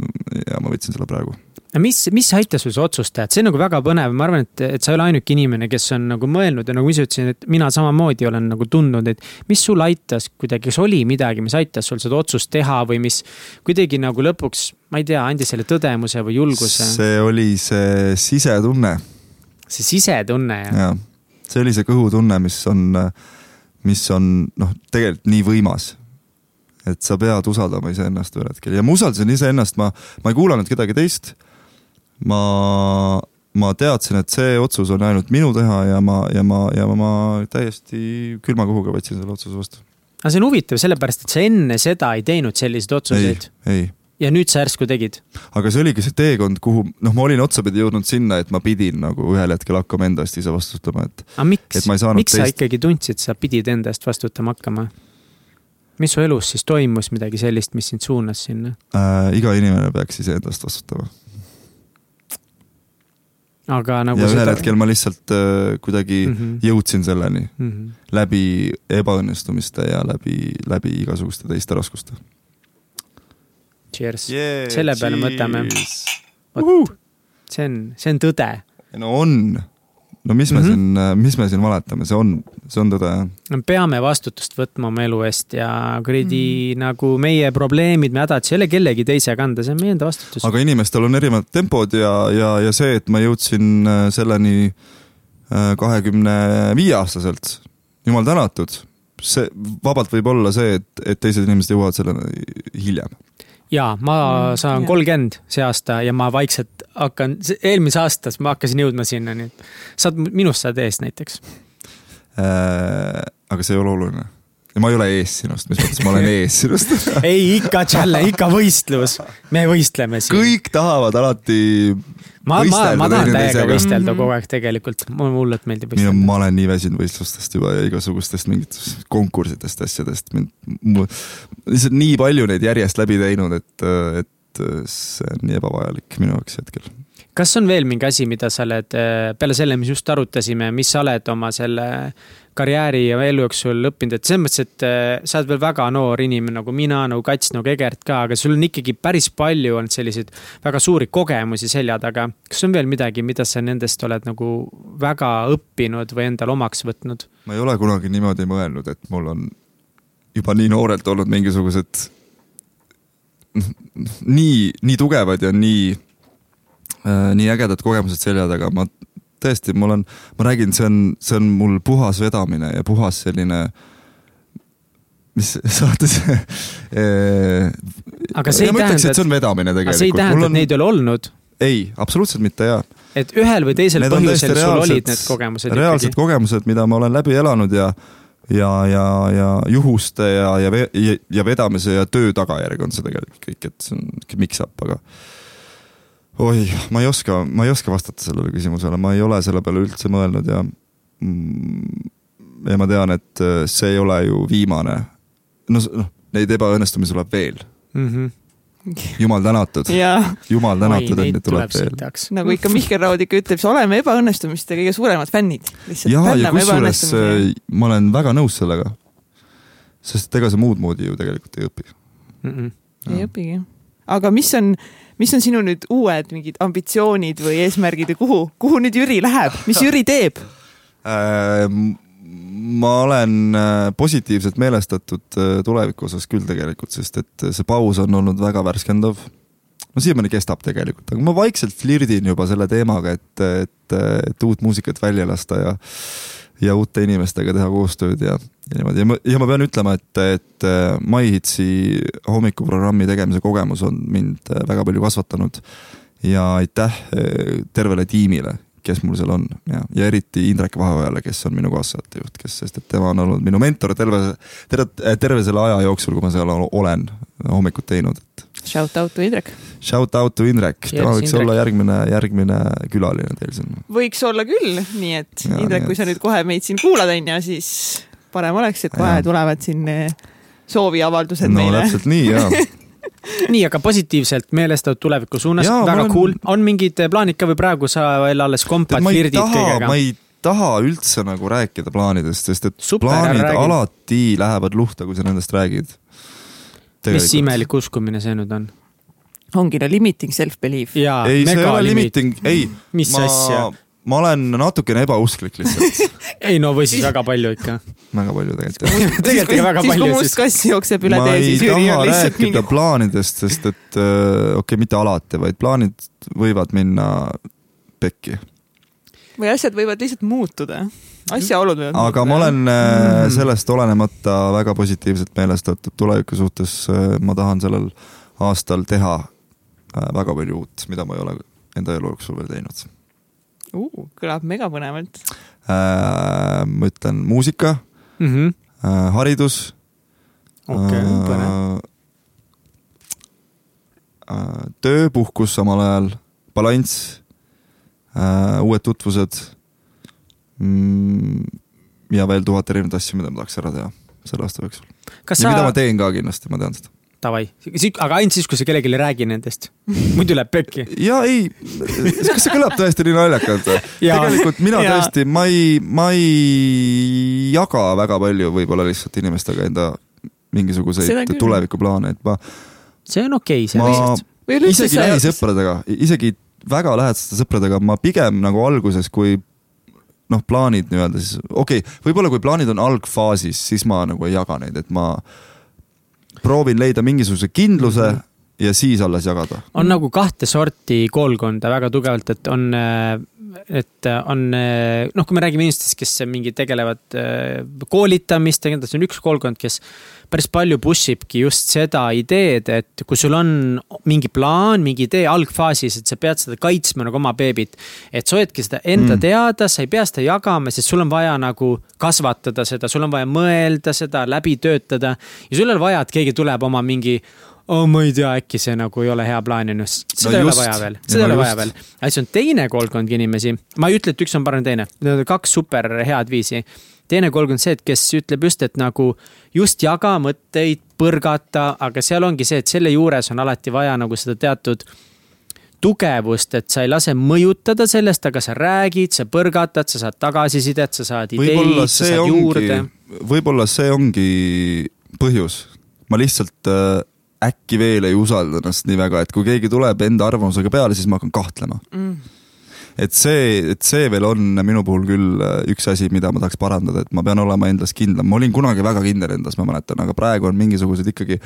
ja ma võtsin selle praegu. Aga mis, mis aitas sul see otsus teha, et see on nagu väga põnev, ma arvan, et, et sa ei ole ainuke inimene, kes on nagu mõelnud ja nagu ma ise ütlesin, et mina samamoodi olen nagu tundnud, et mis sul aitas kuidagi, kas oli midagi, mis aitas sul seda otsust teha või mis kuidagi nagu lõpuks, ma ei tea, andis selle tõdemuse või julguse, see oli see sisetunne. See sisetunne ja jaa, see oli see kõhutunne, mis on, mis on noh, tegelikult nii võimas. et sa pead usaldama iseennast ühel hetkel. Ja ma usaldasin iseennast, ma, ma ei kuulanud kedagi teist. ma, ma teadsin, et see otsus on ainult minu teha ja ma, ja ma, ja ma, täiesti külma kõhuga võtsin selle otsuse vastu. aga see on huvitav, sellepärast et sa enne seda ei teinud selliseid ei otsuseid, ei, ja nüüd sa järsku tegid. aga see oligi see teekond, kuhu noh, ma olin otsapidi jõudnud sinna, et ma pidin nagu ühel hetkel hakkama enda eest ise vastutama, et aga miks ei, miks sa teist- ikkagi tundsid, sa pidid enda eest vastutama hakkama? mis su elus siis toimus midagi sellist, mis sind suunas sinna? äh, iga inimene peaks iseenda eest vastutama. Aga nagu ja ühel hetkel ma lihtsalt äh, kuidagi mm. -hmm. jõudsin selleni mm. -hmm. läbi ebaõnnestumiste ja läbi, läbi igasuguste teiste raskuste Cheers yeah,. Selle peale mõtleme. see on, see on tõde. no on, no mis me mm. -hmm. siin, mis me siin valetame, see on, see on tõde jah. me peame vastutust võtma oma elu eest ja kuradi mm. nagu meie probleemid, me hädad, see ei ole kellegi teise kanda, see on meie enda vastutus. aga inimestel on erinevad tempod ja, ja, ja see, et ma jõudsin äh, selleni kahekümne viie aastaselt, jumal tänatud, see vabalt võib olla see, et, et teised inimesed jõuavad selleni hiljem. Ja ma Mm, saan kolmkümmend see aasta ja ma vaikselt hakkan, eelmise aastas ma hakkasin jõudma sinna, nii et saad minust saad ees näiteks. Äh, aga see ei ole oluline. Ja ma ei ole ees sinust, mis mõttes ma olen ees sinust. ei, ikka tšälle, ikka võistlus, me võistleme siin. kõik tahavad alati ma, ma, ma tahan täiega võistelda Mhm. kogu aeg tegelikult, mulle hullult meeldib võistelda. ma olen nii väsinud võistlustest juba ja igasugustest mingitest konkurssidest, asjadest, mind, lihtsalt nii palju neid järjest läbi teinud, et, et see on nii ebavajalik minu jaoks hetkel. kas on veel mingi asi, mida sa oled peale selle, mis just arutasime, mis sa oled oma selle karjääri ja elu jooksul õppinud, et selles mõttes, et äh, sa oled veel väga noor inimene nagu mina, nagu Kats, nagu Egert ka, aga sul on ikkagi päris palju olnud selliseid väga suuri kogemusi selja taga. kas on veel midagi, mida sa nendest oled nagu väga õppinud või endale omaks võtnud? ma ei ole kunagi niimoodi mõelnud, et mul on juba nii noorelt olnud mingisugused nii, nii tugevad ja nii äh,, nii ägedad kogemused selja taga, ma tõesti, mul on, ma räägin, see on, see on mul puhas vedamine ja puhas selline mis saates aga see ei tähenda, et see on vedamine tegelikult. see ei tähenda, on... et neid ei ole olnud, ei, absoluutselt mitte jaa. et ühel või teisel Need põhjusel täiesti sul reaalsed- olid need kogemused reaalsed ikkagi. kogemused, mida ma olen läbi elanud ja ja, ja, ja juhuste ja, ja, ja, ja vedamise ja töö tagajärg on see tegelikult kõik, et see on niisugune mix-up, aga oi, ma ei oska, ma ei oska vastata sellele küsimusele, ma ei ole selle peale üldse mõelnud ja mm, ja ma tean, et äh, see ei ole ju viimane. no noh, neid ebaõnnestumisi tuleb veel, mm. -hmm. jumal tänatud, ja jumal tänatud, et neid tuleb tuleb veel. nagu ikka Mihkel Raud ikka ütleb, oleme ebaõnnestumiste kõige suuremad fännid. ja, ja kusjuures äh, ma olen väga nõus sellega. sest ega sa muud moodi ju tegelikult ei õpi. Mm -mm. ei õpigi. Aga mis on, mis on sinu nüüd uued mingid ambitsioonid või eesmärgid ja kuhu, kuhu nüüd Jüri läheb, mis Jüri teeb? Äh, ma olen äh, positiivselt meelestatud äh, tuleviku osas küll tegelikult, sest et see paus on olnud väga värskendav. no siiamaani kestab tegelikult, aga ma vaikselt flirdin juba selle teemaga, et, et, et uut muusikat välja lasta ja ja uute inimestega teha koostööd ja, ja niimoodi. Ja ma, ja ma pean ütlema, et, et äh, MyHitsi hommikuprogrammi tegemise kogemus on mind äh, väga palju kasvatanud. Ja aitäh äh, tervele tiimile, kes mul seal on. Ja, ja eriti Indrek Vaheojale, kes on minu kaassaatejuht, kes, sest et tema on olnud minu mentor terve, terve, terve selle aja jooksul, kui ma seal olen hommikut teinud, et Shout out to Indrek. shout out to Indrek, tema võiks Indrek. olla järgmine, järgmine külaline teil siin. võiks olla küll, nii et Ja, Indrek, kui sa nüüd kohe meid siin kuulad, onju, siis parem oleks, et kohe Ja. tulevad siin eh, sooviavaldused no meile. täpselt nii ja nii, aga positiivselt meelestatud tuleviku suunas, väga olen- cool. on mingid plaanid ka või praegu sa veel alles kompad, taha, kõigega ma? ei taha üldse nagu rääkida plaanidest, sest et Super, plaanid alati lähevad luhta, kui sa nendest räägid. Mis imelik uskumine see nüüd on? ongi no limiting self-belief. ei, see ei ole limit. limiting, ei, mis asja? ma olen natukene ebausklik lihtsalt, ei no või siis väga palju ikka. väga palju tegelikult. tegelikult ikka väga siis kui palju, must siis kass jookseb üle ma tee, siis Jüri on lihtsalt rääkida mingi. plaanidest, sest et äh, okei okay,, mitte alati, vaid plaanid võivad minna pekki. või asjad võivad lihtsalt muutuda. Asjaolud võivad aga ma olen äh, sellest olenemata väga positiivselt meelestatud tuleviku suhtes. ma tahan sellel aastal teha äh, väga palju uut, mida ma ei ole enda elu jooksul veel teinud. uh,. kõlab megapõnevalt. ma ütlen muusika, Mhm. haridus. okei, põnev. töö, puhkus samal ajal, balanss, uued tutvused mm, ja veel tuhat erinevat asju, mida ma tahaks ära teha selle aasta jooksul. kas ja sa mida ma, teen ka kindlasti, ma tean seda. davai, aga ainult siis, kui sa kellelegi ei räägi nendest. muidu läheb pekki. ja ei, kas see kõlab tõesti nii naljakalt või? Tegelikult mina Jaa. tõesti, ma ei, ma ei jaga väga palju võib-olla lihtsalt inimestega enda mingisuguseid tulevikuplaane, et ma, see on okei okay,, ma sellest. või üleüldse isegi lähisõpradega, isegi väga lähedaste sõpradega ma pigem nagu alguses, kui noh, plaanid nii-öelda siis, okei okay,, võib-olla kui plaanid on algfaasis, siis ma nagu ei jaga neid, et ma proovin leida mingisuguse kindluse Mhm. ja siis alles jagada. on nagu kahte sorti koolkonda väga tugevalt, et on, et on noh, kui me räägime inimestest, kes mingi tegelevad äh, koolitamistega, see on üks koolkond, kes päris palju push ibki just seda ideed, et kui sul on mingi plaan, mingi idee algfaasis, et sa pead seda kaitsma nagu oma beebit. et sa hoidki seda enda mm. teada, sa ei pea seda jagama, sest sul on vaja nagu kasvatada seda, sul on vaja mõelda seda, läbi töötada. ja sul ei ole vaja, et keegi tuleb oma mingi oh, ma ei tea, äkki see nagu ei ole hea plaan, onju. seda No ei ole just. vaja veel, seda ei ole vaja veel. aga siis on teine koolkond inimesi, ma ei ütle, et üks on parem teine, need on kaks super head viisi. teine koolkond see, et kes ütleb just, et nagu just jaga mõtteid, põrgata, aga seal ongi see, et selle juures on alati vaja nagu seda teatud tugevust, et sa ei lase mõjutada sellest, aga sa räägid, sa põrgatad, sa saad tagasisidet, sa saad ideid, sa saad ongi juurde., võib-olla see ongi põhjus. ma lihtsalt äh, äkki veel ei usalda ennast nii väga, et kui keegi tuleb enda arvamusega peale, siis ma hakkan kahtlema. mm.. et see, et see veel on minu puhul küll äh, üks asi, mida ma tahaks parandada, et ma pean olema endas kindlam, ma olin kunagi väga kindel endas, ma mäletan, aga praegu on mingisugused ikkagi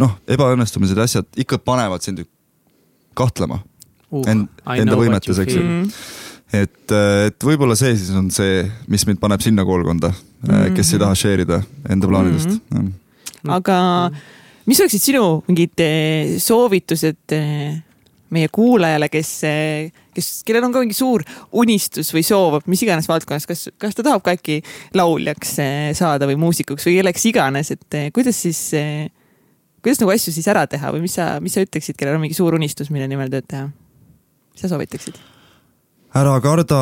noh, ebaõnnestumised ja asjad ikka panevad sind kahtlema uh, end- enda võimetes, eks ju. Mm. et, et võib-olla see siis on see, mis mind paneb sinna koolkonda mm, -hmm. kes ei taha share ida enda plaanidest mm. -hmm. aga mis oleksid sinu mingid eh, soovitused eh, meie kuulajale, kes, eh, kes, kellel on ka mingi suur unistus või soov, mis iganes valdkonnas, kas, kas ta tahab ka äkki lauljaks saada või muusikuks või kelleks iganes, et kuidas siis, kuidas nagu asju siis ära teha või mis sa, mis sa ütleksid, kellel on mingi suur unistus, mille nimel tööd teha? mis sa soovitaksid? ära karda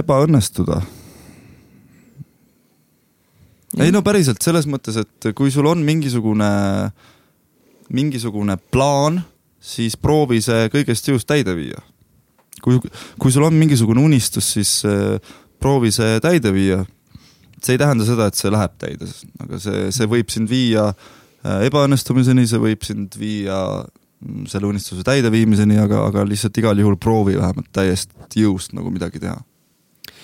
ebaõnnestuda ei no päriselt selles mõttes, et kui sul on mingisugune, mingisugune plaan, siis proovi see kõigest jõust täide viia. kui, kui sul on mingisugune unistus, siis äh, proovi see täide viia. see ei tähenda seda, et see läheb täide, aga see, see võib sind viia äh, ebaõnnestumiseni, see võib sind viia mm, selle unistuse täideviimiseni, aga, aga lihtsalt igal juhul proovi vähemalt täiesti jõust nagu midagi teha.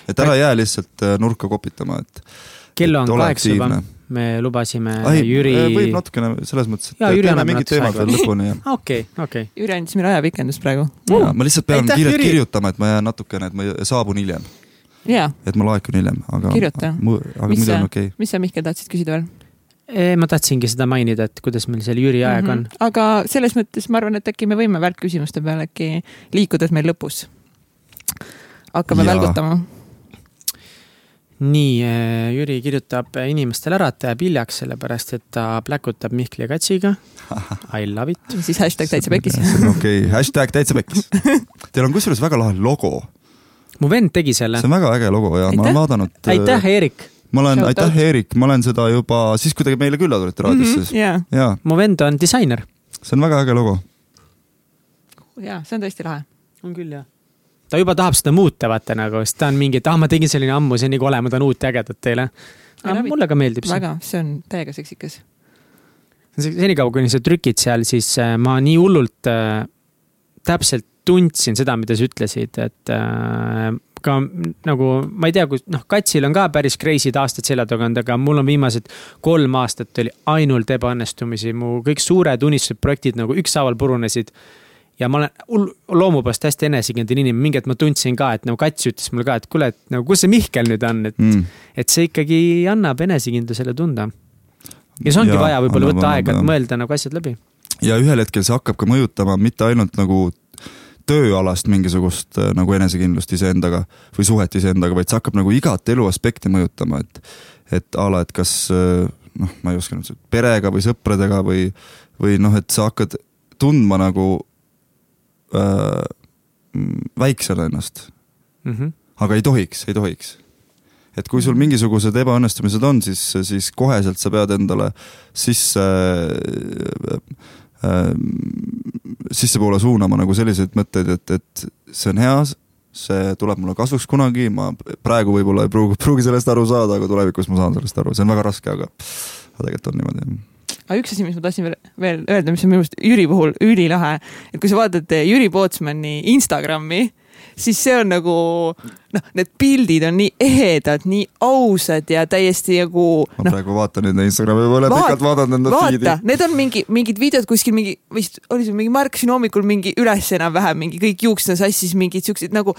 et ära jää lihtsalt äh, nurka kopitama, et kell on kaheksa juba, me lubasime Ai, Jüri. võib natukene selles mõttes, et teeme mingid teemad veel lõpuni ja. okei, okei. Jüri andis meile ajapikendust praegu ma lihtsalt pean Aitäh, kiirelt Jüri. kirjutama, et ma jään natukene, et ma saabun hiljem. et ma laekun hiljem, aga. kirjuta. aga muidu on okei okay.. mis sa, Mihkel, tahtsid küsida veel? ma tahtsingi seda mainida, et kuidas meil seal Jüri aeg mm -hmm. on. aga selles mõttes ma arvan, et äkki me võime välkküsimuste peale äkki liikuda, et meil lõpus hakkame ja. välgutama nii, äh, Jüri kirjutab inimestele ära, et ta jääb hiljaks, sellepärast et ta pläkutab Mihkli ja Katsiga. I love it. siis hashtag täitsa pekkis. okei hashtag täitsa pekkis. Teil on kusjuures väga lahe logo. mu vend tegi selle. see on väga äge logo ja aitäh. ma olen vaadanud. aitäh, Eerik. ma olen, aitäh, Eerik, ma olen seda juba siis, kui te meile külla tulite raadiosse mm. -hmm, yeah. ja. mu vend on disainer. see on väga äge logo. ja, see on tõesti lahe. on küll, jah ta juba tahab seda muuta, vaata nagu, sest ta on mingi, et ah, ma tegin selline ammu, see on nii kole, ma tahan uut ja ägedat teile. aga mulle ka meeldib see. väga, see on täiega seksikas. senikaua, kuni sa trükid seal, siis äh, ma nii hullult äh, täpselt tundsin seda, mida sa ütlesid, et äh, ka nagu ma ei tea, kus noh, Katsil on ka päris crazy'd aastad selja taga olnud, aga mul on viimased kolm aastat oli ainult ebaõnnestumisi, mu kõik suured unistused, projektid nagu ükshaaval purunesid ja ma olen loomupõhjast hästi enesekindel inimene, mingi hetk ma tundsin ka, et nagu Kats ütles mulle ka, et kuule, et nagu kus see Mihkel nüüd on, et mm., et see ikkagi annab enesekindlusele tunda. ja see ongi ja, vaja võib-olla võtta aega, et mõelda nagu asjad läbi. ja ühel hetkel see hakkab ka mõjutama mitte ainult nagu tööalast mingisugust äh, nagu enesekindlust iseendaga või suhet iseendaga, vaid see hakkab nagu igat elu aspekti mõjutama, et, et a la, et kas äh, noh, ma ei oska nüüd, perega või sõpradega või, või noh, et sa hakkad tundma nagu äh, väiksena ennast mm. -hmm. aga ei tohiks, ei tohiks. et kui sul mhm. mingisugused ebaõnnestumised on, siis, siis koheselt sa pead endale sisse äh, äh, sissepoole suunama nagu selliseid mõtteid, et, et see on hea, see tuleb mulle kasuks kunagi, ma praegu võib-olla ei pruugi, pruugi sellest aru saada, aga tulevikus ma saan sellest aru, see on väga raske, aga, aga tegelikult on niimoodi aga üks asi, mis ma tahtsin veel, veel öelda, mis on minu meelest Jüri puhul ülilahe, et kui sa vaatad eh, Jüri Pootsmani Instagrami, siis see on nagu noh, need pildid on nii ehedad, nii ausad ja täiesti nagu. ma no, praegu vaatan enda Instagrami, ma olen vaat, pikalt vaadanud enda feed'i. Need on mingi, mingid videod kuskil mingi, vist oli see mingi, ma ärkasin hommikul mingi üles enam-vähem mingi kõik juuksed on sassis, mingid siuksed nagu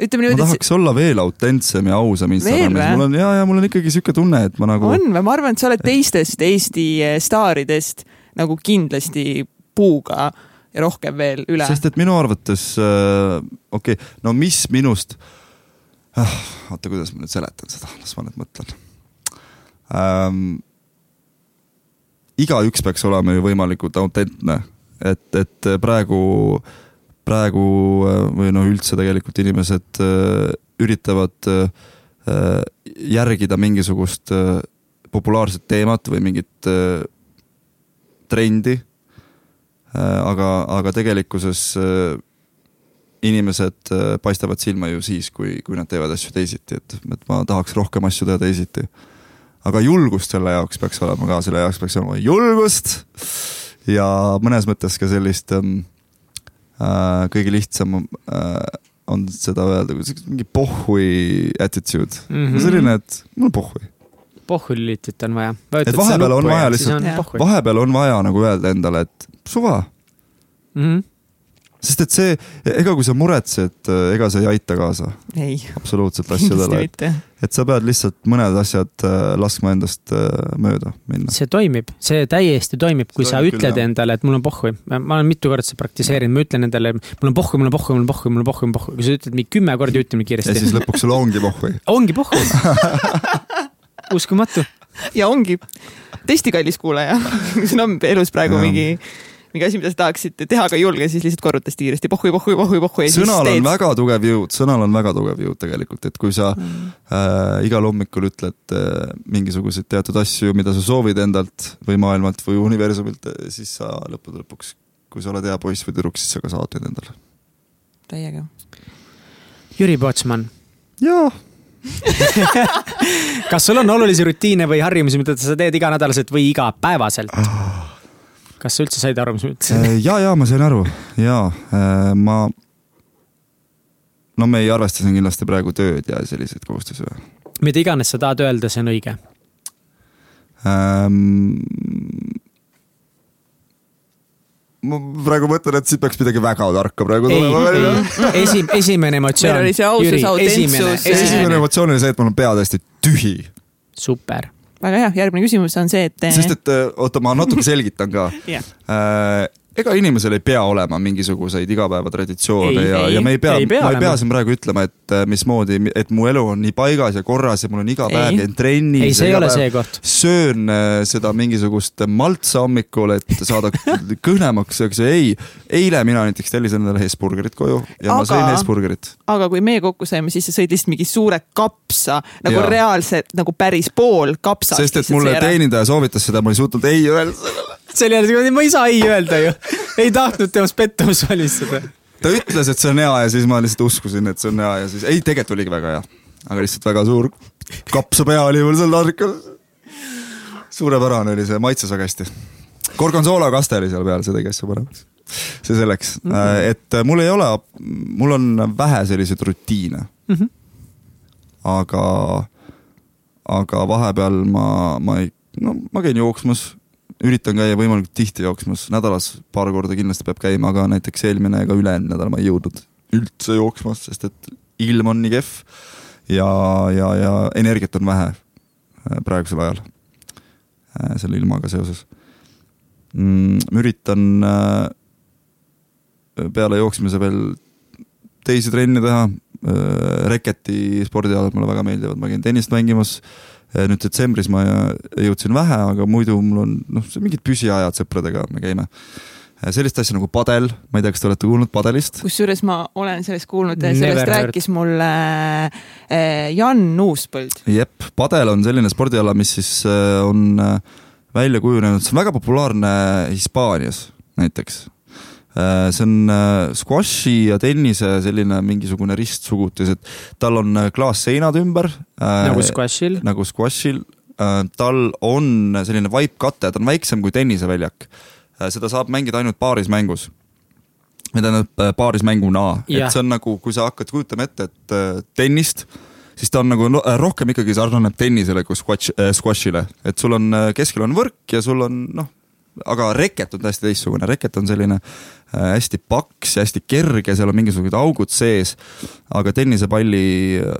ütleme niimoodi. ma tahaks olla veel autentsem ja ausam Instagramis, mul on ja, ja mul on ikkagi sihuke tunne, et ma nagu. on või, ma arvan, et sa oled teistest Eesti eh, staaridest nagu kindlasti puuga ja rohkem veel üle. sest et minu arvates äh,, okei okay,, no mis minust ah,, oota, kuidas ma nüüd seletan seda, las ma nüüd mõtlen ähm,. igaüks peaks olema ju võimalikult autentne, et, et praegu äh, praegu äh, või noh, üldse tegelikult inimesed äh, üritavad äh, järgida mingisugust populaarset teemat või mingit trendi. aga, aga tegelikkuses inimesed paistavad silma ju siis, kui, kui nad teevad asju teisiti, et, et ma tahaks rohkem asju teha teisiti. aga julgust selle jaoks peaks olema ka, selle jaoks peaks olema julgust ja mõnes mõttes ka sellist ähm, äh, kõige lihtsam äh, on seda öelda, mingi pohhui attitude mm, -hmm. selline, et mul on pohhui. pohhulitit on vaja. et vahepeal on vaja lihtsalt, vahepeal on vaja nagu öelda endale, et suva mm. -hmm. Sest et see, ega kui sa muretsed, ega see ei aita kaasa ei, absoluutselt asjadele, mitte. et sa pead lihtsalt mõned asjad äh, laskma endast äh, mööda minna. see toimib, see täiesti toimib, kui See sa ütled küll, endale, et mul on pohhui. ma olen mitu korda seda praktiseerinud, ma ütlen endale, mul on pohhui, mul on pohhui, mul on pohhui, mul on pohhui, mul on pohhui. kui sa ütled mingi kümme korda, ütle nii ja kiiresti siis. lõpuks sul ongi pohhui. ongi pohhui. uskumatu. ja ongi, testi kallis kuulaja, sul on elus praegu Jah. mingi, mingi asi, mida sa tahaksid teha, aga ei julge, siis lihtsalt korruta hästi kiiresti pohhui, pohhui, pohhui, pohhui ja siis sõnal on teed. väga tugev jõud, sõnal on väga tugev jõud tegelikult, et kui sa äh, igal hommikul ütled äh, mingisuguseid teatud asju, mida sa soovid endalt või maailmalt või universumilt, siis sa lõppude lõpuks, kui sa oled hea poiss või tüdruk, siis sa ka saad need endale. täiega. Jüri Pootsman, jaa, kas sul on olulisi rutiine või harjumusi, mida sa teed iganädalaselt või igapäevaselt? Kas sa üldse said aru, mis ma ütlesin? Äh, ja, ja ma sain aru ja äh, ma. no me ei arvesta siin kindlasti praegu tööd ja selliseid kohustusi või mida iganes sa tahad öelda, see on õige. ähm,? ma praegu mõtlen, et siit peaks midagi väga tarka praegu tulema välja. esi, esimene emotsioon. Meil oli see ausus, autentsus, esimene esimene, emotsioon oli see, et mul on pea täiesti tühi, super. Väga hea, järgmine küsimus on see, et. sest et äh, oota, ma natuke selgitan ka Jah. Ega inimesel ei pea olema mingisuguseid igapäevatraditsioone ja, ja me ei pea, ma ei pea olema. siin praegu ütlema, et äh, mismoodi, et mu elu on nii paigas ja korras ja mul on iga päev käin trennis. ei, see ei ole see koht. söön äh, seda mingisugust maltsa hommikul, et saada kõhnemaks, eks ju, ei. eile mina näiteks tellisin endale Hesburgerit koju ja ma Aga- sõin Hesburgerit. aga kui meie kokku saime, siis sa sõid lihtsalt mingi suure kapsa nagu Jaa. reaalselt nagu päris pool kapsast. sest et mulle teenindaja soovitas seda, ma ei suutnud ei öelda sellele. See oli jälle, ma ei saa ei öelda ju. ei tahtnud temast pettumust valmistada. ta ütles, et see on hea ja siis ma lihtsalt uskusin, et see on hea ja siis, ei, tegelikult oligi väga hea. aga lihtsalt väga suur kapsapea oli mul seal taldrikul. suurepärane oli see, maitses väga hästi. gorgonzola kaste oli seal peal, see tegi asja paremaks. see selleks mm, -hmm. et äh, mul ei ole, mul on vähe selliseid rutiine mm. Mhm. aga, aga vahepeal ma, ma ei, no ma käin jooksmas üritan käia võimalikult tihti jooksmas, nädalas paar korda kindlasti peab käima, aga näiteks eelmine ega üle-eelmine nädal ma ei jõudnud üldse jooksmas, sest et ilm on nii kehv ja, ja, ja energiat on vähe äh, praegusel ajal äh, selle ilmaga seoses mm,. ma üritan äh, peale jooksmise veel teisi trenne teha reketi spordialad mulle väga meeldivad, ma käin tennist mängimas nüüd detsembris ma jõudsin vähe, aga muidu mul on noh, mingid püsiajad sõpradega, me käime. sellist asja nagu padel, ma ei tea, kas te olete kuulnud padelist? kusjuures ma olen sellest kuulnud, Never sellest heard. rääkis mulle äh, Jan Uuspõld. jep, padel on selline spordiala, mis siis on välja kujunenud, see on väga populaarne Hispaanias näiteks. See on äh, squashi ja tennise selline mingisugune ristsugutis, et tal on äh, klaasseinad ümber. nagu squashil. nagu squashil, tal on selline vaipkate, ta on väiksem kui tenniseväljak. seda saab mängida ainult paarismängus. või tähendab äh, paarismänguna, et see on nagu, kui sa hakkad kujutama ette, et äh, tennist, siis ta on nagu rohkem ikkagi sarnaneb tennisele kui squash, squashile, et sul on äh, keskel on võrk ja sul on noh, aga reket on täiesti teistsugune, reket on selline äh, hästi paks ja hästi kerge, seal on mingisugused augud sees, aga tennisepalli äh,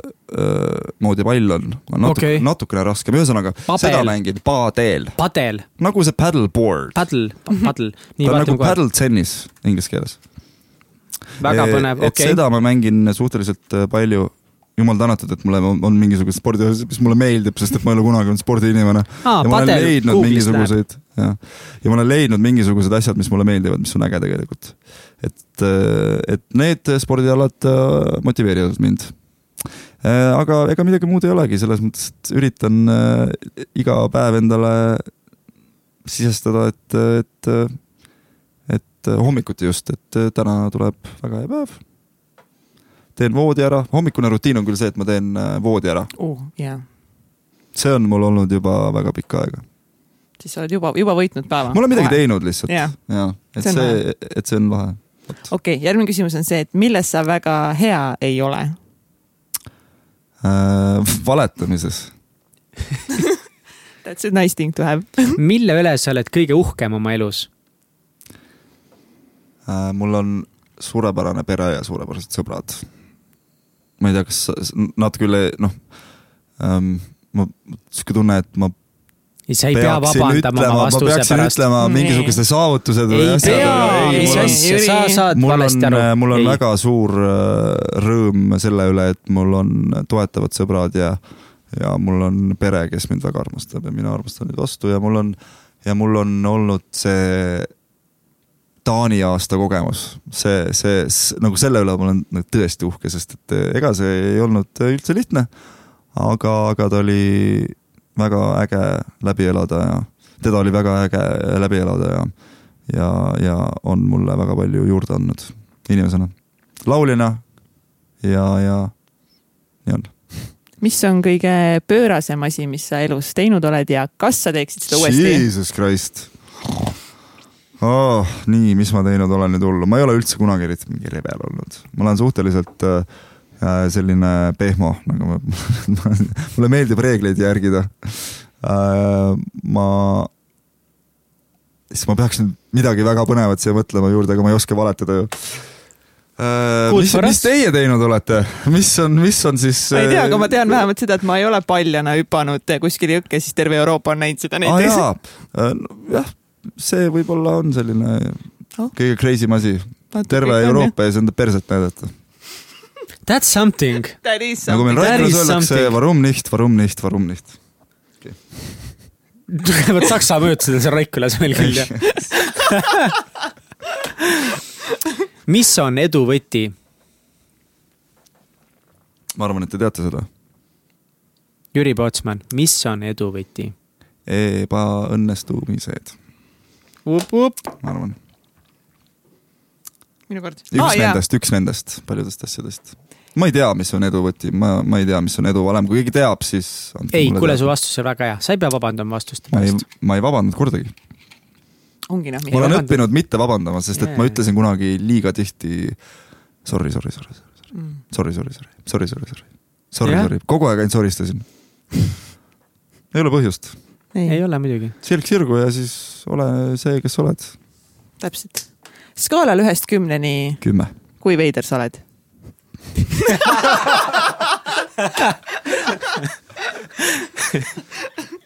moodi pall on, on natuke okay., natukene raskem, ühesõnaga Pabel. seda mängin padel, padel, nagu see paddleboard. paddle, paddle. ta on nagu paddle tennis inglise keeles. väga põnev, okei. seda ma mängin suhteliselt äh, palju jumal tänatud, et mulle on, on mingisugused spordiasjad, mis mulle meeldib, sest et ma ei ole kunagi olnud spordiinimene. aa, ja ma olen leidnud Google'ist mingisuguseid, jah, ja ma olen leidnud mingisugused asjad, mis mulle meeldivad, mis on äge tegelikult. et, et need spordialad äh, motiveerivad mind. aga ega midagi muud ei olegi, selles mõttes, et üritan äh, iga päev endale sisestada, et, et, et hommikuti just, et äh, täna tuleb väga hea päev. Teen voodi ära, hommikune rutiin on küll see, et ma teen äh, voodi ära, oh,. jaa, see on mul olnud juba väga pikka aega. siis sa oled juba, juba võitnud päeva. ma olen midagi teinud lihtsalt Jaa. ja et See on see, et see on lahe. okei okay,, järgmine küsimus on see, et milles sa väga hea ei ole? äh, valetamises, That's a nice thing to have. mille üle sa oled kõige uhkem oma elus? äh, mul on suurepärane pere ja suurepärased sõbrad. Ma ei tea, kas nad küll ei- noh ähm,, ma sihuke tunne, et ma sa ei pea vabandama ütlema, oma ma vastuse peaksin pärast. ütlema mingisugused saavutused või ei asjad, pea ei, mis mul on- asja, sa saad mul on valesti, aru. mul on väga suur äh, rõõm selle üle, et mul on toetavad sõbrad ja, ja mul on pere, kes mind väga armastab ja mina armastan neid vastu ja mul on, ja mul on olnud see Taani aasta kogemus, see, see, nagu selle üle ma olen tõesti uhke, sest et eh, ega see ei olnud üldse lihtne. aga, aga ta oli väga äge läbi elada ja teda oli väga äge läbi elada ja, ja, ja on mulle väga palju juurde andnud inimesena, lauljana ja, ja nii on. mis on kõige pöörasem asi, mis sa elus teinud oled ja kas sa teeksid seda uuesti? Jesus Christ oh,. nii, mis ma teinud olen nüüd hullu, ma ei ole üldse kunagi eriti mingi rebel olnud, ma olen suhteliselt äh, äh, selline pehmo, nagu ma, mulle meeldib reegleid järgida äh,. ma, siis ma peaks nüüd midagi väga põnevat siia mõtlema juurde, aga ma ei oska valetada ju äh,. Mis, mis teie teinud olete, mis on, mis on siis? ma ei tea, aga ma tean vähemalt seda, et ma ei ole paljana hüpanud kuskile jõkke, siis terve Euroopa on näinud seda aa näiteks. jaa, jah, see võib-olla on selline Oh. kõige crazy im asi, terve Euroopa ees enda perset näidata. That's something. That is nagu meil something. That Raikkülas is öeldakse something., varum nicht, varum nicht, varum nicht. tugevad saksa mõjutused on seal Raikkülas meil küll jah. mis on edu võti? ma arvan, et te teate seda. Jüri Pootsman, mis on edu võti? ebaõnnestumised, ma arvan. minu kord. üks ah, nendest, üks nendest paljudest asjadest. ma ei tea, mis on edu võti, ma, ma ei tea, mis on edu valem, kui keegi teab, siis. ei, kuule, su vastus on väga hea, sa ei pea vabandama vastuste ma ei pärast., ma ei vabandanud kordagi. ongi noh, ma Ei olen vabanda- õppinud mitte vabandama, sest et ma Jaa. ütlesin kunagi liiga tihti sorry, sorry, sorry, sorry, Mm. sorry, sorry, sorry, sorry, sorry, sorry, sorry, Jah. sorry, kogu aeg ainult soristasin. ei ole põhjust, ei ei, ole muidugi. sirg sirgu ja siis ole see, kes oled, täpselt. skaalal ühest kümneni, kümme. kui veider sa oled?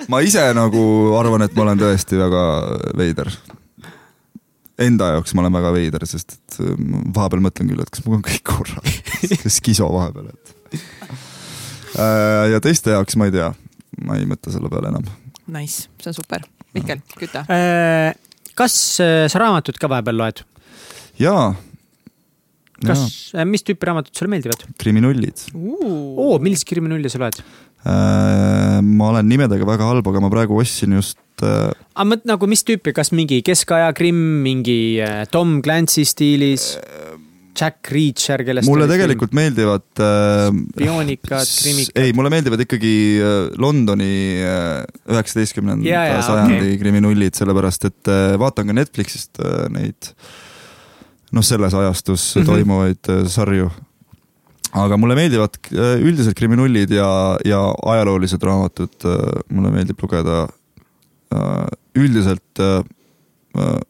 ma ise nagu arvan, et ma olen tõesti väga veider. Enda jaoks ma olen väga veider, sest et äh, ma vahepeal mõtlen küll, et kas mul on kõik korras, skiso vahepeal, et. ja teiste jaoks ma ei tea, ma ei mõtle selle peale enam. Nice, see on super. Mihkel, küta. Äh, kas äh, sa raamatut ka vahepeal loed? jaa. kas, mis tüüpi raamatud sulle meeldivad? kriminullid. oo, millist kriminulli sa loed? Äh, ma olen nimedega väga halb, aga ma praegu ostsin just äh, aga mõt- nagu mis tüüpi, kas mingi keskaja krimm, mingi äh, Tom Clancy stiilis, Jack Reacher, kellest mulle tegelikult meeldivad äh, Spioonikad, krimikad. ei, mulle meeldivad ikkagi äh, Londoni üheksateistkümnenda Jaa, jaa, sajandi okei. kriminullid, sellepärast et äh, vaatan ka Netflixist äh, neid noh, selles ajastus mm. -hmm. toimuvaid äh, sarju. aga mulle meeldivad äh, üldiselt kriminullid ja, ja ajaloolised raamatud äh,, mulle meeldib lugeda äh, üldiselt äh, äh,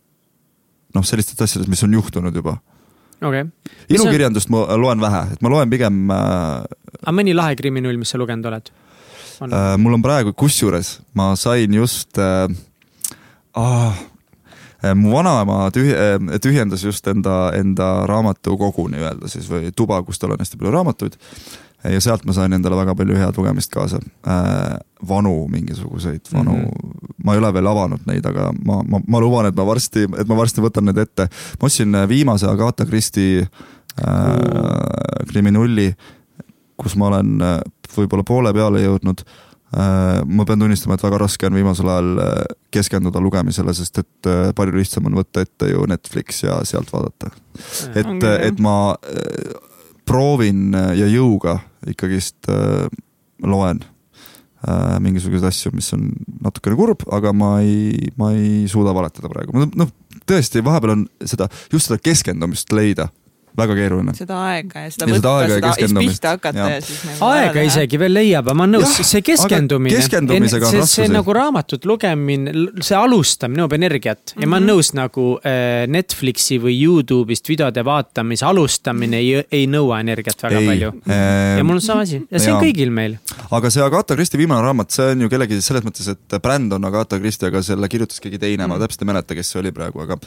noh, sellistest asjadest, mis on juhtunud juba okay., Mis on- ilukirjandust ma loen vähe, et ma loen pigem äh,, aga mõni lahe kriminull, mis sa lugenud oled? äh, mul on praegu, kusjuures ma sain just äh,, ah, äh, mu vanaema tühi- äh,, tühjendas just enda, enda raamatukogu nii-öelda siis või tuba, kus tal on hästi palju raamatuid. Ja sealt ma sain endale väga palju head lugemist kaasa äh,. vanu mingisuguseid, vanu mm. -hmm. ma ei ole veel avanud neid, aga ma, ma, ma luban, et ma varsti, et ma varsti võtan need ette. ma ostsin äh, viimase Agatha Christie äh, kriminulli, kus ma olen äh, võib-olla poole peale jõudnud ma pean tunnistama, et väga raske on viimasel ajal keskenduda lugemisele, sest et palju lihtsam on võtta ette ju Netflix ja sealt vaadata. et et ma proovin ja jõuga ikkagist äh, loen äh, mingisuguseid asju, mis on natukene kurb, aga ma ei, ma ei suuda valetada praegu, noh tõesti, vahepeal on seda, just seda keskendumist leida väga keeruline. seda aega ja seda Ja seda võtta, ja seda siis keskendumist. pihta hakata ja, ja siis nagu aega isegi veel leiab, ma olen nõus see keskendumine aga, keskendumisega on see, see raskusi. nagu raamatut lugemine, see alustamine nõuab energiat ja ma olen nõus nagu äh, Netflixi või Youtube'ist videode vaatamise alustamine ei, ei nõua energiat väga Ei, palju. ehm, ja mul on sama asi ja see on jaa. kõigil meil. aga see Agatha Christie viimane raamat, see on ju kellegi selles mõttes, et bränd on Agatha Christie, aga selle kirjutas keegi teine, ma täpselt ei mäleta, kes see oli praegu, aga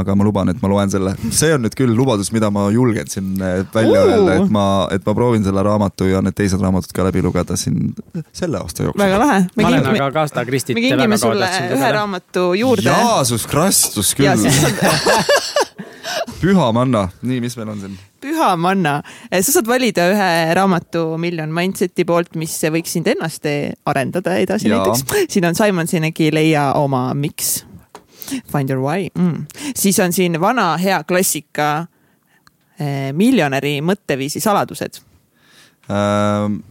aga ma luban, et ma loen selle. see on nüüd küll lubadus, mida ma julgen siin eh, välja Oo. öelda, et ma, et ma proovin selle raamatu ja need teised raamatud ka läbi lugeda siin selle aasta jooksul. väga lahe. ma olen aga Agatha Christit me väga kingime sulle ühe raamatu juurde. Jaasus Kristus ja küll, püha manna, nii, mis meil on siin? püha manna. sa saad valida ühe raamatu Million Mindseti poolt, mis võiks sind ennast arendada edasi Jaa. näiteks. siin on Simon Sineki Leia oma Miks. Find your why mm.. siis on siin vana hea klassika eh, miljonäri mõtteviisi saladused Ähm,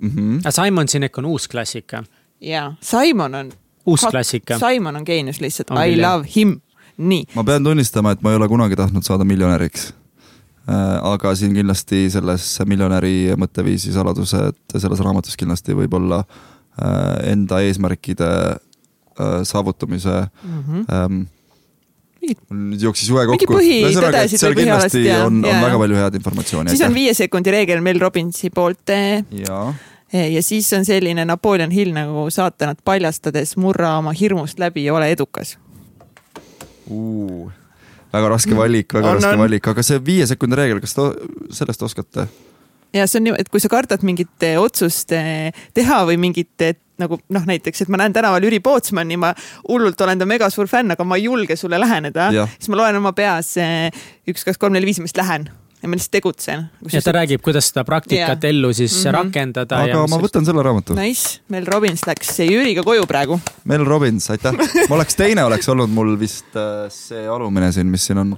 mhm. Simon Sinek on uus klassika, ja Simon on, uus klassika. Simon on geenius lihtsalt, I jah. love him, nii. ma pean tunnistama, et ma ei ole kunagi tahtnud saada miljonäriks. aga siin kindlasti selles miljonäri mõtteviisi saladused selles raamatus kindlasti võib olla äh, enda eesmärkide äh, saavutamise Mm -hmm. Mul nüüd jooksis juhe kokku. põhitõdesid seal või kindlasti ja- on, on ja- väga palju head informatsiooni. siis on viie sekundi reegel Mel Robbinsi poolt eh, jaa, ja siis on selline Napoleon Hill nagu saatanat paljastades murra oma hirmust läbi ja ole edukas. väga raske valik, väga On, raske on. valik, aga see viie sekundi reegel, kas te sellest oskate? Ja see on nii, et kui sa kardad mingit eh, otsust eh, teha või mingit eh, nagu noh, näiteks, et ma näen tänaval Jüri Pootsmanni, ma hullult olen ta megasuur fänn, aga ma ei julge sulle läheneda siis ma loen oma peas üks, kaks, kolm, neli, viis ja ma lihtsalt lähen ja ma lihtsalt tegutsen. ja ta räägib, kuidas seda praktikat Jaa. ellu siis mm -hmm. rakendada. aga ma võtan selle raamatu. Nice, Mel Robbins läks Jüriga koju praegu. Mel Robbins, aitäh. ma oleks, teine oleks olnud mul vist see alumine siin, mis siin on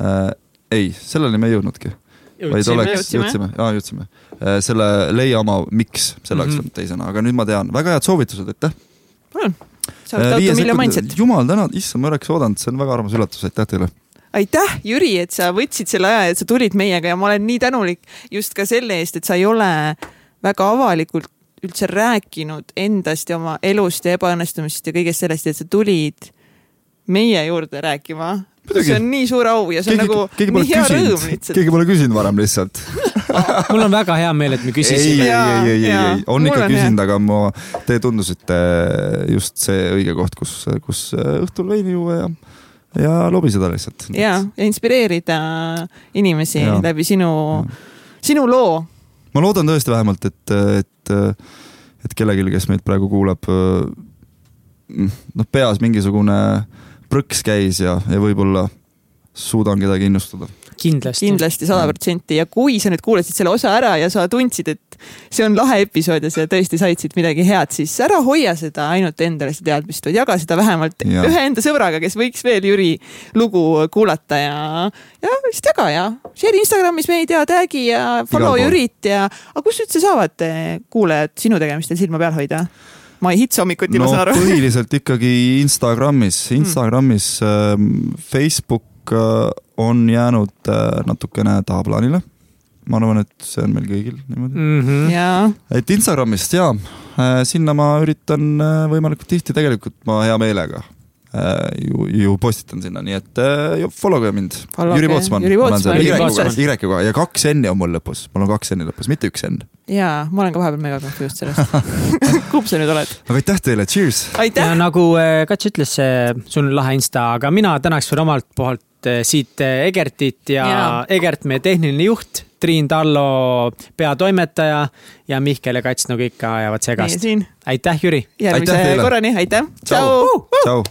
äh,. ei, selleni me ei jõudnudki. Vaid oleks, jõudsime. jaa jõudsime. selle Leia oma Miks, selle oleks Mhm. olnud teisena, aga nüüd ma tean, väga head soovitused, aitäh. palun, sa oled auto Miljo Mindset. jumal tänatud, issand, ma ei oleks oodanud, see on väga armas üllatus, aitäh teile. aitäh, Jüri, et sa võtsid selle aja, et sa tulid meiega ja ma olen nii tänulik just ka selle eest, et sa ei ole väga avalikult üldse rääkinud endast ja oma elust ja ebaõnnestumisest ja kõigest sellest, et sa tulid meie juurde rääkima. See on nii suur au ja see on nagu keegi nii hea rõõm küsinud, lihtsalt. keegi pole küsinud varem lihtsalt. mul on väga hea meel, et me ei, ei, küsisime. ei, ei, ei, jaa, ei, on mul ikka küsinud, aga ma, te tundusite just see õige koht, kus, kus õhtul veini juua ja, ja lobiseda lihtsalt. ja, ja inspireerida inimesi Jaa. läbi sinu, sinu loo. ma loodan tõesti vähemalt, et, et, et kellelgi, kes meid praegu kuulab, noh, peas mingisugune prõks käis ja, ja võib-olla suudan kedagi innustada. kindlasti. kindlasti sada protsenti ja kui sa nüüd kuulasid selle osa ära ja sa tundsid, et see on lahe episood ja sa tõesti said siit midagi head, siis ära hoia seda ainult endale seda teadmist, vaid jaga seda vähemalt ja. ühe enda sõbraga, kes võiks veel Jüri lugu kuulata ja, ja lihtsalt jaga ja share Instagramis meid ja tag'i ja follow. Jürit ja, aga kus üldse saavad eh, kuulajad sinu tegemistel silma peal hoida? Ma ei hitsa hommikuti, no ma saan aru. põhiliselt ikkagi Instagramis, Instagramis ähm, Facebook äh, on jäänud äh, natukene tahaplaanile. ma arvan, et see on meil kõigil niimoodi. mm. -hmm. jaa, et Instagramist ja sinna ma üritan äh, võimalikult tihti, tegelikult ma hea meelega äh, ju, ju postitan sinna, nii et äh, follow ge mind. Jüri Pootsman. Y-ga ja kaks N-i on mul lõpus, mul on kaks N-i lõpus, mitte üks N. jaa, ma olen ka vahepeal mega confused sellest. kumb sa nüüd oled? aga aitäh teile, cheers. aitäh ja nagu äh, Kats ütles, sul on lahe insta, aga mina tänaks veel omalt poolt äh, siit äh, Egertit ja, ja. Egert, meie tehniline juht, Triin Tallo, peatoimetaja ja Mihkel ja Kats nagu ikka ajavad segast. aitäh, Jüri. järgmise korrani, aitäh, tšau., tšau.